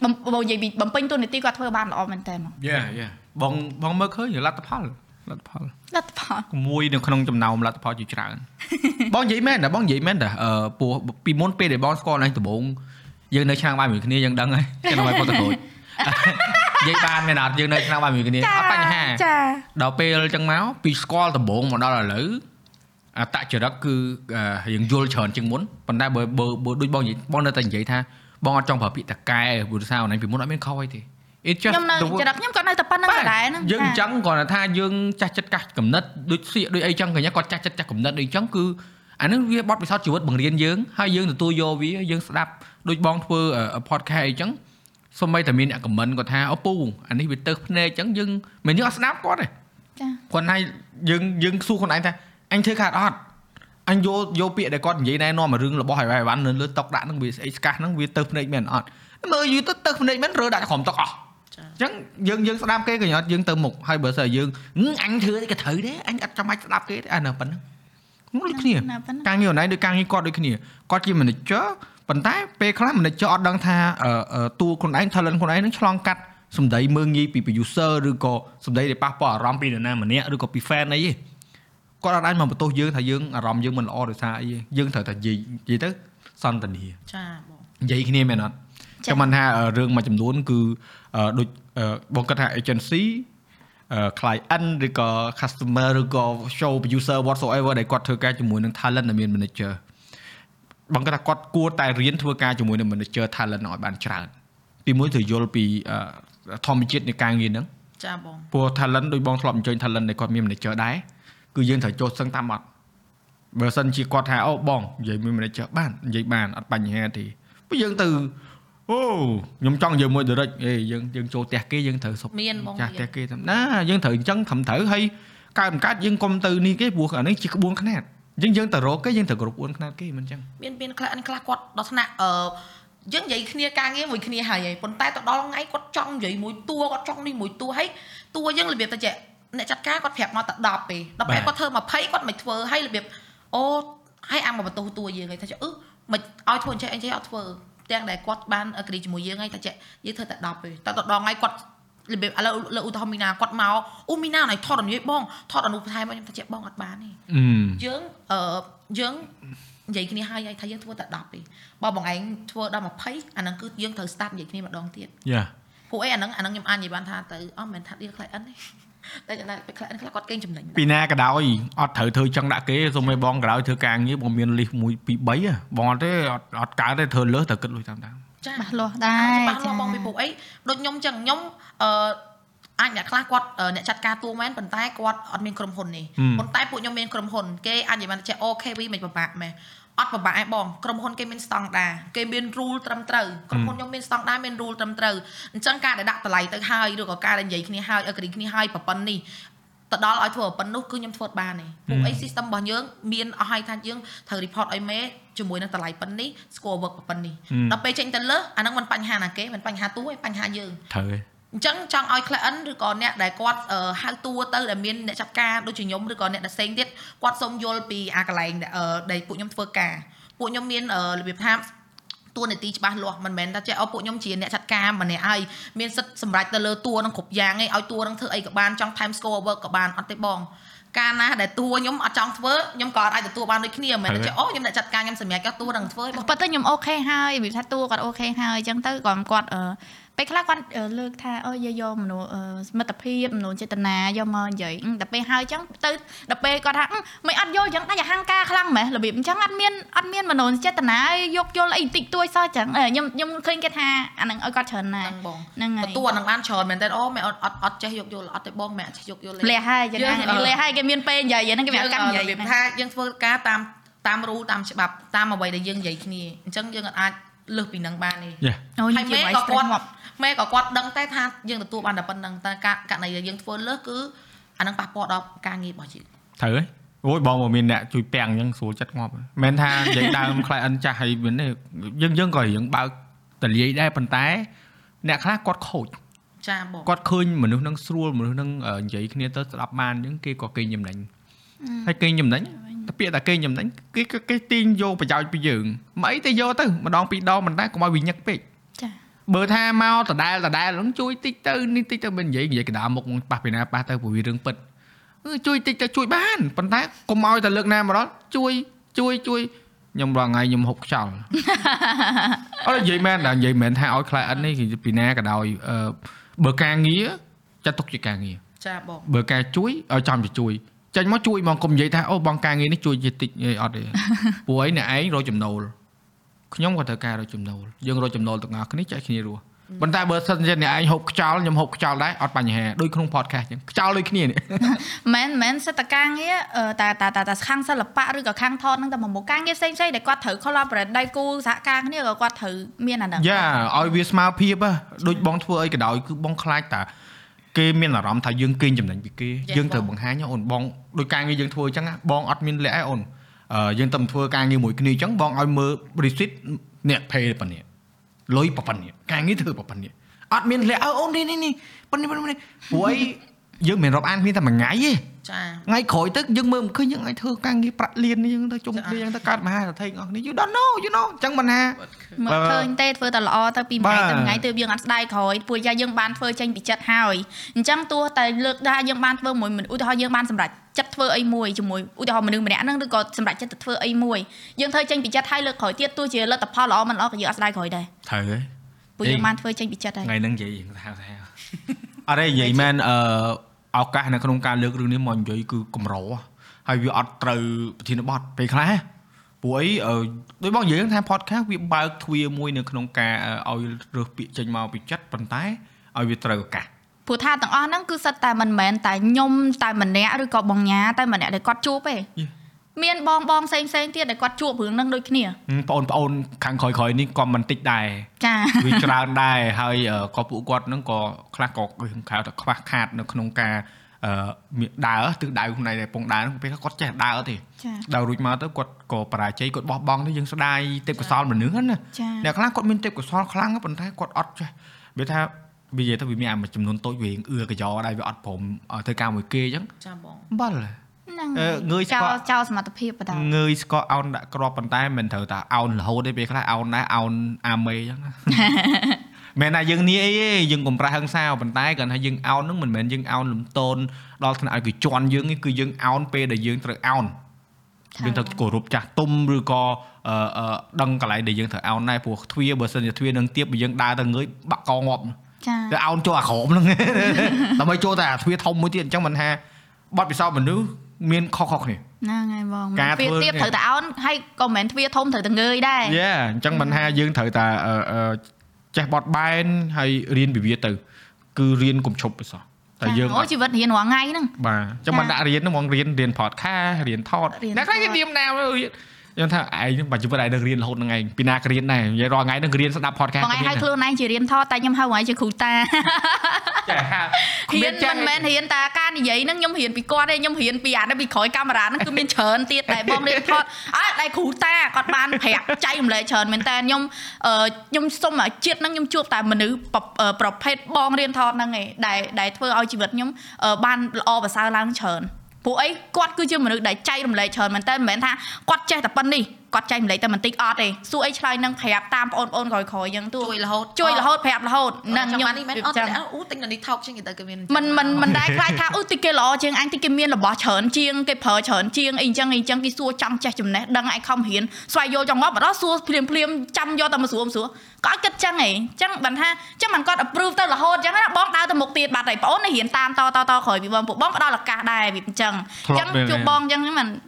បំបងនិយាយពីបំពេញទូនាទីគាត់ធ្វើបានល្អមែនតើហ្មង
យ៉ាយ៉ាបងបងមើលឃើញលទ្ធផលលទ្ធផល
លទ្ធផល
មួយនៅក្នុងចំណោមលទ្ធផលជាច្រើនបងនិយាយមែនតែបងនិយាយមែនតែអឺពោះពីមុនពេលដែលបងស្គាល់ឯងដំបូងយើងនៅឆ្នាំងបាយមួយគ្នាយើងដឹងហើយខ្ញុំឲ្យគាត់ទៅរួច និយាយបានមែនអត់យើងនៅក្នុងបានមួយគ្នាអត់បញ្ហា
ចា
ដល់ពេលអញ្ចឹងមកពីស្គាល់ដំបងមកដល់ឥឡូវអតចរិតគឺរៀងយល់ច្រើនជាងមុនប៉ុន្តែបើបើដូចបងនិយាយបងនៅតែនិយាយថាបងអត់ចង់ប្រើពាក្យតកែព្រោះសារអូនឯងពីមុនអត់មានខុសអីទេ It just
ខ្ញុំនៅចរិតខ្ញុំក៏នៅតែប៉ុណ្្នឹងដដែលហ្នឹង
យើងអញ្ចឹងគ្រាន់តែថាយើងចាស់ចិត្តកាស់កំណត់ដូចសៀកដូចអីចឹងកញ្ញាគាត់ចាស់ចិត្តចាស់កំណត់ដូចអញ្ចឹងគឺអានឹងវាបទពិសោធន៍ជីវិតបង្រៀនយើងហើយយើងទទួលយកវាយើងស្ដាប់ដូចបងធ្វើ podcast អីចឹង សូម្បីតែមានអ្នកខមមិនគាត់ថាអូពូអានេះវាទៅភ្នែកអញ្ចឹងយើងមិនយើងអត់ស្ដាប់គាត់ទេ
ចា
គាត់ណាយើងយើងសួរខ្លួនឯងថាអញធ្វើខាតអត់អញយកយកពាក្យដែលគាត់និយាយណែនាំរឿងរបស់ហើយវ៉ាន់នៅលើតុកដាក់ហ្នឹងវាស្អីស្កាស់ហ្នឹងវាទៅភ្នែកមែនអត់មើលយូរទៅទៅភ្នែកមែនរើដាក់ក្រុមតុកអស់
ចា៎
អញ្ចឹងយើងយើងស្ដាប់គេក៏ញ៉ាត់យើងទៅមុខហើយបើសិនជាយើងហឹមអញធ្វើអីក៏ត្រូវដែរអញអត់ចាំបាច់ស្ដាប់គេទេអានៅប៉ុណ្្នឹងនោះដូចគ្នា
ណាប៉ុណ្ណឹង
ការងារអនឡាញដូចការងារគាត់ដូចគ្នាគាត់ជា manager ប៉ុន្តែពេលខ្លះ manager អត់ដឹងថាអឺអឺតួខ្លួនឯង talent ខ្លួនឯងនឹងឆ្លងកាត់សម្ដីមើងងាយពី producer ឬក៏សម្ដីដែលប៉ះពាល់អារម្មណ៍ពីនរណាម្នាក់ឬក៏ពី fan អីទេគាត់អត់អាចមកបន្ទោសយើងថាយើងអារម្មណ៍យើងមិនល្អដោយសារអីទេយើងត្រូវតែនិយាយនិយាយទៅសន្តានា
ចាបង
និយាយគ្នាមែនអត់
ចា៎
ចាំមិនថាអឺរឿងមួយចំនួនគឺអឺដូចអឺបងគាត់ថា agency អឺ client ឬក៏ customer ឬក៏ show producer whatsoever ដែលគាត់ធ្វើការជាមួយនឹង talent ដែលមាន manager បងគាត់ថាគាត់គួរតែរៀនធ្វើការជាមួយនឹង manager talent ឲ្យបានច្រើនពីមួយត្រូវយល់ពីអឺធម្មជាតិនៃការងារហ្នឹង
ចាបង
ព្រោះ talent ដូចបងធ្លាប់អញ្ជើញ talent ដែលគាត់មាន manager ដែរគឺយើងត្រូវចូលសឹងតាមអត់បើសិនជាគាត់ថាអូបងនិយាយមួយ manager បាននិយាយបានអត់បញ្ហាទេព្រោះយើងទៅអូខ្ញុំចង់និយាយមួយ direct អេយើងយើងចូលផ្ទះគេយើងត្រូវសុប
មានបង
ចាស់
មាន
ផ្ទះគេតាមណាយើងត្រូវអញ្ចឹងត្រឹមត្រូវហើយកើតមិនកើតយើងកុំទៅនេះគេព្រោះអានេះជាក្បួនខ្នាត អញ្ចឹងយើងទៅរកគេយើងត្រូវគ្រប់ក្បួនខ្នាតគេមិនអញ្ចឹង
មានមានខ្លះខ្លះគាត់ដល់ថ្នាក់អឺយើងនិយាយគ្នាការងារមួយគ្នាហើយហើយប៉ុន្តែទៅដល់ថ្ងៃគាត់ចង់និយាយមួយតួគាត់ចង់នេះមួយតួហើយតួយើងរបៀបទៅចេះអ្នកចាត់ការគាត់ប្រាប់មកតែ10ទេដល់ពេលគាត់ធ្វើ20គាត់មិនធ្វើហើយរបៀបអូហើយអាមកបន្ទោសតួយើងហើយថាចេះអឺមិនឲ្យធ្វើអញ្ចឹងអីចេះអត់ធ្វើទាំងដែលគាត់បានអគ្រីជាមួយយើងហើយថាចេះយើងធ្វើតែ10ទេតែទៅដល់ថ្ងៃគាត់ របៀបឥឡូវលើឧទាហរណ៍មីណាគាត់មកអូមីណាណៃថតអនុយបងថតអនុថែមខ្ញុំថាចេះបងអត់បានទេ
អឺ
យើងអឺយើងនិយាយគ្នាហើយថាយើងធ្វើតែ10ទេបើបងឯងធ្វើដល់20អាហ្នឹងគឺយើងត្រូវ start និយាយគ្នាម្ដងទៀត
យ៉ា
ពួកអីអាហ្នឹងអាហ្នឹងខ្ញុំអាចនិយាយបានថាទៅអស់មិនមែនថា deal client ទេតែចំណែក client ខ្លះគាត់កេងចំណេញ
ពីណាក៏ដោយអត់ត្រូវធ្វើចឹងដាក់គេសូម្បីបងក៏ដោយធ្វើការងារបងមាន list 1 2 3ហ៎បងអត់ទេអត់អត់កើតទេធ្វើលើសតែគិតលុយតាមតាម
ចា
ច្បាស់លាស់ដែរ
ច្បាស់លាស់បងពីពួកអីដូចខ្ញុំចឹងខ្ញុំ អឺអាចអ្នកខ្លះគាត់អឺអ្នកចាត់ការតួមែនប៉ុន្តែគាត់អត់មានក្រុមហ៊ុននេះប៉ុន្តែពួកខ្ញុំមានក្រុមហ៊ុនគេអាចនិយាយបានចេះ OKV មិនពិបាកមែនអត់ពិបាកឯងបងក្រុមហ៊ុនគេមានស្តង់ដាគេមាន rule ត្រឹមត្រូវក្រុមហ៊ុនខ្ញុំមានស្តង់ដាមាន rule ត្រឹមត្រូវអញ្ចឹងការដែលដាក់តម្លៃទៅហើយឬក៏ការដែលនិយាយគ្នាហើយ agree គ្នាហើយប្រប៉ុណ្ណនេះទៅដល់ឲ្យធ្វើប៉ុណ្ណោះគឺខ្ញុំធ្វើអត់បានទេពួកអី system របស់យើងមានអស់ហើយថាយើងត្រូវ report ឲ្យមេជាមួយនឹងតម្លៃប៉ុណ្នេះ score work ប៉ុណ្នេះដល់ពេលចេញទៅលើអាហ្នឹងមិនបញ្ហាណាគេមិនបញ្ហាតួទេបញ្ហាយើង
ត្រូវទេ
អញ្ចឹងចង់ឲ្យ client ឬក៏អ្នកដែលគាត់អឺហៅតួទៅដែលមានអ្នកចាត់ការដូចជាខ្ញុំឬក៏អ្នកដែលផ្សេងទៀតគាត់សូមយល់ពីអាកន្លែងដែលអឺដែលពួកខ្ញុំធ្វើការពួកខ្ញុំមានអឺរបៀបថាតួនាទីច្បាស់លាស់មិនមែនថាចេះអូពួកខ្ញុំជាអ្នកចាត់ការម្នាក់ហើយមានសិទ្ធិសម្រេចទៅលើតួនឹងគ្រប់យ៉ាងឯងឲ្យតួនឹងធ្វើអីក៏បានចង់ time score work ក៏បានអត់ទេបងកាលណាដែលតួខ្ញុំអត់ចង់ធ្វើខ្ញុំក៏អត់អាចទទួលបានដូចគ្នាមិនមែនថាចេះអូខ្ញុំអ្នកចាត់ការខ្ញុំសម្រេចក៏តួនឹងធ្វើទេបង
ប៉ុន្តែខ្ញុំអូខេហើយវាថាតួគាត់អូខេហើយអញ្ចឹងទៅគាត់គាត់អឺ ពេលខ្លះគាត់អឺលើកថាអើយយកមនុស្សអឺមិត្តភាពមនុស្សចេតនាយកមកនិយាយអឺដល់ពេលហើយអញ្ចឹងទៅដល់ពេលគាត់ថាអឺមិនអត់យកអញ្ចឹងដាច់អហង្ការខ្លាំងម៉េះរបៀបអញ្ចឹងអត់មានអត់មានមនុស្សចេតនាយកយល់អីបន្តិចតួចសោះអញ្ចឹងអឺខ្ញុំខ្ញុំឃើញគេថាអាហ្នឹងឲ្យគាត់ច្រើនណាស់
ហ្នឹងបង
ហ្នឹងហើយ
ទទួលនឹងបានច្រើនមែនតើអូមែនអត់អត់អត់ចេះយកយល់អត់ទេបងមែនអត់ចេះយកយល់ទេ
លះហើយចឹង
យើង
ណា
អឺ
លះហើយគេមានពេលនិយាយហ្នឹងគេវាអត់កាន់និយាយ
របៀបថាយើងធ្វើការតាមតាមរូលតាមច្បាប់តាមអ្វីដែលយើងនិយាយគ្នាអញ្ចឹងយើងអាចលើសពីនឹងបានទេ
យ៉ា
អូយ
ហើយ
ជា
មេ
វាយ
ក៏
stress
គាត់
ងាប់
មេក៏គាត់ដឹងតែថាយើងទទួលបានតែប៉ុណ្្នឹងតែការករណីដែលយើងធ្វើលើសគឺអានឹងប៉ះពាល់ដល់ការងាររបស់យើង
ត្រូវហ៎អូយបងមកមានអ្នកជួយពាំងអញ្ចឹងស្រួលចិត្តងាប់មិនមែនថានិយាយដើម client ចាស់ហើយមានទេយើងយើងក៏រៀងបើកតលាយដែរប៉ុន្តែ អ្នកខ្លះគាត់ខូច
ចាបង
គាត់ឃើញមនុស្សនឹងស្រួលមនុស្សនឹងអឺនិយាយគ្នាទៅស្ដាប់បានអញ្ចឹងគេក៏គេញចំណេញហើយកេងចំណេញតែពាក្យតែកេងចំណេញគេក៏គេទាញយកប្រយោជន៍ពីយើងមិនអីទៅយកទៅម្ដងពីរដងមិនដែរកុំឲ្យវាញឹកពេក
ចា
បើថាមកដដែលដដែលហ្នឹងជួយតិចទៅនេះតិចទៅមិននិយាយនិយាយកណ្ដាលមុខប៉ះពីណាប៉ះទៅព្រោះវារឿងពិតអឺជួយតិចទៅជួយបានប៉ុន្តែកុំឲ្យតែលើកណាមកដល់ជួយជួយជួយខ្ញុំរងថ្ងៃខ្ញុំហូបខ្យល់អត់និយាយមែនតែនិយាយមែនថាឲ្យ client នេះគឺពីណាក៏ដោយអឺបើការងារចាត់ទុកជាការងារ
ចាបង
បើការជួយឲ្យចាំជាជួយចាញ់មកជួយហ្មងកុំនិយាយថាអូបងការងារនេះជួយជាតិចអីអត់ទេព្រោះអីអ្នកឯងរកចំណូល ខ្ញុំក៏ត្រូវការរកចំណូលយើងរកចំណូលទាំងអស់គ្នាចែកគ្នារស់ប៉ុន្តែបើសិនជាអ្នកឯងហូបខ្យល់ខ្ញុំហូបខ្យល់ដែរអត់បញ្ហាដូចក្នុង podcast អញ្ចឹងខ្យល់ដូចគ្នានេះ
មែនមែនសិតតការងារអឺតែតែតែតែខាងសិល្បៈឬក៏ខាងថតហ្នឹងតែមួយមុខការងារផ្សេងផ្សេងដែលគាត់ត្រូវ collaborate ដៃគូសហការគ្នាក៏គាត់ត្រូវមានអាហ្នឹង
យ៉ាឲ្យវាស្មើភាពហ៎ដូចបងធ្វើអីក៏ដោយគឺបងខ្លាចតាគេមានអារម្មណ៍ថាយើងកេងចំណេញពីគេយើងត្រូវបង្ហាញអូនបងដោយការងារយើងធ្វើអញ្ចឹងណាបងអត់មានលក្ខឯអូនអឺ យើងទៅធ្វើការងារមួយគ្នាអញ្ចឹងបងឲ្យមើល receipt អ្នក pay ប៉ុណ្នេះលុយប៉ុណ្នេះការងារធ្វើប៉ុណ្នេះអត់មានលក្ខអើអូននេះនេះនេះប៉ុណ្នេះប៉ុណ្នេះព្រោះអី យើងមិនរាប់អានគ្នាតែមួយថ្ងៃទេ
ចា
ថ្ងៃក្រោយទៅយើងមើលមិនឃើញយើងឲ្យធ្វើការងារប្រាក់លៀនយើងទៅជុំគ្នាយើងទៅកើតមហាសទ្ធិអស់គ្នា you don't know you know អញ្ចឹងមិនថា
មើលឃើញទេធ្វើតែល្អទៅពីមួយថ្ងៃទៅមួយថ្ងៃទៅយើងអត់ស្ដាយក្រោយពួកយ៉ាយើងបានធ្វើចេញពីចិត្តហើយអញ្ចឹងទោះតែលើកថាយើងបានធ្វើមួយឧទាហរណ៍យើងបានសម្រេចចិត្តធ្វើអីមួយជាមួយឧទាហរណ៍មនុស្សម្នាក់ហ្នឹងឬក៏សម្រេចចិត្តទៅធ្វើអីមួយយើងធ្វើចេញពីចិត្តហើយលើកក្រោយទៀតទោះជាលទ្ធផលល្អមិនល្អក៏យើងអត់ស្ដាយក្រោយដែរ
ត្រូវហើយ
ពួកយើងបានធ្វើចេញពីចិត្តហើយ
ថ្ងៃហ្នឹងនិយាយយើងថាថាអត់ទេនិយាយមែនអឺ ឱកាសនៅក្នុងការលើករឿងនេះមកនិយាយគឺកម្រហើយវាអត់ត្រូវប្រធានបទពេលខ្លះព្រោះអីអឺដូចបងនិយាយថា podcast វាបើកទ្វារមួយនៅក្នុងការឲ្យរើសពាក្យចេញមកពីចិត្តប៉ុន្តែឲ្យវាត្រូវឱកាស
ព្រោះថាទាំងអស់ហ្នឹងគឺសិតតែមិនមែនតែខ្ញុំតែម្នាក់ឬក៏បងញ៉ាតែម្នាក់ដែលគាត់ជួបទេ
Yeah.
មានបងបងផ្សេងផ្សេងទៀតដែលគាត់ជួបរឿងហ្នឹងដូចគ្នា
បងប្អូនខាងក្រោយក្រោយនេះក៏មិនតិចដែរ
ចា
វាច្រើនដែរហើយក៏ពួកគាត់ហ្នឹងក៏ខ្លះក៏ខៅតែខ្វះខាតនៅក្នុងការអឺមានដើរទិសដៅក្នុងដែលពងដើរហ្នឹងពេលគាត់ចេះដើរទេ
ចា
ដើររួចមកទៅគាត់ក៏បរាជ័យគាត់បោះបង់ទៅយើងស្ដាយទេពកោសលមនុស្សហ្នឹងណា
ចា
អ្នកខ្លះគាត់មានទេពកោសលខ្លាំងប៉ុន្តែគាត់អត់ចេះវាថាវានិយាយទៅវាមានមួយចំនួនតូចវាអឿកញ្ចោដែរវាអត់ព្រមឲ្យធ្វើការមួយគេអញ្ចឹង
ចាបង
អំបិល
ហ្នឹ ង
អឺងើយស្ចោគា
ល
ល់
ចោលសមត្ថភាពបណ្ដោយ
ងើយស្កអោនដាក់ក្របប៉ុន្តែមិនត្រូវតាអោនរហូតទេពេលខ្លះអោនដែរអោនអាមេអញ្ចឹងណាមែនថាយើងនេះអីទេយើងកំប្រាស់ហឹង្សាប៉ុន្តែគាត់ថាយើងអោនហ្នឹងមិនមែនយើងអោនលំទោនដល់ថ្នាក់ឲ្យគេជន់យើងទេគឺយើងអោនពេលដែលយើងត្រូវអោនយើងត្រូវគោរពចាស់ទុំឬក៏អឺអឺដឹងកន្លែងដែលយើងត្រូវអោនដែរព្រោះទ្វារបើសិនជាទ្វារនឹងទៀបបើយើងដើរទៅងើយបាក់កងាប់
ចា
ទៅអោនចូលអាក្រមហ្នឹងដើម្បីចូលតែអាទ្វារធំមួយទៀតអញ្ចឹងមិនថាបត់ពិសោធន៍មនុស្ស មានខុសៗគ្នា
ហ្នឹងហើយបង
ការ
ទ្វារ
ធ្វើ
ទៀតត្រូវតែអោនហើយក៏មិនមែនទ្វារធំត្រូវតែងើយដែរ
យេអញ្ចឹងមិនថាយើងត្រូវតែអឺអឺចេះបត់បែនហើយរៀនពីវាទៅ គឺរៀនកុំឈប់ពិសោះតែយើង
អូជីវិតរៀនរាល់ថ្ងៃហ្នឹង
បាទអញ្ចឹងមិនដាក់រៀនហ្នឹងហ្មងរៀនរៀន podcast រៀនថត
រៀន
អ្នកខ្លះគេ
ថត
ទៀមណារៀនខ្ញុំថាឯងហ្នឹងបើជីវិតឯងនឹងរៀនរហូតហ្នឹងឯងពីណាក៏រៀនដែរនិយាយរាល់ថ្ងៃហ្នឹងរៀនស្ដាប់ podcast
បងឯងហៅខ្លួនឯងជារៀនថតតែខ្ញុំហៅបងឯងជាគ្រូតា
ចាហៅ
រៀនមិនមែនរៀនតែការនិយាយហ្នឹងខ្ញុំរៀនពីគាត់ទេខ្ញុំរៀនពីអានេះពីក្រោយកាមេរ៉ាហ្នឹងគឺមានច្រើនទៀតតែបងរៀនថតអើតែគ្រូតាគាត់បានប្រាប់ចែករំលែកច្រើនមែនតើខ្ញុំអឺខ្ញុំសុំឲ្យជាតិហ្នឹងខ្ញុំជួបតែមនុស្សប្រប្រភេទបងរៀនថតហ្នឹងឯងដែលដែលធ្វើឲ្យជីវិតខ្ញុំអឺបានល្អប្រសើរឡើងច្រើនព្រោះអីគាត់គឺជាមនុស្សដែលចែករំលែកច្រើនមែនតើមិនមែនថាគាត់ចេះតែប៉ុណ្នេះ គាត់ចែករំលែកតែបន្តិចអត់ទេសួរអីឆ្លើយនឹងប្រាប់តាមបងប្អូនក្រោយៗអញ្ចឹងទូ
ជួយរហូត
ជួយរហូតប្រាប់រហូត
ហ្នឹង
ហ្នឹង
ខ្ញុំ
ខ្ញុំ
នេះមែនអត់
ចឹង
តែអូទិញអានេះថោកជាងទៅគេមាន
មិនមិនមិនដែរខ្លាចថាអឺតិចគេល្អជាងអញតិចគេមានរបស់ច្រើនជាងគេប្រើច្រើនជាងអីអញ្ចឹងអីអញ្ចឹងគេសួរចង់ចេះចំណេះដឹងឯងខំរៀនស្វែងយល់ចង់ងាប់មកដល់សួរភ្លាមភ្លាមចាំយកតែមកសួរមកសួរក៏ឲ្យគិតចឹងឯងអញ្ចឹងបានថាអញ្ចឹងមិនគាត់ approve ទៅរហូតអញ្ចឹងណាបងដើរទៅមុខទៀតបាត់ហើយបងអូនរៀនតាមតតតក្រោយពីបងពួកបងផ្ដល់ឱកាសដែរវាអញ្ចឹងអញ្ចឹងជួបបងអញ្ចឹងហ្នឹងមិន
យ៉ា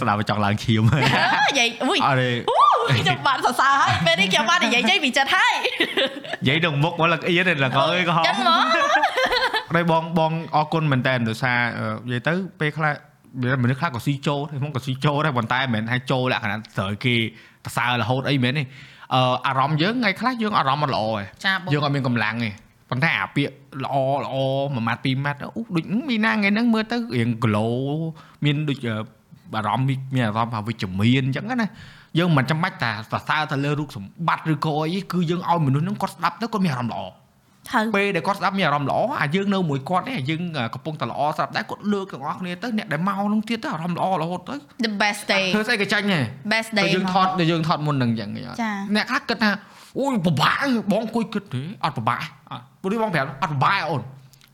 ស្ដាប់ចង់ឡើងឈាម
អើនិយាយអុយ
អត់ទេ
អូខ្ញុំបានសរសើរហើយពេលនេះខ្ញុំបាននិយាយចេញពីចិត្តហើយ
និយាយនឹងមុខមកលឹកអៀនទេលឹកអើយក៏ហ
អញ្ចឹងហ្មង
ហើយបងបងអរគុណមែនតើដោយសារអឺនិយាយទៅពេលខ្លះវាមនុស្សខ្លះក៏ស៊ីចូលតែខ្ញុំក៏ស៊ីចូលដែរប៉ុន្តែមិនមែនថាចូលលក្ខណៈត្រូវគេសរសើររហូតអីមែនទេអឺអារម្មណ៍យើងថ្ងៃខ្លះយើងអារម្មណ៍មិនល្អទេ
ចាបង
យើងអត់មានកម្លាំងទេប៉ុន្តែអាពាក្យល្អល្អមួយម៉ាត់ពីរម៉ាត់អូដូចមីណាថ្ងៃហ្នឹងមើលទៅរៀងក្លោមានដូច អឺអារម្មណ៍មានអារម្មណ៍ថាវិជ្ជមានអញ្ចឹងណាយើងមិនចាំបាច់តែសរសើរទៅលើរូបសម្បត្តិឬក៏អីគឺយើងឲ្យមនុស្សហ្នឹងគាត់ស្ដាប់ទៅគាត់មានអារម្មណ៍ល្អ
ត្រូវ
ពេលដែលគាត់ស្ដាប់មានអារម្មណ៍ល្អអាយើងនៅមួយគាត់ទេអាយើងកំពុងតែល្អស្ដាប់ដែរគាត់លើកទាំងអស់គ្នាទៅអ្នកដែលមកហ្នឹងទៀតទៅអារម្មណ៍ល្អរហូតទៅ
the best day
ធ្វើស្អីក៏ចាញ់ដែរ
best
តែ
day
យើងថតតែយើងថតមុននឹងអញ្ចឹងអីអត់
ចា
អ្នកខ្លះគិតថាអូយពិបាកបងអង្គុយគិតទេអត់ពិបាកអត់ព្រោះនេះបងប្រាប់អត់ពិបាកអូន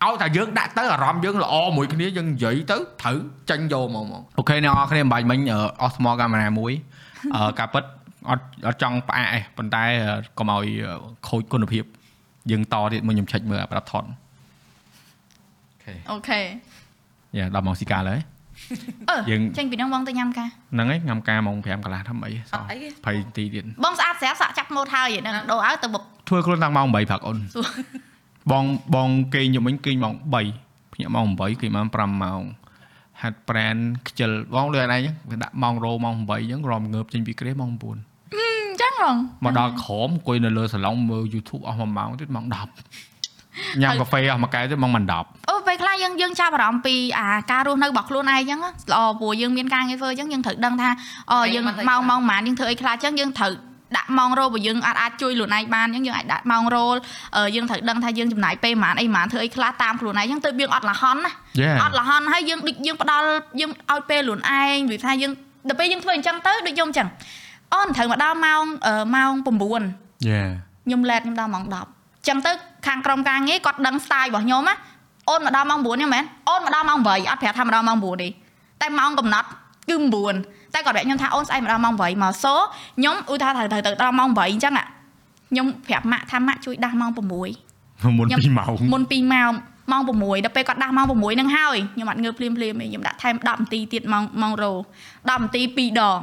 ឲ្យតែយើងដាក់ទៅអារម្មណ៍យើងល្អមួយគ្នាយើងនិយាយទៅត្រូវចាញ់យកមកមកអូខេអ្នកនរគ្នាអំបញ្ញមិញអស់ស្មកាមេរ៉ាមួយអឺការពិតអត់អត់ចង់ផ្អាកទេប៉ុន្តែកុំឲ្យខូចគុណភាព យើងតទៀតមកខ្ញុំឆែកមើលប្រដាប់ថតអូខេ
អូខេ
យ៉ាដល់ម៉ោងស៊ីកាហើយ
អឺ
យើង
ចេញពីហ្នឹងបងទៅញ៉ាំកា
ហ្នឹងហើយញ៉ាំការម៉ោង5កន្លះធ្វើអីសោះ
អត់អីទេ
20នាទីទៀត
បងស្អាតស្រាប់សាក់ចាប់ម៉ូតហើយហ្នឹងដូរឲ្យទៅបុក
ធ្វើខ្លួនតាំងម៉ោង8ប្រាប់អូន
សួរ
បងបងគេងយប់មិញគេងម៉ោង3ភ្ញាក់ម៉ោង8គេងម៉ោង5ម៉ោងហាត់ប្រែនខ្ជិលបងលឿនអីហ្នឹងវាដាក់ម៉ោងរោម៉ោង8អញ្ចឹងរំងើបចេញពីគ្រេសម៉ោង9
អញ្ចឹងហង
មកដល់ក្រមអង្គុយនៅលើសាឡុងមើល YouTube អស់1ម៉ោងទៀតម៉ោង10ញ៉ាំកាហ្វេអស់មួយកែវទៀតម៉ោងមិន10
អូពេលខ្លះយើងយើងចាប់អារម្មណ៍ពីអាការរស់នៅរបស់ខ្លួនឯងអញ្ចឹងល្អព្រោះយើងមានការងារធ្វើអញ្ចឹងយើងត្រូវដឹងថាអូយើងម៉ោងម៉ោងប៉ុន្មានយើងធ្វើអីខ្លះអញ្ចឹងយើងត្រូវ ដាក់ម៉ោងរោព្រោះយើងអាចអាចជួយខ្លួនឯងបានអញ្ចឹងយើងអាចដាក់ម៉ោងរោយើងត្រូវដឹងថាយើងចំណាយពេលប៉ុន្មានអីប៉ុន្មានធ្វើអីខ្លះតាមខ្លួនឯងអញ្ចឹងទៅយើងអត់លះហន់ណា
Yeah
អត់លះហន់ហើយយើងដូចយើងផ្ដល់យើងឲ្យពេលខ្លួនឯង vì ថាយើងដល់ពេលយើងធ្វើអញ្ចឹងទៅដូចខ្ញុំអញ្ចឹងអូនត្រូវមកដល់ម៉ោងអឺម៉ោង9
យ៉ា
ខ្ញុំឡែតខ្ញុំដល់ម៉ោង10អញ្ចឹងទៅខាងក្រុមការងារគាត់ដឹង style របស់ខ្ញុំណាអូនមកដល់ម៉ោង9ហ្នឹងមែនអូនមកដល់ម៉ោង8អត់ប្រាប់ថាមកដល់ម៉ោង9ទេតែម៉ោងកំណត់គឺ9 តែគាត់ប្រាប់ខ្ញុំថាអូនស្អែកមកដល់ម៉ោង8មកសូខ្ញុំឧទាហរណ៍ថាត្រូវទៅដល់ម៉ោង8អញ្ចឹងអាខ្ញុំប្រាប់ម៉ាក់ថាម៉ាក់ជួយដាស់ម៉ោង6
មុន
ខ្ញុំ
2ម៉ោង
មុន2ម៉ោងម៉ោង6ដល់ពេលគាត់ដាស់ម៉ោង6ហ្នឹងហើយខ្ញុំអត់ងើបភ្លាមភ្លាមទេខ្ញុំដាក់ថែម10នាទីទៀតម៉ោងម៉ោងរោ10នាទី2ដង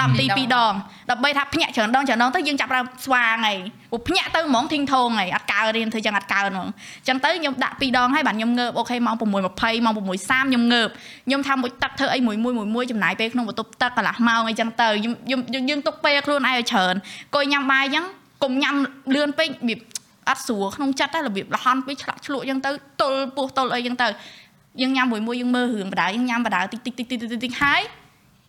10នាទី2ដងដើម្បីថាភ្ញាក់ច្រើនដងច្រើនដងទៅយើងចាប់ផ្ដើមស្វាងហើយព្រោះភ្ញាក់ទៅហ្មងធីងធងហើយអត់កើរៀនធ្វើចឹងអត់កើហ្មងចឹងទៅខ្ញុំដាក់2ដងហើយបាទខ្ញុំងើបអូខេម៉ោង6:20ម៉ោង6:30ខ្ញុំងើបខ្ញុំថាមួយទឹកធ្វើអីមួយមួយមួយមួយចំណាយពេលក្នុងបន្ទប់ទឹកកន្លះម៉ោងអីចឹងទៅខ្ញុំខ្ញុំយើងទុកពេលខ្លួនឯងឲ្យច្រើនកុយញ៉ាំបាយចឹងកុំញ៉ាំលឿនពេករបៀបអត់ស្រួលក្នុងចិត្តតែរបៀបលហន់ពេកឆ្លាក់ឆ្លក់អញ្ចឹងទៅទល់ពោះទល់អីអញ្ចឹងទៅយើងញ៉ាំមួយមួយយើងមើលរឿងបដៅយើងញ៉ាំបដៅតិចតិចតិចតិចតិចតិចហើយ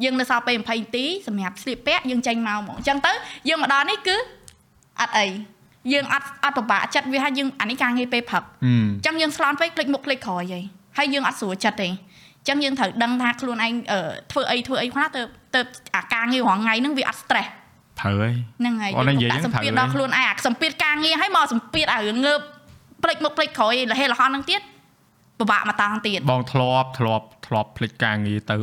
យើងនៅសល់ពេល20នាទីសម្រាប់ស្លៀកពាក់យើងចេញមកហ្មងអញ្ចឹងទៅយើងមកដល់នេះគឺអត់អីយើងអត់អត់ពិបាកចិត្តវាថាយើងអានេះការងារពេលព្រឹក
ហឹម
អញ្ចឹងយើងស្លន់ពេកคลิกមុខคลิกក្រោយហីហើយយើងអត់ស្រួលចិត្តទេអញ្ចឹងយើងត្រូវដឹងថាខ្លួនឯងអឺធ្វើអីធ្វើអីខ្លះទៅទៅអាការងាររងថ្ងៃហ្នឹងវាអត់ stress
ត្រូវហើយ
ហ្នឹងហើយ
អូននិយាយ
ដាក់
ហ្នឹង
សម្ពាធ
ត្រូវ
ដល់ខ្លួនឯងអាសម្ពាធការងារហើយមកសម្ពាធអារឿងងើបផ្លេចមុខផ្លេចក្រោយលហេលហន់ហ្នឹងទៀត ពិបាកមកតង់ទៀត
បងធ្លាប់ធ្លាប់ធ្លាប់ភ្លេចការងារទៅ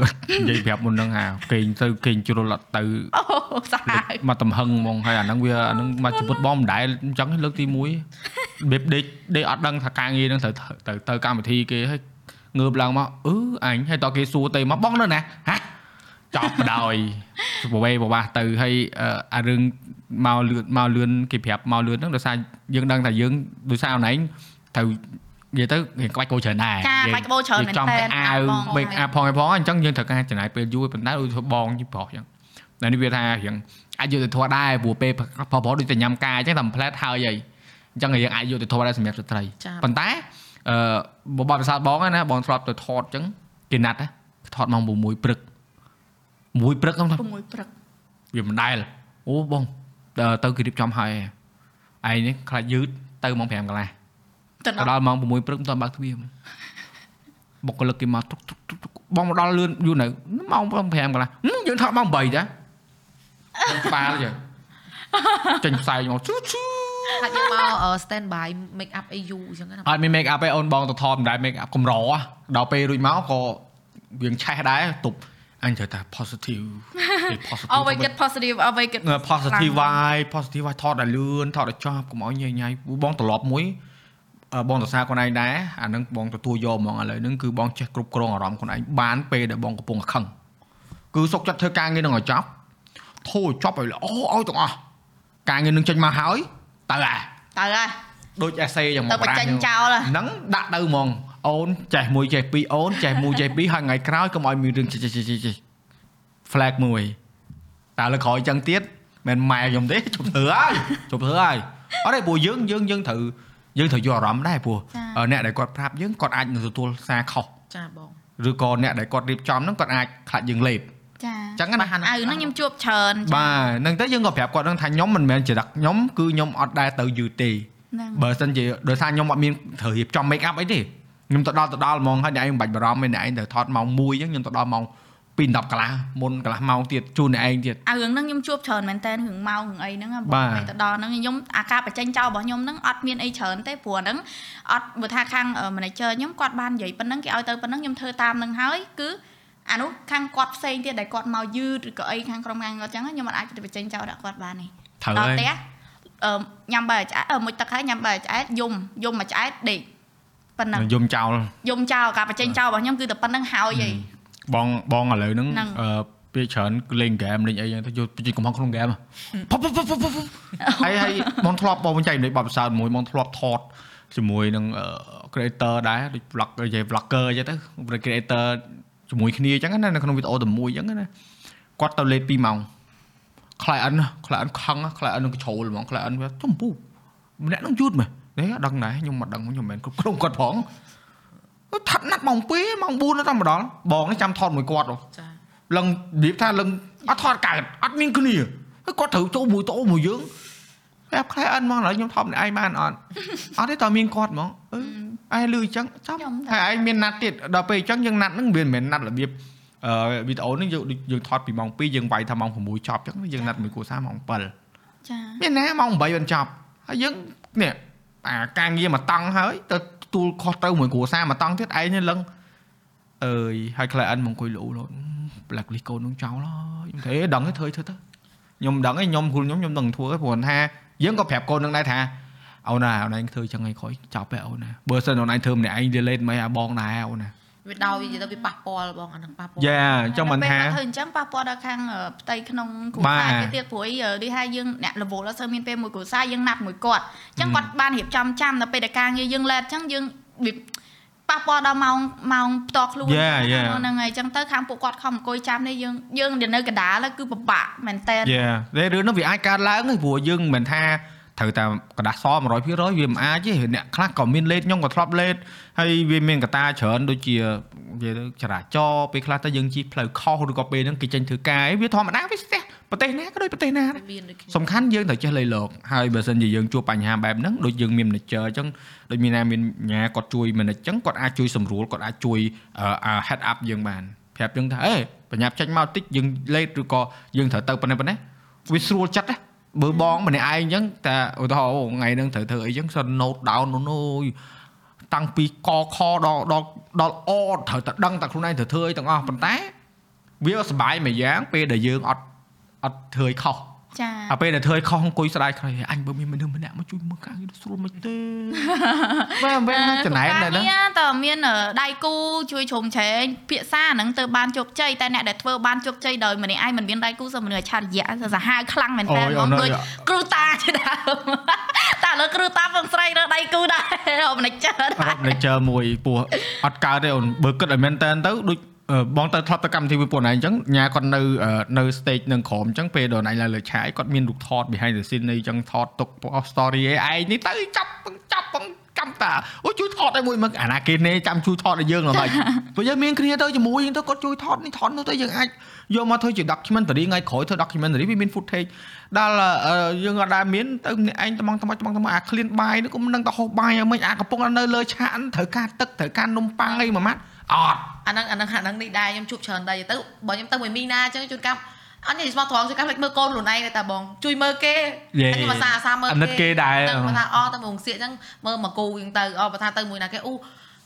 និយាយប្រាប់មុនហ្នឹងហាគេងទៅគេងជ្រុលអត់ទៅ
អូសាហាវ
មកតំហឹងហ្មងហើយអាហ្នឹងវាអាហ្នឹងមកជំពុតបងមិនដែលអញ្ចឹងលើកទី1របៀបដេកដេកអត់ដឹងថាការងារហ្នឹងត្រូវទៅទៅកម្មវិធីគេហើយងើបឡើងមកអឺអញហើយតើគេសួរទៅមកបងនៅណាហ៎ចប់បដ ாய் បវេបបាសទៅហើយអឺអារឿងមកលឿនមកលឿនគេប្រាប់មកលឿនហ្នឹងដោយសារយើងដឹងថាយើងដោយសារអូនឯងត្រូវ និយាយទៅរៀងក្បាច់គោច្រើនដែរ
ចាបាច់ក្បូរច្រើនមែន
ចំ
តើ
តែអាវបេកអាផងឯផងអញ្ចឹងយើងត្រូវការចំណាយពេលយូរប៉ុន្តែដូចធ្វើបងជីប្រុសអញ្ចឹងតែនេះវាថារៀងអាចយកទៅធွာដែរព្រោះពេលប្រុសប្រុសដូចតែញ៉ាំការអញ្ចឹងតែផ្លែតហើយហីអញ្ចឹងយើងអាចយកទៅធွာដែរសម្រាប់ស្ត្រី
ចា៎
ប៉ុន្តែអឺបបិសាទបងហ្នឹងណាបងធ្លាប់ទៅថតអញ្ចឹងគេណាត់ណាថតម៉ោង6ព្រឹក6ព្រឹកហ្នឹងថា
6ព្រឹក
វាមិនដែលអូបងទៅទៅគេរៀបចំហើយឯងនេះខ្លាចយឺតទៅម៉ោង5កន្លះ
ទៅ
ទៅដល់ម៉ោង6ព្រឹកមិនទាន់បើកទ្វារហ្មងបុគ្គលិកគេមកទុកទុកទុកទុកបងមកដល់លឿនយូរនៅម៉ោង5កន្លះហឹមយើងថតម៉ោង8តាក្បាលយើចេញផ្សាយមកជូជូ
ថាយើងមកអឺ stand by make up អីយូរអញ្ចឹងណា
អត់មាន make up ទេអូនបងទៅថតមិនដែល make up កម្រដល់ពេលរួចមកក៏វាឆេះដែរទប់អញត្រូវតែ positive គេ positive
អ្វីគិត positive អ្វីគិត
អឺ positive vibe positive vibe ថតឲ្យលឿនថតឲ្យចប់កុំឲ្យញ៉ៃញ៉ៃបងត្រឡប់មួយអឺ បងទៅសារខ្លួនឯងដែរអានឹងបងទទួលយកហ្មងឥឡូវហ្នឹងគឺបងចេះគ្រប់គ្រងអារម្មណ៍ខ្លួនឯងបានពេលដែលបងកំពុងខឹងគឺសុកចិត្តធ្វើការងារនឹងឲ្យចប់ធូរឲ្យចប់ឲ្យល្អឲ្យទាំងអស់ការងារនឹងចេញមកហើយទៅអា
ទៅហើយ
ដូច essay យ៉ាងមក
ទៅបញ្ចេញចោលហ៎
ហ្នឹងដាក់ទៅហ្មងអូនចេះមួយចេះពីរអូនចេះមួយចេះពីរហើយថ្ងៃក្រោយកុំឲ្យមានរឿងចេះចេះចេះចេះ flag មួយតែលើក្រោយចឹងទៀតមិនម៉ែខ្ញុំទេជប់ធ្វើហើយជប់ធ្វើហើយអត់ទេព្រោះយើងយើងយើងត្រូវ យើងត្រូវយកអារម្មណ៍ដែរព្រោះអ្នកដែលគាត់ប្រាប់យើងគាត់អាចនឹងទទួលសារខុស
ចាបង
ឬក៏អ្នកដែលគាត់រៀបចំហ្នឹងគាត់អាចខ្លាចយើងលេប
ចា
ចឹងណា
អៅហ្នឹងខ្ញុំជួបច្រើន
បាទហ្នឹងទៅយើងក៏ប្រាប់គាត់ហ្នឹងថាខ្ញុំមិនមែនចរិតខ្ញុំគឺខ្ញុំអត់ដែរទៅយឺតទេ
ហ្នឹង
បើសិនជាដោយសារខ្ញុំអត់មានត្រូវរៀបចំ make up អីទេខ្ញុំទៅដល់ទៅដល់ហ្មងហើយអ្នកឯងមិនបាច់បារម្ភទេអ្នកឯងត្រូវថតម៉ោង1អញ្ចឹងខ្ញុំទៅដល់ម៉ោង 2 10កន្លះមុនកន្លះម៉ោងទៀតជូនអ្នកឯងទៀត
អៅរឿងហ្នឹងខ្ញុំជួបច្រើនមែនតើរឿងម៉ោងរឿងអីហ្នឹង
បាទ
ពេលទៅដល់ហ្នឹងខ្ញុំអាការបញ្ចេញចោលរបស់ខ្ញុំហ្នឹងអត់មានអីច្រើនទេព្រោះហ្នឹងអត់បើថាខាង manager ខ្ញុំគាត់បាននិយាយប៉ុណ្ណឹងគេឲ្យទៅប៉ុណ្ណឹងខ្ញុំធ្វើតាមហ្នឹងហើយគឺអានោះខាងគាត់ផ្សេងទៀតដែលគាត់មកយឺតឬក៏អីខាងក្រុមការងារគាត់ចឹងខ្ញុំអត់អាចទៅបញ្ចេញចោលដាក់គាត់បានទេ
ត្រូវ
ដល់
ហើយ
ផ្ទះអឺញ៉ាំបាយឆ្អែតអឺមួយទឹកហើយញ៉ាំបាយឆ្អែតយំយំមួយឆ្អែតដេកប៉ុណ្ណឹង
យំចោល
យំចោលការបញ្ចេញចោលរបស់ខ្ញុំគឺតែប៉ុណ្្នឹងហើយហី
បងបងឥឡូវហ្នឹង
ហ្នឹង
អឺពេលច្រើនគឺលេងហ្គេមលេងអីហ្នឹងទៅយកបញ្ចេញកំហុសក្នុងហ្គេមផុបផុបផុបផុបផុបហើយហើយបងធ្លាប់បងបញ្ចេញនៃបបផ្សោតមួយបងធ្លាប់ថតជាមួយនឹងអឺ creator ដែរដូច vlog និយាយ vlogger អញ្ចឹងទៅ creator ជាមួយគ្នាអញ្ចឹងណានៅក្នុងវីដេអូតែមួយអញ្ចឹងណាគាត់ទៅលេង2ម៉ោង client client ខឹង client នឹងជ្រោលហ្មង client វាចំពូម្នាក់នឹងយូតមែននេះអត់ដឹងដែរខ្ញុំមិនដឹងខ្ញុំមិនមែនគ្រប់គ្រងគាត់ផង ថាត់ណាត់ម៉ោង2ម៉ោង4ទៅតែម្ដងបងនេះចាំថតមួយគាត់ហ៎
ចា
ឡើងនិយាយថាឡើងអត់ថតកើតអត់មានគ្នាហើយគាត់ត្រូវចូលមួយតោមួយយើងប្រាប់ខ្លះអិនហ្មងឥឡូវខ្ញុំថតម្នាក់ឯងបានអត់អត់ទេតើមានគាត់ហ្មងអឺឯងលឺអញ្ចឹងចាំ
ខ្ញុំថា
ហើយឯងមានណាត់ទៀតដល់ពេលអញ្ចឹងយើងណាត់ហ្នឹងវាមិនមែនណាត់របៀបអឺវីដេអូហ្នឹងយើងដូចយើងថតពីម៉ោង2យើងវាយថាម៉ោង6ចប់អញ្ចឹងយើងណាត់មួយគូសារម៉ោង7
ចា
មានណាម៉ោង8បានចប់ហើយយើងនេះ អាការងារមកតង់ហើយទៅទួលខុសទៅមួយគ្រួសារមកតង់ទៀតឯងនេះលឹងអើយហើយ client មកអង្គុយលូលោ black list កូននឹងចោលហើយខ្ញុំទេដឹងទេធ្វើធ្វើទៅខ្ញុំដឹងទេខ្ញុំគ្រូខ្ញុំខ្ញុំដឹងធ្វើព្រោះថាយើងក៏ប្រាប់កូននឹងដែរថាអូនណាអូនឯងធ្វើចឹងឯងក្រោយចប់ទេអូនណាបើសិនអូនឯងធ្វើម្នាក់ឯង delete មិនអាបងដែរអូនណា
វាដោយនិយាយទៅវាប៉ះពាល់បងអាហ្នឹងប៉ះពាល់
យ៉ាអញ្ចឹងមិនថា
ពេលគាត់ធ្វើអញ្ចឹងប៉ះពាល់ដល់ខាងអឺផ្ទៃក្នុងគ្រួ
បាទ
សារគេទៀតព្រោះអីអឺដូចថាយើងអ្នករវល់អត់សូវមានពេលមួយគ្រួសារយើងណាត់មួយគាត់អញ្ចឹងគាត់បានរៀបចំចាំដល់ពេលដែលការងារយើងឡែតអញ្ចឹងយើងវាប៉ះពាល់ដល់ម៉ោងម៉ោងផ្ទាល់ខ្លួន
Yeah, yeah.
ហ្នឹងហើយអញ្ចឹងទៅខាងពួកគាត់ខំអង្គុយចាំនេះយើងយើងដែលនៅកណ្ដាលគឺពិបាកមែនតើ
យ៉ាតែរឿងហ្នឹងវាអាចកើតឡើងទេព្រោះយើងមិនមែនថា ត្រូវតែกระดาษស100%វាមិនអាចទេអ្នកខ្លះក៏មានលេតខ្ញុំក៏ធ្លាប់លេតហើយវាមានកត្តាច្រើនដូចជានិយាយទៅចរាចរណ៍ពេលខ្លះទៅយើងជិះផ្លូវខុសឬក៏ពេលហ្នឹងគេចេញធ្វើការអីវាធម្មតាវាស្ទះប្រទេសណាក៏ដូចប្រទេសណាដែរ
មានដូចគ្នា
សំខាន់យើងត្រូវចេះលៃលកហើយបើសិនជាយើងជួបបញ្ហាបែបហ្នឹងដូចយើងមាន manager អញ្ចឹងដូចមានណាមានញ៉ាគាត់ជួយ manage អញ្ចឹងគាត់អាចជួយសម្រួលគាត់អាចជួយអឺអា head up យើងបានប្រាប់យើងថាអេបញ្ញាប់ចេញមកតិចយើងលេតឬក៏យើងត្រូវទៅប៉ុណ្ណេះប៉ុណ្ណេះវាស្រួលចិត្តណា បើបងម្នាក់ឯងអញ្ចឹងតែឧទាហរណ៍អូថ្ងៃហ្នឹងត្រូវធ្វើអីអញ្ចឹងសិន note down នោះអូយតាំងពីកខដល់ដល់ដល់អត្រូវតែដឹងតែខ្លួនឯងត្រូវធ្វើអីទាំងអស់ប៉ុន្តែ វាសប្បាយមួយយ៉ាងពេលដែលយើងអត់អត់ធ្វើឲ្យខុស
ចា
អាពេលដែលធ្វើឲ្យខុសអង្គុយស្ដាយក្រោយអញបើមានមនុស្សម្នាក់មកជួយមើលការងារស្រួលមិនទេបែបបែបចំណែកដែរណា
នេះតើមានអឺដៃគូជួយជ្រោមជ្រែងភាសាហ្នឹងទៅបានជោគជ័យតែអ្នកដែលធ្វើបានជោគជ័យដោយម្នាក់ឯងមិនមានដៃគូសមនុស្សអច្ឆរិយៈសាហាវខ្លាំងមែនតើ
អូយ
ហ្ម
អូ
ង
ន
ដូចគ្រូតាជាដើមតែឥឡូវគ្រូតាពងស្រីរើដៃគូដែររកមិនចើ
រត់លេចើមួយពោះអត់កើតទេអូនបើគិតឲ្យមែនតើទៅដូចអឺ បងទៅធ្លាប់ទៅកម្មវិធីវាពួកណៃអញ្ចឹងញ៉ាគាត់នៅអឺនៅ stage នឹងក្រោមអញ្ចឹងពេលដល់ណៃឡើងលើឆាយគាត់មានរូបថត behind the scene នេះអញ្ចឹងថតទុក story ឯឯងនេះទៅចាប់ចាប់បងចាំតាអូជួយថតឲ្យមួយមកអាណាគេនេះចាំជួយថតឲ្យយើងល្មិចព្រោះយើងមានគ្នាទៅជាមួយយើងទៅគាត់ជួយថតនេះថតនោះទៅយើងអាចយកមកធ្វើជា documentary ថ្ងៃក្រោយធ្វើ documentary វាមាន footage ដល់អឺយើងអត់ដែលមានទៅម្នាក់ឯងត្មងត្មងត្មងត្មងអា clean បាយនេះក៏មិនដឹងទៅហូបបាយឲ្យមិនអាកំពុងនៅលើឆាកហ្នឹងត្រូវការទឹកត្រូវការនំប៉័ងអីមួយម៉ាត់ អត់
អាហ្នឹងអាហ្នឹងអាហ្នឹងនេះដែរខ្ញុំជួបច្រើនដែរទៅបើខ្ញុំទៅមួយមីណាអញ្ចឹងជួនកាលអត់និយាយស្មោះត្រង់ជួនកាលភ្លេចមើលកូនខ្លួនឯងតែបងជួយមើលគេ
យេ
ហើយខ្ញុំអាសាអាសាមើល
អាណិតគេដែរ
ហ្នឹងបើថាអទៅមួយសៀកអញ្ចឹងមើលមកគូអញ្ចឹងទៅអបើថាទៅមួយណាគេអូ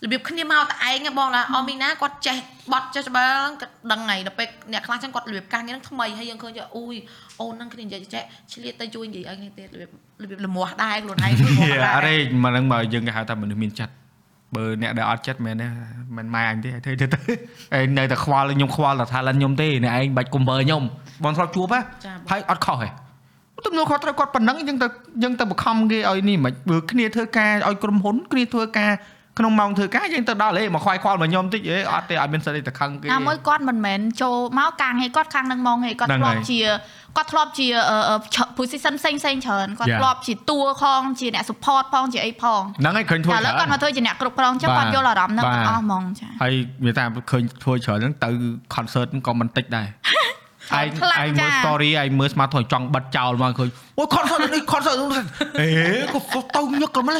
របៀបគ្នាមកតែឯងបងឡាអមីណាគាត់ចេះបត់ចេះច្បាស់គាត់ដឹងហើយដល់ពេលអ្នកខ្លះអញ្ចឹងគាត់របៀបការងារហ្នឹងថ្មីហើយយើងឃើញថាអូយអូនហ្នឹងគ្នានិយាយចេះឆ្លៀតទៅជួយនិយាយឲ្យគ្នាទៀតរបៀបរបៀបលមាស់ដែរខ្លួនឯងលមាស់
យេ
ដែរ
អរេមកហ្នឹងមកយើងគេហៅថាមនុស្សមានចិត្ត បើអ្នកដែលអត់ចិត្តមែនទេមិនម៉ែអញទេធ្វើទៅទៅឯងនៅតែខ្វល់ខ្ញុំខ្វល់តែ talent ខ្ញុំទេអ្នកឯងបាច់កុំបើខ្ញុំបងធ្លាប់ជួបហ៎
ចា
ហើយអត់ខុសហ៎ទំនួលខុសត្រូវគាត់ប៉ុណ្ណឹងយើងទៅយើងទៅបង្ខំគេឲ្យនេះមិនបើគ្នាធ្វើការឲ្យក្រុមហ៊ុនគ្នាធ្វើការ ក្នុងម៉ោងធ្វើការយើងទៅដល់ហេមកខ្វាយខ្វល់មកខ្ញុំតិចហេអត់ទេអត់មានសិទ្ធិទៅខឹងគេ
ណាមួយគាត់មិនមែនចូលមកការងារគាត់ខាងនឹងមកហេគាត់
ហ្នឹង
ធ្លា
ហើយ
ប់ជាគាត់ធ្លាប់ជាអឺអឺ position ផ្សេងផ្សេងៗច្រើនគាត់
Yeah.
ធ្លាប់ជាតួផងជាអ្នក support ផងជាអីផង
ហ្នឹងហើយឃើញធ្វើ
តែឥ
ច្ឡូ
វ
រើ
គាត់
ន
មកធ្វើជាអ្នកគ្រប់គ្រងអញ្ចឹង
បាទ
គាត់យល់អារម្មណ៍ហ្នឹង
បាទ
ទាំងអស់ហ្មងចា
ហើយវាថាឃើញធ្វើច្រើនហ្នឹងទៅ concert ហ្នឹងក៏មិនតិចដែរឯង
ខ្លាំង
ឯងមើល
ចា
story ឯងមើល smart ថយចង់បិទចោលមកឃើញអូយ concert នេះ concert នោះអេក៏ទៅញឹកល្មម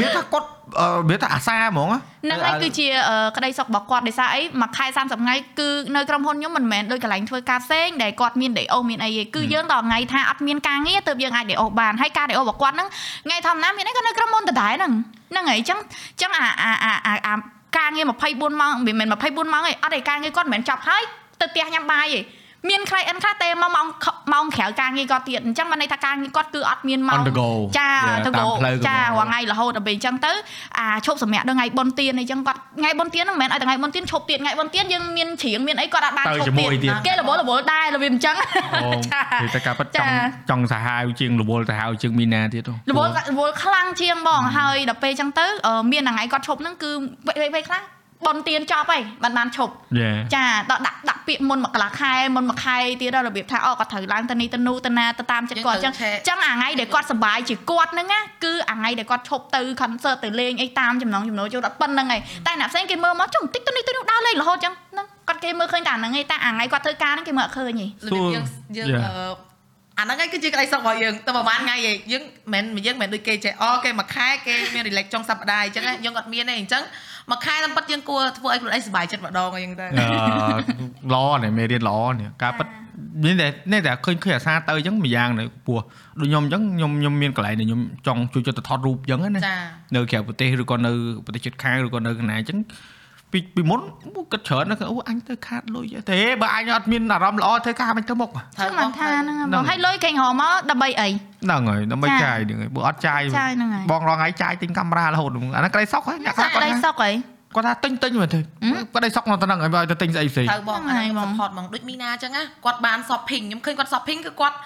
វាថាគាត់អឺវាថាអាសាហ្មង
ហ្នឹងហើយគឺជាអឺក្តីសុខរបស់គាត់ដោយសារអីមួយខែ30ថ្ងៃគឺនៅក្រុមហ៊ុនខ្ញុំមិនមែនដូចកន្លែងធ្វើការផ្សេងដែលគាត់មាន day off មានអីទេគឺយើងដល់ថ្ងៃថាអត់មានការងារទើបយើងអាច day off បានហើយការ day off របស់គាត់ហ្នឹងថ្ងៃធម្មតាមានអីក៏នៅក្រុមហ៊ុនដដែលហ្នឹងហ្នឹងហើយអញ្ចឹងអញ្ចឹងអាអាអាអាអាការងារ24ម៉ោងមិនមែន24ម៉ោងទេអត់ទេការងារគាត់មិនមែនចប់ហើយទៅផ្ទះញ៉ាំបាយទេ មាន client ខ្លះតែមកម៉ោងម៉ោងក្រៅការងារគាត់ទៀតអញ្ចឹងបានន័យថាការងារគាត់គឺអត់មានម៉ោ
On
ង
the go
ចា
Yeah,
ទៅ
តាម
go
ផ្លូវក៏
ចា
មក
រាល់ថ្ងៃរហូតដល់ពេលអញ្ចឹងទៅអាឈប់សម្រាប់ដល់ថ្ងៃបុណ្យទានអីចឹងគាត់ថ្ងៃបុណ្យទានហ្នឹងមិនមែនឲ្យតែថ្ងៃបុណ្យទានឈប់ទៀតថ្ងៃបុណ្យទានយើងមានច្រៀងមានអីគាត់អត់បាន
ទៅ
ឈប់
ជាមួយទៀត
គេរវល់រវល់ដែររបៀបអញ្ចឹង
អូ
ចា
និយាយតែការប៉ັດច
ចា
ង់ចង់សាហាវជាងរវល់សាហាវជាងមីណាទៀតហ៎
រវល់រវល់ខ្លាំងជាងបងហើយដល់ពេលអញ្ចឹងទៅអឺមានថ្ងៃគាត់ឈប់ហ្នឹងគឺពេលពេលខ្លះ បុណ្យទានចប់ហើយបានបានឈប់
យេ
ចាដល់ដាក់ដាក់ពាក្យមុនមកកន្លះខែមុនមួយខែទៀតដល់របៀបថាអូគាត់ត្រូវឡើងទៅនេះទៅនោះទៅណាទៅតាមចិត្តគាត់អញ្ចឹង
យើងត្រូវ
អញ្ចឹងអាថ្ងៃដែលគាត់សប្បាយជាគាត់ហ្នឹងណាគឺអាថ្ងៃដែលគាត់ឈប់ទៅ concert ទៅលេងអីតាមចំណងចំណូលចូលដល់ប៉ុណ្្នឹងហើយតែអ្នកផ្សេងគេមើលមកចុះបន្តិចទៅនេះទៅនោះដើរលេងរហូតអញ្ចឹងហ្នឹងគាត់គេមើលឃើញតែអាហ្នឹងឯងតែអាថ្ងៃគាត់ធ្វើការហ្នឹងគេមើលអត់ឃើញទេ
របៀបយើងយើង
Yeah.
អឺអាហ្នឹងឯងគឺជាក្តីសុខរបស់យើងតែប្រហែលថ្ងៃឯងយើងមិនមែនយើងមិនមែនដូចគេចេះអូគេមួយខែគេមាន relax ចុងសប្តាហ៍អញ្ចឹងណាយើងអត់មានទេអញ្ចឹង មួយខែតាមពិតយើងគួរធ្វើឲ្យខ្លួនឯងសុបាយចិត្តម្ដងអញ្ចឹងទៅ
អឺល្អនេះមេរៀនល្អនេះការប៉ັດមានតែនេះតែឃើញឃើញអាសាទៅអញ្ចឹងម្យ៉ាងនេះពោះដូចខ្ញុំអញ្ចឹងខ្ញុំខ្ញុំមានកន្លែងដែលខ្ញុំចង់ជួយចិត្តទៅថតរូបអញ្ចឹងណា
ចា
នៅក្រៅប្រទេសឬក៏នៅប្រទេសជិតខាងឬក៏នៅកន្លែងអញ្ចឹង ពីពីមុនគិតច្រើនណាស់អូអញទៅខាតលុយទេបើអញអត់មានអារម្មណ៍ល្អធ្វើការមិនទៅមុខ
ចឹងមិនថាហ្នឹងហ៎
ហ្នឹង
បងហើយលុយគេរកមកដើម្បីអី
ហ្នឹងហើយដើម្បី
ចា
ចាយហ្នឹងហើយបើអត់ចាយ
ចាយហ្នឹងហើយ
បងរងថ្ងៃចាយទិញកាមេរ៉ារហូតអាហ្នឹងក្តីសុកហ្នឹងអ្នកខ្លះ
ក្គា
ត់
តី
ថា
សុខអី
គាត់ថាទិញទិញមែនទេក្តីសុកនៅទៅហ្នឹងហើយបើឲ្យទៅទិញស្អីផ្សេង
ត្រូវបង
ហ្នឹង
អា
ហើយ
ហ្នឹង
បង
support ហ្មងដូចមីណាអញ្ចឹងណាគាត់បាន shopping ខ្ញុំឃើញគាត់ shopping គឺគាត់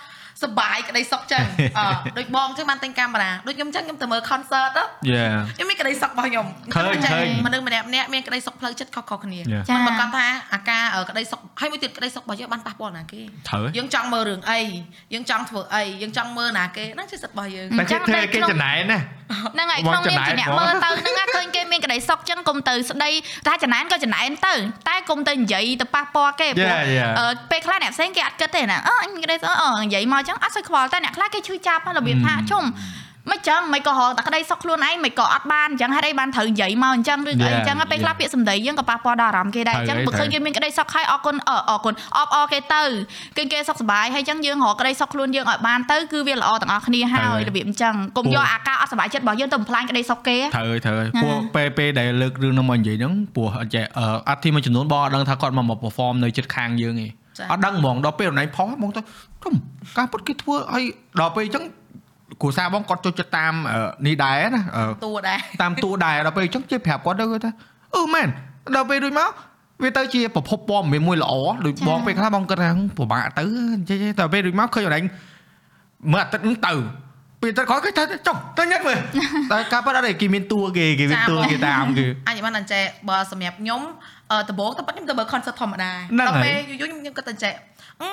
សប្បាយក្តីសុខចឹងអឺដូចបងអញ្ចឹងបានទិញកាមេរ៉ាដូចខ្ញុំអញ្ចឹងខ្ញុំទៅមើល concert ទៅ
យេ
ខ្ញុំមានក្តីសុខរបស់ខ្ញុំ
ឃើញ
ខ្ញុំ
ឃើញ
មនុស្សម្នាក់ម្នាក់មានក្តីសុខផ្លូវចិត្តខុសៗគ្នា
Yeah.
ចា
មិនប្រកាសថាអាការអឺក្តីសុខហើយមួយទៀតក្តីសុខរបស់យើងបានប៉ះពាល់ណាគេ
ត្រូវ
យើងចង់មើលរឿងអីយើងចង់ធ្វើអីយើងចង់មើលណាគេហ្នឹងជាសិទ្ធិរបស់យើង
តែគេធ្វើគេចំណែនណា
ហ្នឹងហើយ
បង
ក្នុងនាមជា
ចំណែន
អ្នក
ហ្មង
មើលទៅហ្នឹងណាឃើញគេមានក្តីសុខចឹងកុំទៅស្ដីថាចំណែនក៏ចំណែនទៅតែកុំទៅនិយាយទៅប៉ះពាល់គេព្រោះ
Yeah, yeah.
អឺពេលខ្លះអ្នកផ្សេងគេអត់គិតទេណាអឺអញមានក្តីសុខអឺនិយាយមកចឹងអត់សូវខ្វល់តែអ្នកខ្លះគេឈឺចាប់ហើយរបៀបថាជុំមិនចឹងមិនក៏រកតែក្តីសុខខ្លួនឯងមិនក៏អត់បានអញ្ចឹងហេតុអីបានត្រូវនិយាយមកអញ្ចឹងឬក៏អី
Yeah,
អញ្ចឹងពេលខ្លះ
yeah.
ពាក្យសម្ដីយើងក៏ប៉ះពាល់ដល់អារម្មណ៍គេដែរអញ្ចឹង
ត្រូវ
បើឃើញ
ត្រូវ
គេមានក្តីសុខហើយអរគុណអរអរគុណអបអរគេទៅគឺគេសុខសប្បាយហើយអញ្ចឹងយើងរកក្តីសុខខ្លួនយើងឲ្យបានទៅគឺវាល្អទាំងអស់គ្នាហើយរបៀបអញ្ចឹងកុំយកអាការអត់សប្បាយចិត្តរបស់យើងទៅបំផ្លាញក្តីសុខគេ
ត្រូវហើយត្រូវហើយ
ណា
ព្រោះពេលពេលដែលលើករឿងហ្នឹងមកនិយាយហ្នឹងព្រោះអត់ចេះអឺអត់ធីមួយចំនួនបងអត់ដឹងថាគាត់មកមក perform នៅចិត្តខាងយើងទេ
ចា៎
អត់ដឹងហ្មងដល់ពេលណៃផងហ្មងទៅជុំការពុតគេធ្វើឲ្យដល់ពេលអញ្ចឹងគ្រូសាបងគាត់ចូលចិត្តតាមអឺនេះដែរណាអឺ
តួដែរ
តាមតួដែរដល់ពេលអញ្ចឹងជិះប្រាប់គាត់ទៅគាត់ថាអឺមែនដល់ពេលដូចមកវាទៅជាប្រភពព័ត៌មានមួយល្អដូច
ចា៎
បងពេលខ្លះបងគិតថាហឹមពិបាកទៅចេះចេះដល់ពេលដូចមកឃើញអរញមើលអាទិត្យហ្នឹងទៅពេលទៅគាត់គេថាចុះទៅញឹកមើលតែការប៉ះអត់ទេគេមានតួគេគេមានតួគេតាមគេ
អញបានអញ្ចេះបើសម្រាប់ខ្ញុំអឺ ដំបូងតែប៉ិតខ្ញុំទៅមើល concert ធម្មតា
ហ្នឹង
ដល់
ហើយ
ពេលយូរៗខ្ញុំខ្ញុំគិតតែអញ្ចេះអឺ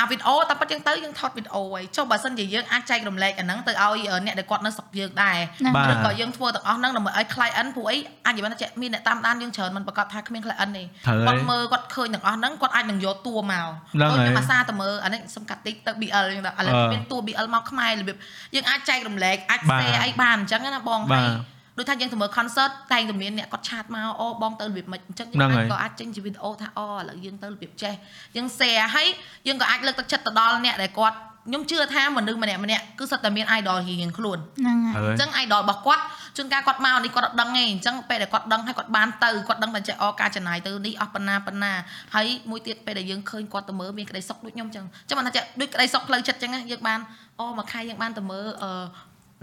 អាវីដេអូតែប៉ិតយើងទៅយើងថតវីដេអូហើយចុះបើសិនជាយើងអាចចែករំលែកអាហ្នឹងទៅឲ្យអ្នកដែលគាត់នៅស្រុកយើងដែរ
ហ្នឹង
បាទ
ឬក៏យើងធ្វើទាំងអស់ហ្នឹងដើម្បីឲ្យ client ព្រោះអីអញនិយាយបានថាមានអ្នកតាមដានយើងច្រើនមិនប្រកាសថាគ្មាន client ទេ
ត្រូវហើយ
គាត់មើលគាត់ឃើញទាំងអស់ហ្នឹងគាត់អាចនឹងយកតួមក
ហ្នឹងហើយ
ខ្ញុំអាសាទៅមើលអានេះសុំកាត់តិចទៅ BL អញ្ចឹងដល់ឥឡូវ
អឺ
មានតួ BL មកខ្មែររបៀបយើងអាចចែករំលែកអាច
បាទ
share អីបានអញ្ចឹងណាបង
បាទ
ហើយ ដូចថាយើងទៅមើល concert តែងតែមានអ្នកគាត់ឆាតមកអូបងទៅរបៀបម៉េចអញ្ចឹង
ហ្នឹង
យើង
ហើ
អាច
យ
ក៏អាចចេញជាវីដេអូថាអូឥឡូវយើងទៅរបៀបចេះយើង share ហើយយើងក៏អាចលើកទឹកចិត្តទៅដល់អ្នកដែលគាត់ខ្ញុំជឿថាមនុស្សម្នាក់ម្នាក់គឺសុទ្ធតែមាន idol រៀងៗខ្លួន
ហ្នឹងហើយ
ហើយ
អញ្ចឹង idol របស់គាត់ជួនកាលគាត់មកនេះគាត់អត់ដឹងទេអញ្ចឹងពេលដែលគាត់ដឹងហើយគាត់បានទៅគាត់ដឹងតែចេះអការចំណាយទៅនេះអស់ប៉ុណ្ណាប៉ុណ្ណាហើយមួយទៀតពេលដែលយើងឃើញគាត់ទៅមើលមានក្តីសុខដូចខ្ញុំអញ្ចឹងអញ្ចឹងបានថាចេះដូចក្តីសុខផ្លូវចិត្តអញ្ចឹងណាយើងបានអូមួយខែយើងបានទៅមើលអឺ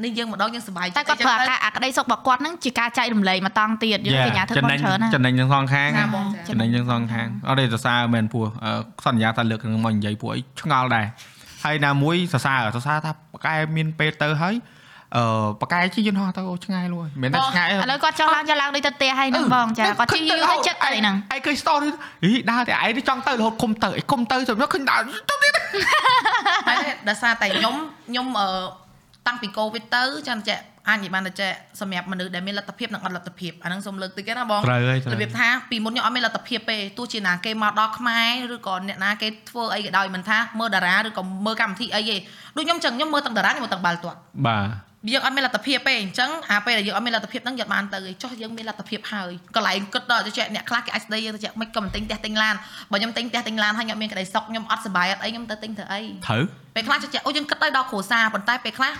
នេះយើងម្ដងយើងសប្បាយ
តែគាត់ធ្វើអាការអាក្តីសុខរបស់គាត់ហ្នឹងជាការចែករំលែកមកតង់ទៀតយើងកញ្ញាធ្វើប
ចំណេ
ន
ញ
ច្រើនណា
ចំណេញទាំងសងខាង
ណាបងចា
ចំណេញទាំងសងខាងអត់ទេសរសើរមែនពោះអឺសន្យាថាលើកនឹងមកនិយាយពួកអីឆ្ងល់ដែរហើយណាមួយសរសើរសរសើរថាប៉កែមានពេលទៅហើយអឺប៉កែជិះយន្តហោះទៅអូឆ្ងាយលួយមិនមែនតែឆ្ងាយ
ឥឡូវគាត់ចង់ឡើងចង់ឡើងដូចទៅផ្ទះហើយហ្នឹងបងចាគាត់ជិះយូរទៅចិត្តទៅហ្នឹង
ឯងឃើញ story ហីដើរតែឯងចង់ទៅរហូតគុំទៅឯងគុំទៅសម្រាប់ឃើញដើរទៅទៀត
ហើយដោយសារតែខ្ញុំខ្ញុំអឺ តាំងពី covid ទៅចាំចេះ អាចនិយាយបានតែចេះសម្រាប់មនុស្សដែលមានលទ្ធភាពនិងអត់លទ្ធភាពអាហ្នឹងសូមលើកតិចណាបង
ត្រូវហើយត្រូវ
របៀបថាពីមុនខ្ញុំអត់មានលទ្ធភាពទេទោះជាណាគេមកដល់ខ្មែរឬក៏អ្នកណាគេធ្វើអីក៏ដោយមិនថាមើលតារាឬក៏មើលកម្មវិធីអីទេដូចខ្ញុំចឹងខ្ញុំមើលទាំងតារាខ្ញុំមើលទាំងបាល់ទាត់
បាទ
យើងអត់មានលទ្ធភាពទេអញ្ចឹងអាពេលដែលយើងអត់មានលទ្ធភាពហ្នឹងយើងបានទៅឯងចុះយើងមានលទ្ធភាពហើយកន្លែងគិតដល់ចេះអ្នកខ្លះគេអាចស្ដីយើងទៅចេះមិនក៏មិនទិញផ្ទះទិញឡានបើខ្ញុំទិញផ្ទះទិញឡានហើយខ្ញុំមានក្តីសុខខ្ញុំអត់សុបាយអត់អីខ្ញុំទៅទិញធ្វើអី
ត្រូវ
ពេលខ្លះចេះអូយើងគិតទៅដល់គ្រួសារប៉ុន្តែពេលខ្លះ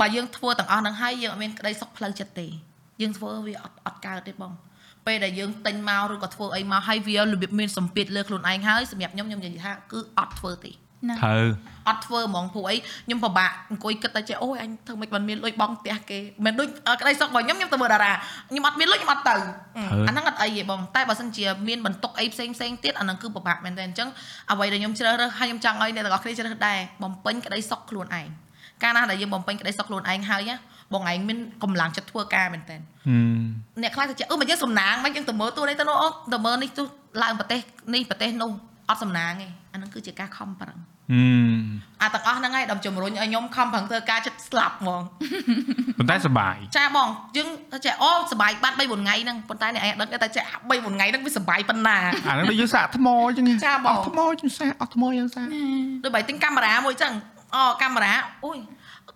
បើយើងធ្វើទាំងអស់ហ្នឹងហើយយើងអត់មានក្តីសុខផ្លូវចិត្តទេយើងធ្វើវាអត់អត់កើតទេបងពេលដែលយើងទិញមកឬក៏ធ្វើអីមកហើយវារបៀបមានសម្ពាធលើខ្លួនឯងហើយសម្រាប់ខ្ញុំខ្ញុំនិយាយថាគឺអត់ធ្វើទេ
ត្រូវ
អត់ធ្វើហ្មងព្រោះអីខ្ញុំពិបាកអង្គុយគិតតែចេះអូយអញធ្វើមិនបានមានលុយបងផ្ទះគេមិនដូចក្តីសុខរបស់ខ្ញុំខ្ញុំទៅមើលតារាខ្ញុំអត់មានលុយខ្ញុំអត់ទៅអាហ្នឹងអត់អីទេបងតែបើសិនជាមានបន្ទុកអីផ្សេងផ្សេងទៀតអាហ្នឹងគឺពិបាកមែនតើអញ្ចឹងអ្វីដែលខ្ញុំជ្រើសរើសហើយខ្ញុំចង់ឲ្យអ្នកទាំងអស់គ្នាជ្រើសរើសដែរបំពេញក្តីសុខខ្លួនឯង កាលណាដែលយើងបំពេញក្តីសុខខ្លួនឯងហើយណាបងឯងមានកម្លាំងចិត្តធ្វើការមែនតើអ្នកខ្លះទៅចេះអឺមកយើងសំណាងមកយើងទៅមើលទូនេះទៅនោះទៅមើលនេះទូឡើងប្រទេសនេះប្រទេសនោះអត់សំណាងទេអាហ្នឹងគឺជាការខំប្រឹងអាទាំងអស់ហ្នឹងហើយដល់ជំរុញឲ្យខ្ញុំខំប្រឹងធ្វើការចិត្តស្លាប់ហ្មង
ប៉ុន្តែសុបាយ
ចាបងយើងចេះអូសុបាយបាត់3 4ថ្ងៃហ្នឹងប៉ុន្តែអ្នកឯងដឹងតែចេះ3 4ថ្ងៃហ្នឹងវាសុបាយប៉ុណ្ណា
អាហ្នឹងដូចយើងសាកថ្មអញ្ចឹង
ចាបង
ថ្មយើងសាកអស់ថ្មយើងសាក
ដូចបើទិញកាមេរ៉ាមួយអញ្ចឹង អូកាមេរ៉ាអូយ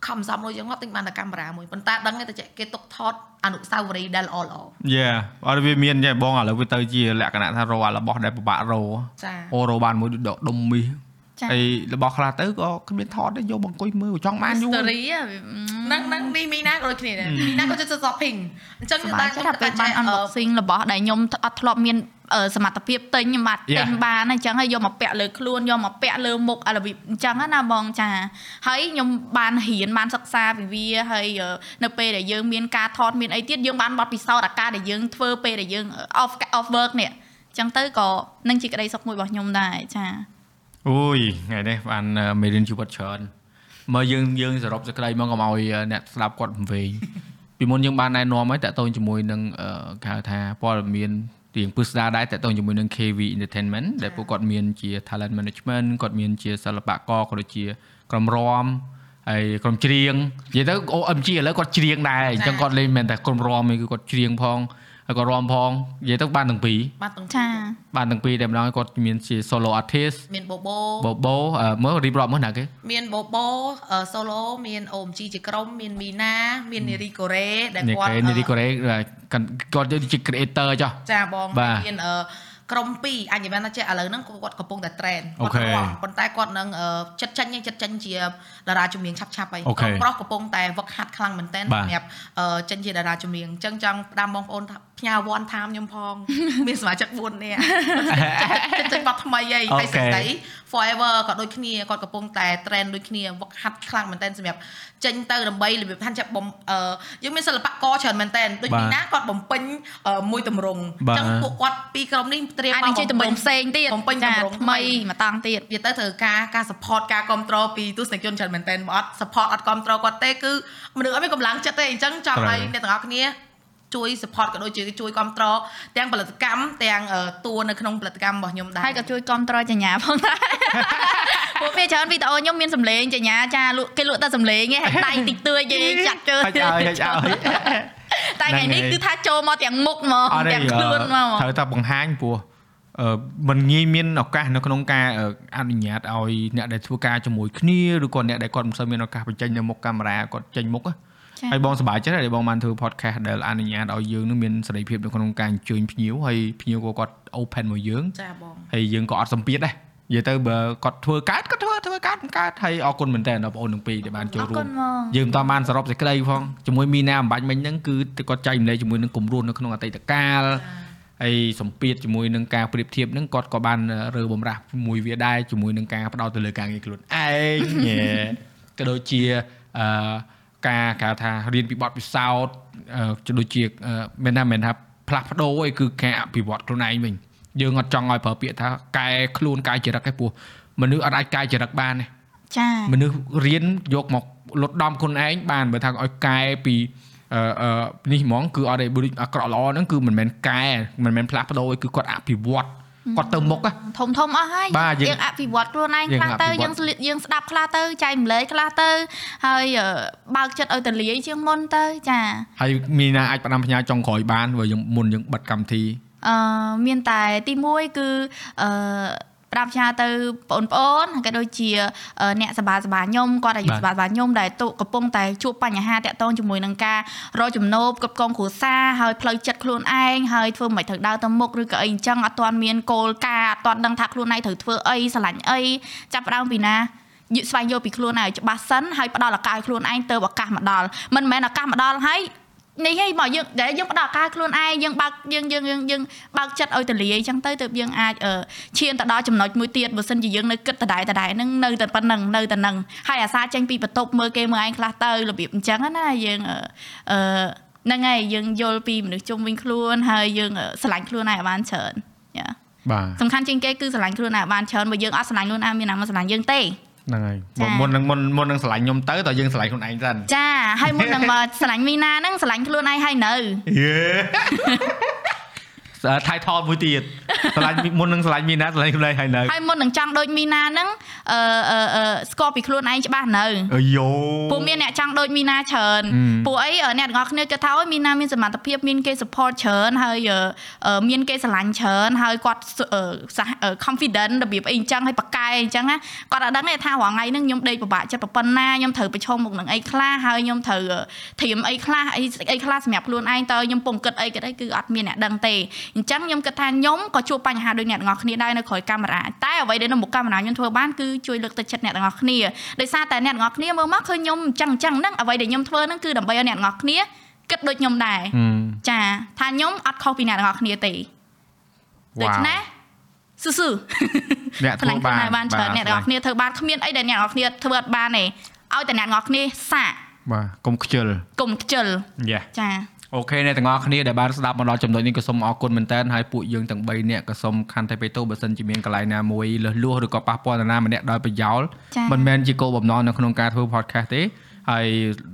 ខំសំលុយចឹងមកទិញបានតែកាមេរ៉ាមួយប៉ុន្តែដឹងតែគេទុកថតអនុស្សាវរីយ៍ដែលល្អល្អ
យ៉ាអត់វាមានចាបងឥឡូវវាទៅជាលក្ខណៈថារោរបស់ដែលពិបាករោ
ចា
អូរោបានមួយដកដុំមីហើយរបស់ខ្លះទៅក៏គ្មានថតទេយកមកអង្គុយមើលចង់បានយូរ
story ហ្នឹងហ្នឹងនេះមីណាក៏ដូចគ្នាដែរមីណាក៏ចិត្ត shopping អញ្ចឹងខ្ញុំតែ
ថាពេលបាន unboxing របស់ដែលខ្ញុំអត់ធ្លាប់មាន សមត្ថភាពទិញខ្ញុំបាទទិញបានអញ្ចឹងហើយយកមកពាក់លើខ្លួនយកមកពាក់លើមុខអារបៀបអញ្ចឹងណាបងចាហើយខ្ញុំបានរៀនបានសិក្សាពីវាហើយនៅពេលដែលយើងមានការថតមានអីទៀតយើងបានបទពិសោធន៍អាការដែលយើងធ្វើពេលដែលយើង off off work នេះអញ្ចឹងទៅក៏នឹងជាក្តីសុខមួយរបស់ខ្ញុំដែរចា
អូយថ្ងៃនេះបានមេរៀនជីវិតច្រើនមើលយើងយើងសរុបសេចក្តីមកកុំឲ្យអ្នកស្ដាប់គាត់វែងពីមុនយើងបានណែនាំហើយតើតូនជាមួយនឹងគេហៅថាព័ត៌មាន រៀងពឹស្ដារដែរតើតើជាមួយនឹង KV Entertainment ដែលពួកគាត់មានជា talent management គាត់មានជាសិល្បករក៏ដូចជាក្រុមរាំហើយក្រុមច្រៀងនិយាយទៅ OMG ឥឡូវគាត់ច្រៀងដែរអញ្ចឹងគាត់លេងមិនតែក្រុមរាំទេគឺគាត់ច្រៀងផង ហើយក៏រាំផងនិយាយទៅបានទាំងពីរ
បានទាំង
ចា
បានទាំងពីរតែម្ដងគាត់មានជា solo artist
មានបូបូ
បូបូមើលរៀបរាប់មើលណាគេ
មានបូបូ solo មាន OMG ជាក្រុមមានមីណាមាននីរីកូរ៉េដែលគាត់
នីរីកូរ៉េគាត់ជា creator ចុះ
ចាបងមានក្រុម2អញមិនថាចេះឥឡូវហ្នឹងគាត់កំពុងតែ trend
គាត់
ប៉ុន្តែគាត់នឹងចិត្តចាញ់ចិត្តចាញ់ជាតារាចម្រៀងឆាប់ឆាប់ហើយប្រុសកំពុងតែវឹកហាត់ខ្លាំងមែនតើសម្រាប់ចិនជាតារាចម្រៀងអញ្ចឹងចង់ផ្ដាំបងប្អូន ផ្ញើវ៉ាន់តាមខ្ញុំផង មានសមាជិក4នាក់ចិត្តចេញបတ်ថ្មីហើយហើយស្ដី forever ក៏ដូចគ្នាគាត់កំពុងតែ trend ដូចគ្នាវឹកហាត់ខ្លាំងមែនតើសម្រាប់ចេញទៅដើម្បីរបៀបថាចាប់បំយើងមានសិល្បករច្រើនមែនតើដូចនេះណាគាត់បំពេញមួយតម្រងអញ្ចឹងពួកគាត់ពីរក្រុមនេះត្រៀម
មកបំពេញតម្រងផ្សេងទៀត
បំពេញតម្រង
ថ្មីមកតង់ទៀត
វាទៅត្រូវការការ support ការគ្រប់គ្រងពីទស្សនិកជនច្រើនមែនតើបើអត់ support អត់គ្រប់គ្រងគាត់ទេគឺមនុស្សអត់មានកម្លាំងចិត្តទេអញ្ចឹងចង់ឲ្យអ្នកទាំងអស់គ្នា ជួយ support ក៏ដូចជាជួយគ្រប់គ្រងទាំងផលិតកម្មទាំងតួនៅក្នុងផលិតកម្មរបស់ខ្ញុំដែរ
ហើយក៏ជួយគ្រប់គ្រងចញ្ញាផងដែរពួកវាច្រើនវីដេអូខ្ញុំមានសម្លេងចញ្ញាចាលក់គេលក់តែសម្លេងឯងដៃតិចតួយឯងចាក់ជើ
ឲ្យឲ្យឲ្យ
តែថ្ងៃនេះគឺថាចូលមកទាំងមុខហ្មងទាំងខ្លួនមក
ត្រូវតែបង្ហាញព្រោះអឺมันងាយមានឱកាសនៅក្នុងការអនុញ្ញាតឲ្យអ្នកដែលធ្វើការជាមួយគ្នាឬក៏អ្នកដែលគាត់មិនសូវមានឱកាសបញ្ចេញនៅមុខកាមេរ៉ាគាត់ចេញមុខហើ យបងសប្បាយចិត្តដែលបងបានធ្វើ podcast ដែលអនុញ្ញាតឲ្យយើងនឹងមានសេរីភាពនៅក្នុងការអញ្ជើញភ្ញៀវហើយភ្ញៀវក៏គាត់ open មកយើង
ចាបង
ហើយយើងក៏អត់សម្ពាធដែរនិយាយទៅបើគាត់ធ្វើកើតគាត់ធ្វើធ្វើកើតកើតហើយអរគុណមែនតើបងប្អូនទាំងពីរដែលបានចូលរួមយើងមិនតបានសរុបសេចក្តីផងជាមួយមីណាអំបញ្ញមិញហ្នឹងគឺគាត់ចែករំលែកជាមួយនឹងគម្រោះនៅក្នុងអតីតកាលហើយសម្ពាធជាមួយនឹងការប្រៀបធៀបហ្នឹងគាត់ក៏បានរើបំរាស់មួយវាដែរជាមួយនឹងការផ្ដោតទៅលើការងារខ្លួនឯងក៏ដូចជាអឺ ការគេថារៀនពីបទពិសោធន៍ដូចជាមិនថាមិនថាផ្លាស់ប្ដូរអីគឺការអភិវឌ្ឍខ្លួនឯងវិញយើងអត់ចង់ឲ្យប្រើពាក្យថាកែខ្លួនកែចរិតឯពោះមនុស្សអត់អាចកែចរិតបានទេ
ចា
មនុស្សរៀនយកមកលុតដំខ្លួនឯងបានបើថាឲ្យកែពីអឺនេះហ្មងគឺអត់ទេអាក្រក់ល្អហ្នឹងគឺមិនមែនកែមិនមែនផ្លាស់ប្ដូរគឺគាត់អភិវឌ្ឍ គាត់ទៅមុខ
ធំធំអស់ហើយយើងអភិវឌ្ឍខ្លួនឯងខ្លះទៅយើងយើងស្ដាប់ខ្លះទៅចែកម្លែកខ្លះទៅហើយបើកចិត្តឲ្យតលាយជាងមុនទៅចា
ហើយមានណាអាចផ្ដាំផ្ញើចុងក្រោយបានព្រោះយើងមុនយើងបិទកម្មវិធី
អឺមានតែទី1គឺអឺ ផ្ដាប់ផ្ញើទៅបងប្អូនក៏ដូចជាអ្នកសបាសបាខ្ញុំគាត់អាយុសបាសបាខ្ញុំដែលទូកំពុងតែជួបបញ្ហាតាក់ទងជាមួយនឹងការរកចំណូលគ្រប់កងគ្រួសារហើយផ្លូវចិត្តខ្លួនឯងហើយធ្វើមិនត្រូវដើរទៅមុខឬក៏អីអញ្ចឹងអត់ទាន់មានគោលការណ៍អត់ទាន់ដឹងថាខ្លួនឯងត្រូវធ្វើអីស្រឡាញ់អីចាប់ផ្ដើមពីណាយកស្វែងយល់ពីខ្លួនឯងច្បាស់សិនហើយផ្ដល់ឱកាសឲ្យខ្លួនឯងទៅឱកាសមកដល់មិនមែនឱកាសមកដល់ហើយ នេះហីមកយើងដែលយើងផ្ដោតការខ្លួនឯងយើងបើកយើងយើងយើងយើងបើកចិត្តឲ្យទលាយអញ្ចឹងទៅទើបយើងអាចឈានទៅដល់ចំណុចមួយទៀតបើសិនជាយើងនៅគិតដដែលដដែលហ្នឹងនៅតែប៉ុណ្្នឹងនៅតែហ្នឹងហើយអាសាចេញពីបន្ទប់មើលគេមើលឯងខ្លះទៅរបៀបអញ្ចឹងណាយើងអឺហ្នឹងហើយយើងយល់ពីមនុស្សជុំវិញខ្លួនហើយយើងស្រឡាញ់ខ្លួនឯងឲ្យបានច្រើនយ៉ា
បាទ
សំខាន់ជាងគេគឺស្រឡាញ់ខ្លួនឯងឲ្យបានច្រើនបើយើងអត់ស្រឡាញ់ខ្លួនឯងមានណាមកស្រឡាញ់យើងទេ
ហ្នឹងហើយ
ចា៎
មុននឹងមុនមុននឹងឆ្លាញ់ខ្ញុំទៅតើយើងឆ្លាញ់ខ្លួនឯងសិន
ចាហើយមុននឹងមកស្រឡាញ់មីណាហ្នឹងស្រឡាញ់ខ្លួនឯងហើយនៅ
យេ ថៃថតមួយទៀតឆ្លាញ់មុននឹងឆ្លាញ់មីណាឆ្លាញ់ខ្លួនឯងហើយនៅ
ហើយមុននឹងចង់ដូចមីណាហ្នឹងអឺអឺអឺស្គាល់ពីខ្លួនឯងច្បាស់នៅ
អាយូ
ពួកមានអ្នកចង់ដូចមីណាច្រើន
ហឹម
ពួកអីអ្នកទាំងអស់គ្នាគិតថាអូយមីណាមានសមត្ថភាពមានគេ support ច្រើនហើយអឺអឺមានគេស្រឡាញ់ច្រើនហើយគាត់អឺសះអឺ confident របៀបអីអញ្ចឹងហើយប៉កែអញ្ចឹងណាគាត់អត់ដឹងទេថារាល់ថ្ងៃហ្នឹងខ្ញុំដេកពិបាកចិត្តប៉ុណ្ណាខ្ញុំត្រូវប្រឈមមុខនឹងអីខ្លះហើយខ្ញុំត្រូវធៀមអីខ្លះអីអីខ្លះសម្រាប់ខ្លួនឯងតើខ្ញុំពងគិតអីគិតអីគឺអត់មានអ្នកដឹងទេអញ្ចឹងខ្ញុំគិតថាខ្ញុំក៏ជួបបញ្ហាដូចអ្នកទាំងអស់គ្នាដែរនៅក្រោយកាមេរ៉ាតែអ្វីដែលនៅមុខកាមេរ៉ាខ្ញុំធ្វើបានគឺជួយលើកទឹកចិត្តអ្នកទាំងអស់គ្នាដោយសារតែអ្នកទាំងអស់គ្នាមើលមកឃើញខ្ញុំអញ្ចឹងអញ្ចឹងហ្នឹងអ្វីដែលខ្ញុំធ្វើហ្នឹងគឺដើម្បីឲ្យអ្នកទាំងអស់គ្នាគិតដូចខ្ញុំដែរ
ហឹម
ចាថាខ្ញុំអត់ខុសពីអ្នកទាំងអស់គ្នាទេដូច្នេះស៊ូស៊ូ
អ្នក
ផ្លាញ់
ធ្វើ
ខ្លួន
បាន
ឯងបានច្រើនអ្នកទាំងអស់គ្នាធ្វើបានគ្មានអីដែលអ្នកទាំងអស់គ្នាធ្វើអត់បានទេឲ្យតែអ្នកទាំងអស់គ្នាសាក
បាទកុំខ្ជិល
កុំខ្ជិល
យ៉ា
ចា
អូខេអ្នកទាំងអស់គ្នាដែលបានស្ដាប់មកដល់ចំណុចនេះក៏សូមអរគុណមែនតើហើយពួកយើងទាំង3នាក់ក៏សូមខន្តីបេតូបើសិនជាមានកន្លែងណាមួយលឺលួសឬក៏ប៉ះពាល់នរណាម្នាក់ដោយប្រយោល
ចា
មិនមែនជាគោលបំណងនៅក្នុងការធ្វើ podcast ទេហើយ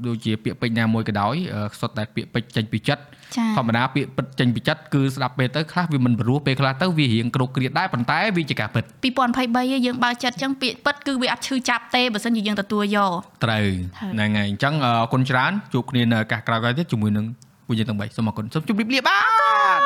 ដូចជាពាក្យពេចន៍ណាមួយក៏ដោយអឺសុទ្ធតែពាក្យពេចន៍ចេញពីចិត្ត
ចា
ធម្មតាពាក្យពិតចេញពីចិត្តគឺស្ដាប់ពេលទៅខ្លះវាមិនព្រោះពេលខ្លះទៅវារៀងគ្រោកគ្រាតដែរប៉ុន្តែវាជាការពិត
2023ឯងយើងបើកចិត្តអញ្ចឹងពាក្យពិតគឺវាអត់ឈឺចាប់ទេបើសិនជាយើងទទួលយក
ត្រូវ
ហើយ
ហ្នឹងហើយអញ្ចឹងអរគុណច្រើនជួបគ្នានៅឱកាសក្រោយៗទៀតជាមួយនឹង ពួកយើងទាំង3សូមអរគុណសូមជម្រាបលាបាទ